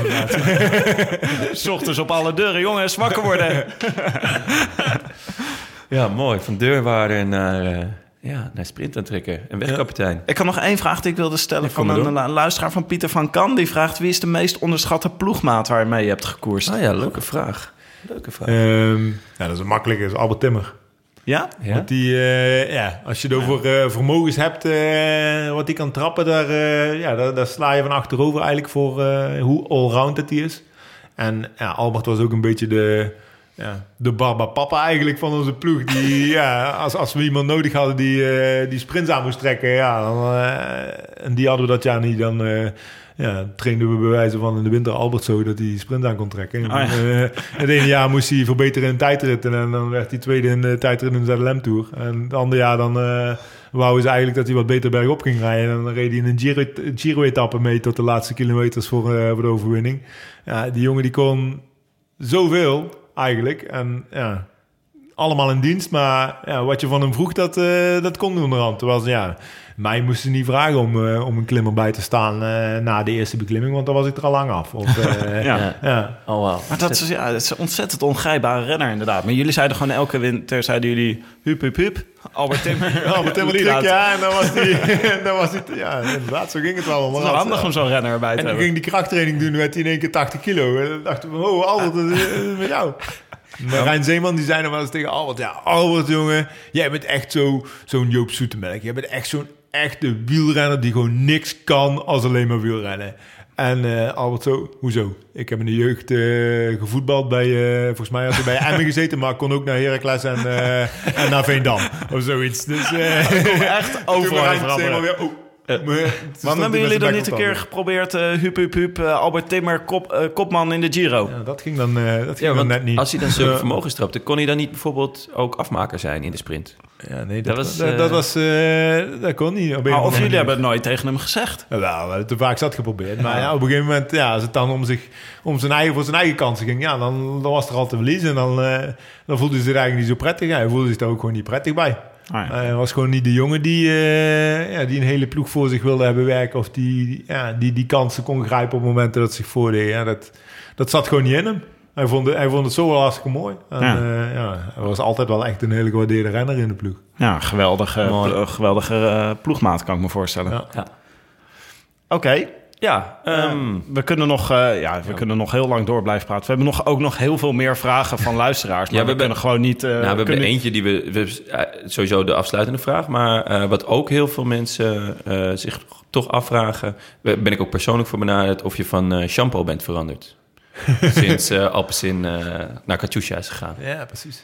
S ochtends op alle deuren. Jongens, wakker worden. Ja, mooi. Van deurwaarder naar, eh ja, naar sprintentrekker en wegkapitein. Ik had nog één vraag die ik wilde stellen van een, door. lu- luisteraar van Pieter van Kan. Die vraagt, wie is de meest onderschatte ploegmaat waarmee je hebt gekoerst? Ah ja, leuke vraag. Leuke vraag. Ehm, ja, dat is een makkelijke, is Albert Timmer. Ja? ja? Want die, eh, ja, als je het over eh, vermogens hebt, eh, wat die kan trappen, daar, eh, ja, daar, daar sla je van achterover eigenlijk voor eh, hoe allround het die is. En ja, Albert was ook een beetje de, ja, de barbapapa eigenlijk van onze ploeg. Die, ja, als, als we iemand nodig hadden die, eh, die sprints aan moest trekken, ja, dan, eh, en die hadden we dat jaar niet, dan... eh, ja, trainden we bewijzen van in de winter Albert zo dat hij sprint aan kon trekken. Ah, ja. Het ene jaar moest hij verbeteren in tijdritten en dan werd hij tweede in de tijdrit in de ZLM Tour. En het andere jaar dan wouden ze eigenlijk dat hij wat beter bergop ging rijden. En dan reed hij in een Giro, Giro-etappe mee tot de laatste kilometers voor, voor de overwinning. Ja, die jongen die kon zoveel eigenlijk. En ja, allemaal in dienst. Maar ja, wat je van hem vroeg, dat, eh, dat kon onderhand. Terwijl ze, ja, mij moesten ze niet vragen om, eh, om een klimmer bij te staan eh, na de eerste beklimming. Want dan was ik er al lang af. Of, eh, Ja. Ja. ja. Oh, wow. Maar dat is, ja, dat is een ontzettend ongrijpbare renner inderdaad. Maar jullie zeiden gewoon elke winter, zeiden jullie... Hup, hup, hup. Albert Timmer. Albert Timmer ja. En dan was die, dan was die, ja, inderdaad, zo ging het wel. Het is wel handig om zo'n renner erbij te En dan hebben. ging die krachttraining doen, werd hij in één keer 80 kilo. En dan dachten we, oh, Albert, dat is, dat is met jou. Maar Rijn Zeeman, die zei dan wel eens tegen Albert... Ja, Albert, jongen, jij bent echt zo, zo'n Joop Zoetemelk. Jij bent echt zo'n echte wielrenner die gewoon niks kan als alleen maar wielrennen. En eh, Albert zo, hoezo? Ik heb in de jeugd eh, gevoetbald bij, eh, volgens mij had hij bij Emmen gezeten, maar ik kon ook naar Heracles en, en naar Veendam of zoiets. Dus Echt overal veranderen. Weer, oh, maar Waarom hij hebben jullie zijn dan niet een keer geprobeerd... eh hup, hup, hup, eh, Albert Timmer, kop, eh, kopman in de Giro? Ja, dat ging dan, eh, dat ging Ja, dan want net niet. als hij dan zulke Ja. vermogens trapte, kon hij dan niet bijvoorbeeld ook afmaker zijn in de sprint? Ja, nee, Dat dat, was, dat, eh, dat was, eh, dat kon niet. Op een Maar of jullie hebben het nooit tegen hem gezegd? Ja, Wel, we hebben het te vaak zat geprobeerd. Maar ja, op een gegeven moment, ja, als het dan om, zich, om zijn eigen, voor zijn eigen kansen ging, ja, dan, dan was er al te verliezen. En dan, eh, dan voelde hij zich eigenlijk niet zo prettig. Ja, hij voelde zich daar ook gewoon niet prettig bij. Ah, ja. Hij was gewoon niet de jongen die, eh, ja, die een hele ploeg voor zich wilde hebben werken. Of die, ja, die die kansen kon grijpen op momenten dat het zich voordeed. Ja, dat, dat zat gewoon niet in hem. Hij vond, het- hij vond het zo wel hartstikke mooi. En, Ja. ja. ja, hij was altijd wel echt een hele gewaardeerde renner in de ploeg. Ja, geweldige, geweldige eh, ploegmaat kan ik me voorstellen. Ja. Ja. Oké, Ja, ehm, we, kunnen nog, eh, ja, we kunnen nog heel lang door blijven praten. We hebben nog, ook nog heel veel meer vragen van luisteraars. Maar Ja, we, we kunnen gewoon niet... eh, nou, we hebben kunnen eentje die we, we eh, sowieso de afsluitende vraag, maar eh, wat ook heel veel mensen eh, zich toch afvragen, ben ik ook persoonlijk voor benaderd of je van eh, shampoo bent veranderd. Sinds eh Alpecin eh, naar Katusha is gegaan. Ja, precies.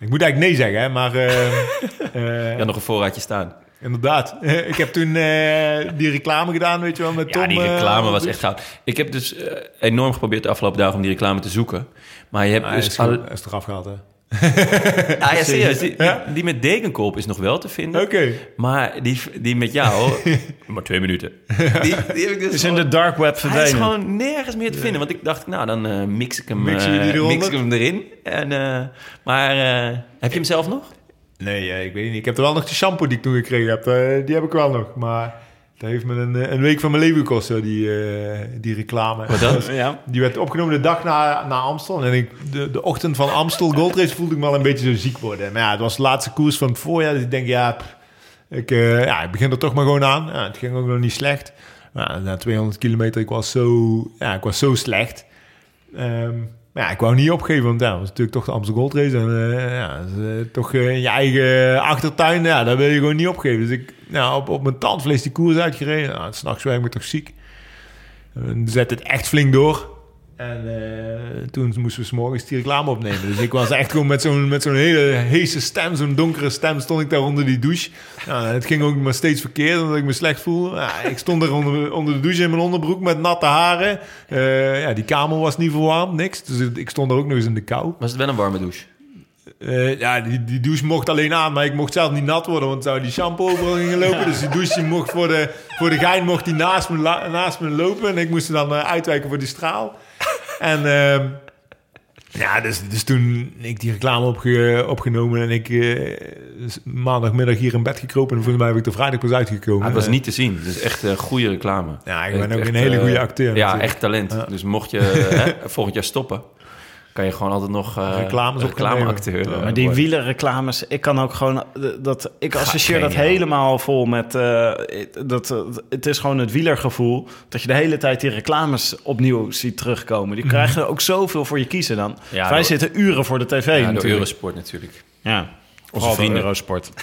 Ik moet eigenlijk nee zeggen, hè, maar eh, eh, Ja, nog een voorraadje staan. Inderdaad. ik heb toen eh, die reclame gedaan, weet je wel, met Tom. Ja, die eh, reclame was echt goud. Ik heb dus eh, enorm geprobeerd de afgelopen dagen om die reclame te zoeken. Maar je hebt Ah, hij dus... is, is eraf gehaald, hè. Ah, ja, serieus. Die, Ja? die met dekenkolp is nog wel te vinden. Oké. Maar die, die met jou... maar twee minuten. Die, die heb ik dus is in de dark web Hij is verdwenen. gewoon nergens meer te vinden. Want ik dacht, nou, dan eh, mix ik hem, Mix je die eronder? mix ik hem erin. En, eh, maar eh, heb je hem zelf nog? Nee, ik weet niet. Ik heb er wel nog de shampoo die ik toen gekregen heb. eh, die heb ik wel nog. Maar dat heeft me een, eh, een week van mijn leven gekost, die, eh, die reclame. Wat dan? Ja. Die werd opgenomen de dag na, na Amstel. En ik, de, de ochtend van Amstel Gold Race voelde ik me al een beetje zo ziek worden. Maar ja, het was de laatste koers van het voorjaar. Dus ik denk, ja, pff, ik, ja, ik begin er toch maar gewoon aan. Ja, het ging ook nog niet slecht. Maar na 200 kilometer, ik was zo, ja, ik was zo slecht. Ehm, ja, ik wou niet opgeven, want ja, dat was natuurlijk toch de Amstel Gold Race. En eh, ja, eh, toch eh, in je eigen achtertuin, ja, daar wil je gewoon niet opgeven. Dus ik, ja, op, op mijn tandvlees die koers uitgereden. Nou, s'nachts werd ik me toch ziek. En zet het echt flink door. En eh, toen moesten we 's morgens die reclame opnemen. Dus ik was echt gewoon met zo'n, met zo'n hele heese stem, zo'n donkere stem, stond ik daar onder die douche. Nou, het ging ook maar steeds verkeerd, omdat ik me slecht voel. Ja, ik stond er onder, onder de douche in mijn onderbroek met natte haren. Eh, ja, die kamer was niet verwarmd, niks. Dus ik stond er ook nog eens in de kou. Was het wel een warme douche? Eh, ja, die, die douche mocht alleen aan, maar ik mocht zelf niet nat worden, want zou die shampoo overal gingen lopen. Dus die douche die mocht voor de, voor de gein mocht die naast me, naast me lopen. En ik moest er dan uitwijken voor die straal. En ehm, ja, dus, dus toen ik die reclame opge, opgenomen en ik eh, dus maandagmiddag hier in bed gekropen. En volgens mij heb ik er vrijdag pas uitgekomen. Ah, het was Eh, niet te zien. Het is echt een goede reclame. Ja, ik ben Echt, ook een hele eh, goede acteur Ja, natuurlijk. echt talent. Dus mocht je hè, volgend jaar stoppen, kan je gewoon altijd nog eh Reclames reclameacteur nemen. eh, Maar die worden. wielerreclames, ik kan ook gewoon... eh, Dat, ik associeer dat helemaal vol met... eh, dat, het is gewoon het wielergevoel... dat je de hele tijd die reclames opnieuw ziet terugkomen. Die krijgen ook zoveel voor je kiezen dan. Mhm. Ja, Wij door- zitten uren voor de tv Ja, door natuurlijk. Eurosport natuurlijk. Ja, Onze vrienden. Eurosport.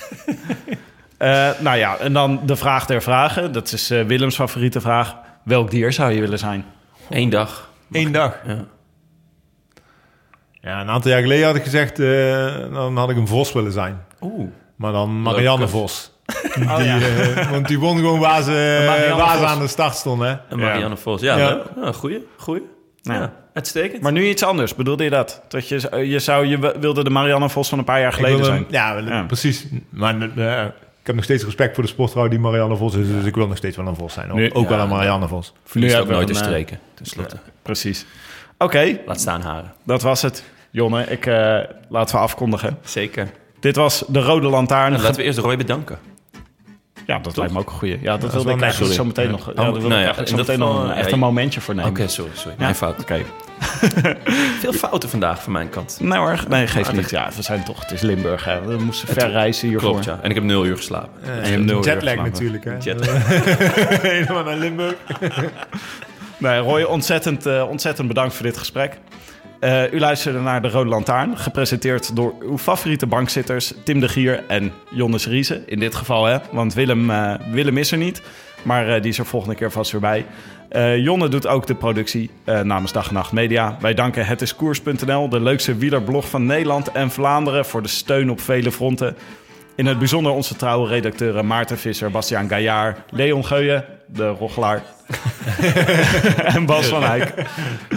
Eh, nou ja, en dan de vraag der vragen. Dat is eh, Willems favoriete vraag. Welk dier zou je willen zijn? Eén dag. Eén dag. Ja. Ja, een aantal jaar geleden had ik gezegd, eh, dan had ik een vos willen zijn. Oeh. Maar dan Marianne Leuk. Vos. Oh, die, ja. eh, want die won gewoon waar ze, Marianne waar ze aan de start stonden. Hè? En Marianne Vos. Ja, Ja. ja goeie. Goeie. Ja. Ja. uitstekend. Maar nu iets anders. Bedoelde je dat? Dat je, je, zou, je wilde de Marianne Vos van een paar jaar geleden zijn? ja, Ja. precies. Maar eh, ik heb nog steeds respect voor de sportvrouw die Marianne Vos is. Dus ik wil nog steeds wel een Vos zijn. Ook, Nu- ook wel een Marianne Vos. Verlies Nu ook nooit te een, eh, streken, tenslotte. Precies. Oké, Laat staan haren. dat was het. Jonne, ik, eh, laten we afkondigen. Zeker. Dit was de Rode Lantaarn. Nou, laten we eerst Roy bedanken. Ja, dat lijkt me ook een goeie. Ja, dat, is wilde ik eigenlijk zo sorry. meteen nog. Ja, Oh, daar wilde nou ik ja, eigenlijk zo dat meteen nog ja, echt een momentje voor Oké, nemen. sorry, sorry. Ja, Mijn fout. Oké. Veel fouten vandaag van mijn kant. Nou hoor, nee, geeft niet. Ja, we zijn toch, het is Limburg. Hè. We moesten ver reizen hiervoor. Klopt, ja. En ik heb nul uur geslapen. En je hebt nul uur Jetlag geslapen. natuurlijk. Hè? Jetlag. Helemaal naar Limburg. Nee, Roy, ontzettend, eh, ontzettend bedankt voor dit gesprek. Eh, u luisterde naar De Rode Lantaarn, gepresenteerd door uw favoriete bankzitters Tim de Gier en Jonnes Riese. In dit geval, hè, want Willem, eh, Willem is er niet, maar eh, die is er volgende keer vast weer bij. Jonne doet ook de productie namens Dag en Nacht Media. Wij danken hetiskoers.nl, de leukste wielerblog van Nederland en Vlaanderen, voor de steun op vele fronten. In het bijzonder onze trouwe redacteuren Maarten Visser, Bastiaan Gaillard, Leon Geuyen, de roggelaar, en Bas van Eyck.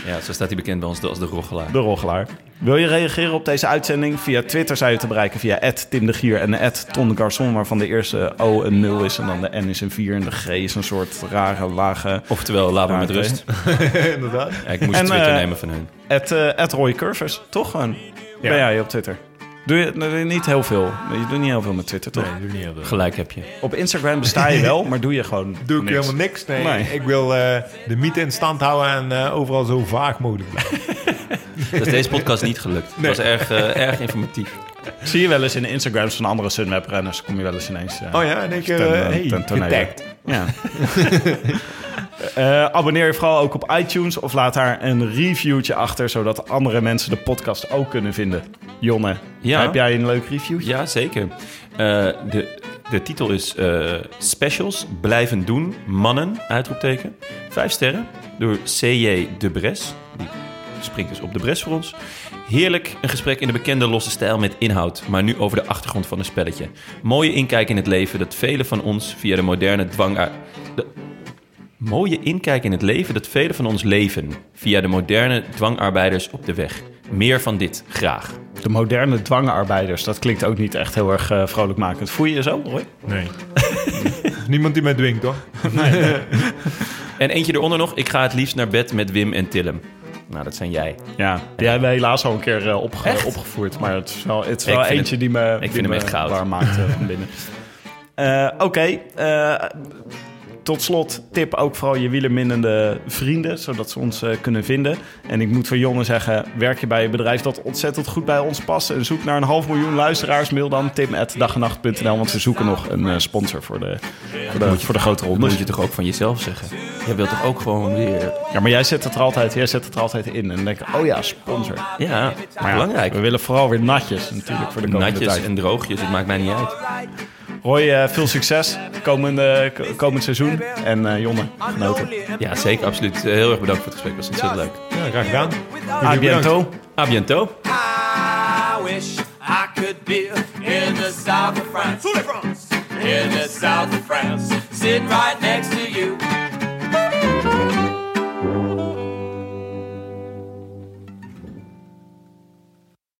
Ja, zo staat hij bekend bij ons als de roggelaar. De Roggelaar. Wil je reageren op deze uitzending? Via Twitter zijn je te bereiken via Tim de Gier en Ton de Garçon, waarvan de eerste O een 0 is en dan de N is een 4 en de G is een soort rare, lage... Oftewel, laat me Ja, met rust. Inderdaad. Ja, ik moest En, Twitter eh, nemen van hun. Eh het Roy Curvers, toch gewoon? Ja. Ben jij op Twitter? Doe je doe je niet heel veel? Je doet niet heel veel met Twitter, toch? Nee, doe niet heel veel. Gelijk heb je. Op Instagram besta je wel, maar doe je gewoon Doe ik niks. helemaal niks. Nee, Nee. ik wil eh, de mythe in stand houden en eh, overal zo vaag mogelijk blijven. Dat is deze podcast niet gelukt. Het was erg, eh, erg informatief. Zie je wel eens in de Instagrams van andere Sunweb-renners, kom je wel eens ineens... Oh ja, en ik ten, hey, ten. Ja. Eh, abonneer je vooral ook op iTunes of laat daar een reviewtje achter, zodat andere mensen de podcast ook kunnen vinden. Jonne, Ja. heb jij een leuk reviewtje? Ja, zeker. Eh, de, de titel is eh, Specials blijven doen, mannen, uitroepteken. Vijf sterren door C.J. de Bres. Die springt dus op de Bres voor ons. Heerlijk, een gesprek in de bekende losse stijl met inhoud, maar nu over de achtergrond van een spelletje. Mooie inkijk in het leven dat velen van ons via de moderne dwang... De, mooie inkijk in het leven dat velen van ons leven via de moderne dwangarbeiders op de weg. Meer van dit, graag. De moderne dwangarbeiders, dat klinkt ook niet echt heel erg eh, vrolijkmakend. Voel je je zo, Roy? Nee. Niemand die mij dwingt, toch? En eentje eronder nog. Ik ga het liefst naar bed met Wim en Tillem. Nou, dat zijn jij. Ja, die hebben we helaas al een keer eh, opge- opgevoerd. Maar het is wel, het is Ik wel vind eentje hem- die me, die vind hem me echt goud. warm maakt eh, van binnen. Eh, Oké, eh, tot slot tip ook vooral je wielerminnende vrienden, zodat ze ons eh, kunnen vinden. En ik moet voor Jonne zeggen, werk je bij een bedrijf dat ontzettend goed bij ons past... en zoek naar een half miljoen luisteraars, mail dan tim.dagenacht.nl... want we zoeken nog een eh, sponsor voor de, voor de, voor de grote Dat rondes. moet je toch ook van jezelf zeggen? Jij wilt toch ook gewoon weer... Ja, maar jij zet het er altijd, jij zet het er altijd in en dan denk oh ja, sponsor. Ja, Maar ja, belangrijk. We willen vooral weer natjes natuurlijk voor de komende Natjes tijd. en droogjes, het maakt mij niet uit. Roy, eh, veel succes komende, komend seizoen. En eh Jonne, genoten. Ja, zeker, absoluut. Heel erg bedankt voor het gesprek. Was ontzettend leuk. graag gedaan. A biento. A biento. I wish I could be in the south of France. In the south of France, sitting right next to you.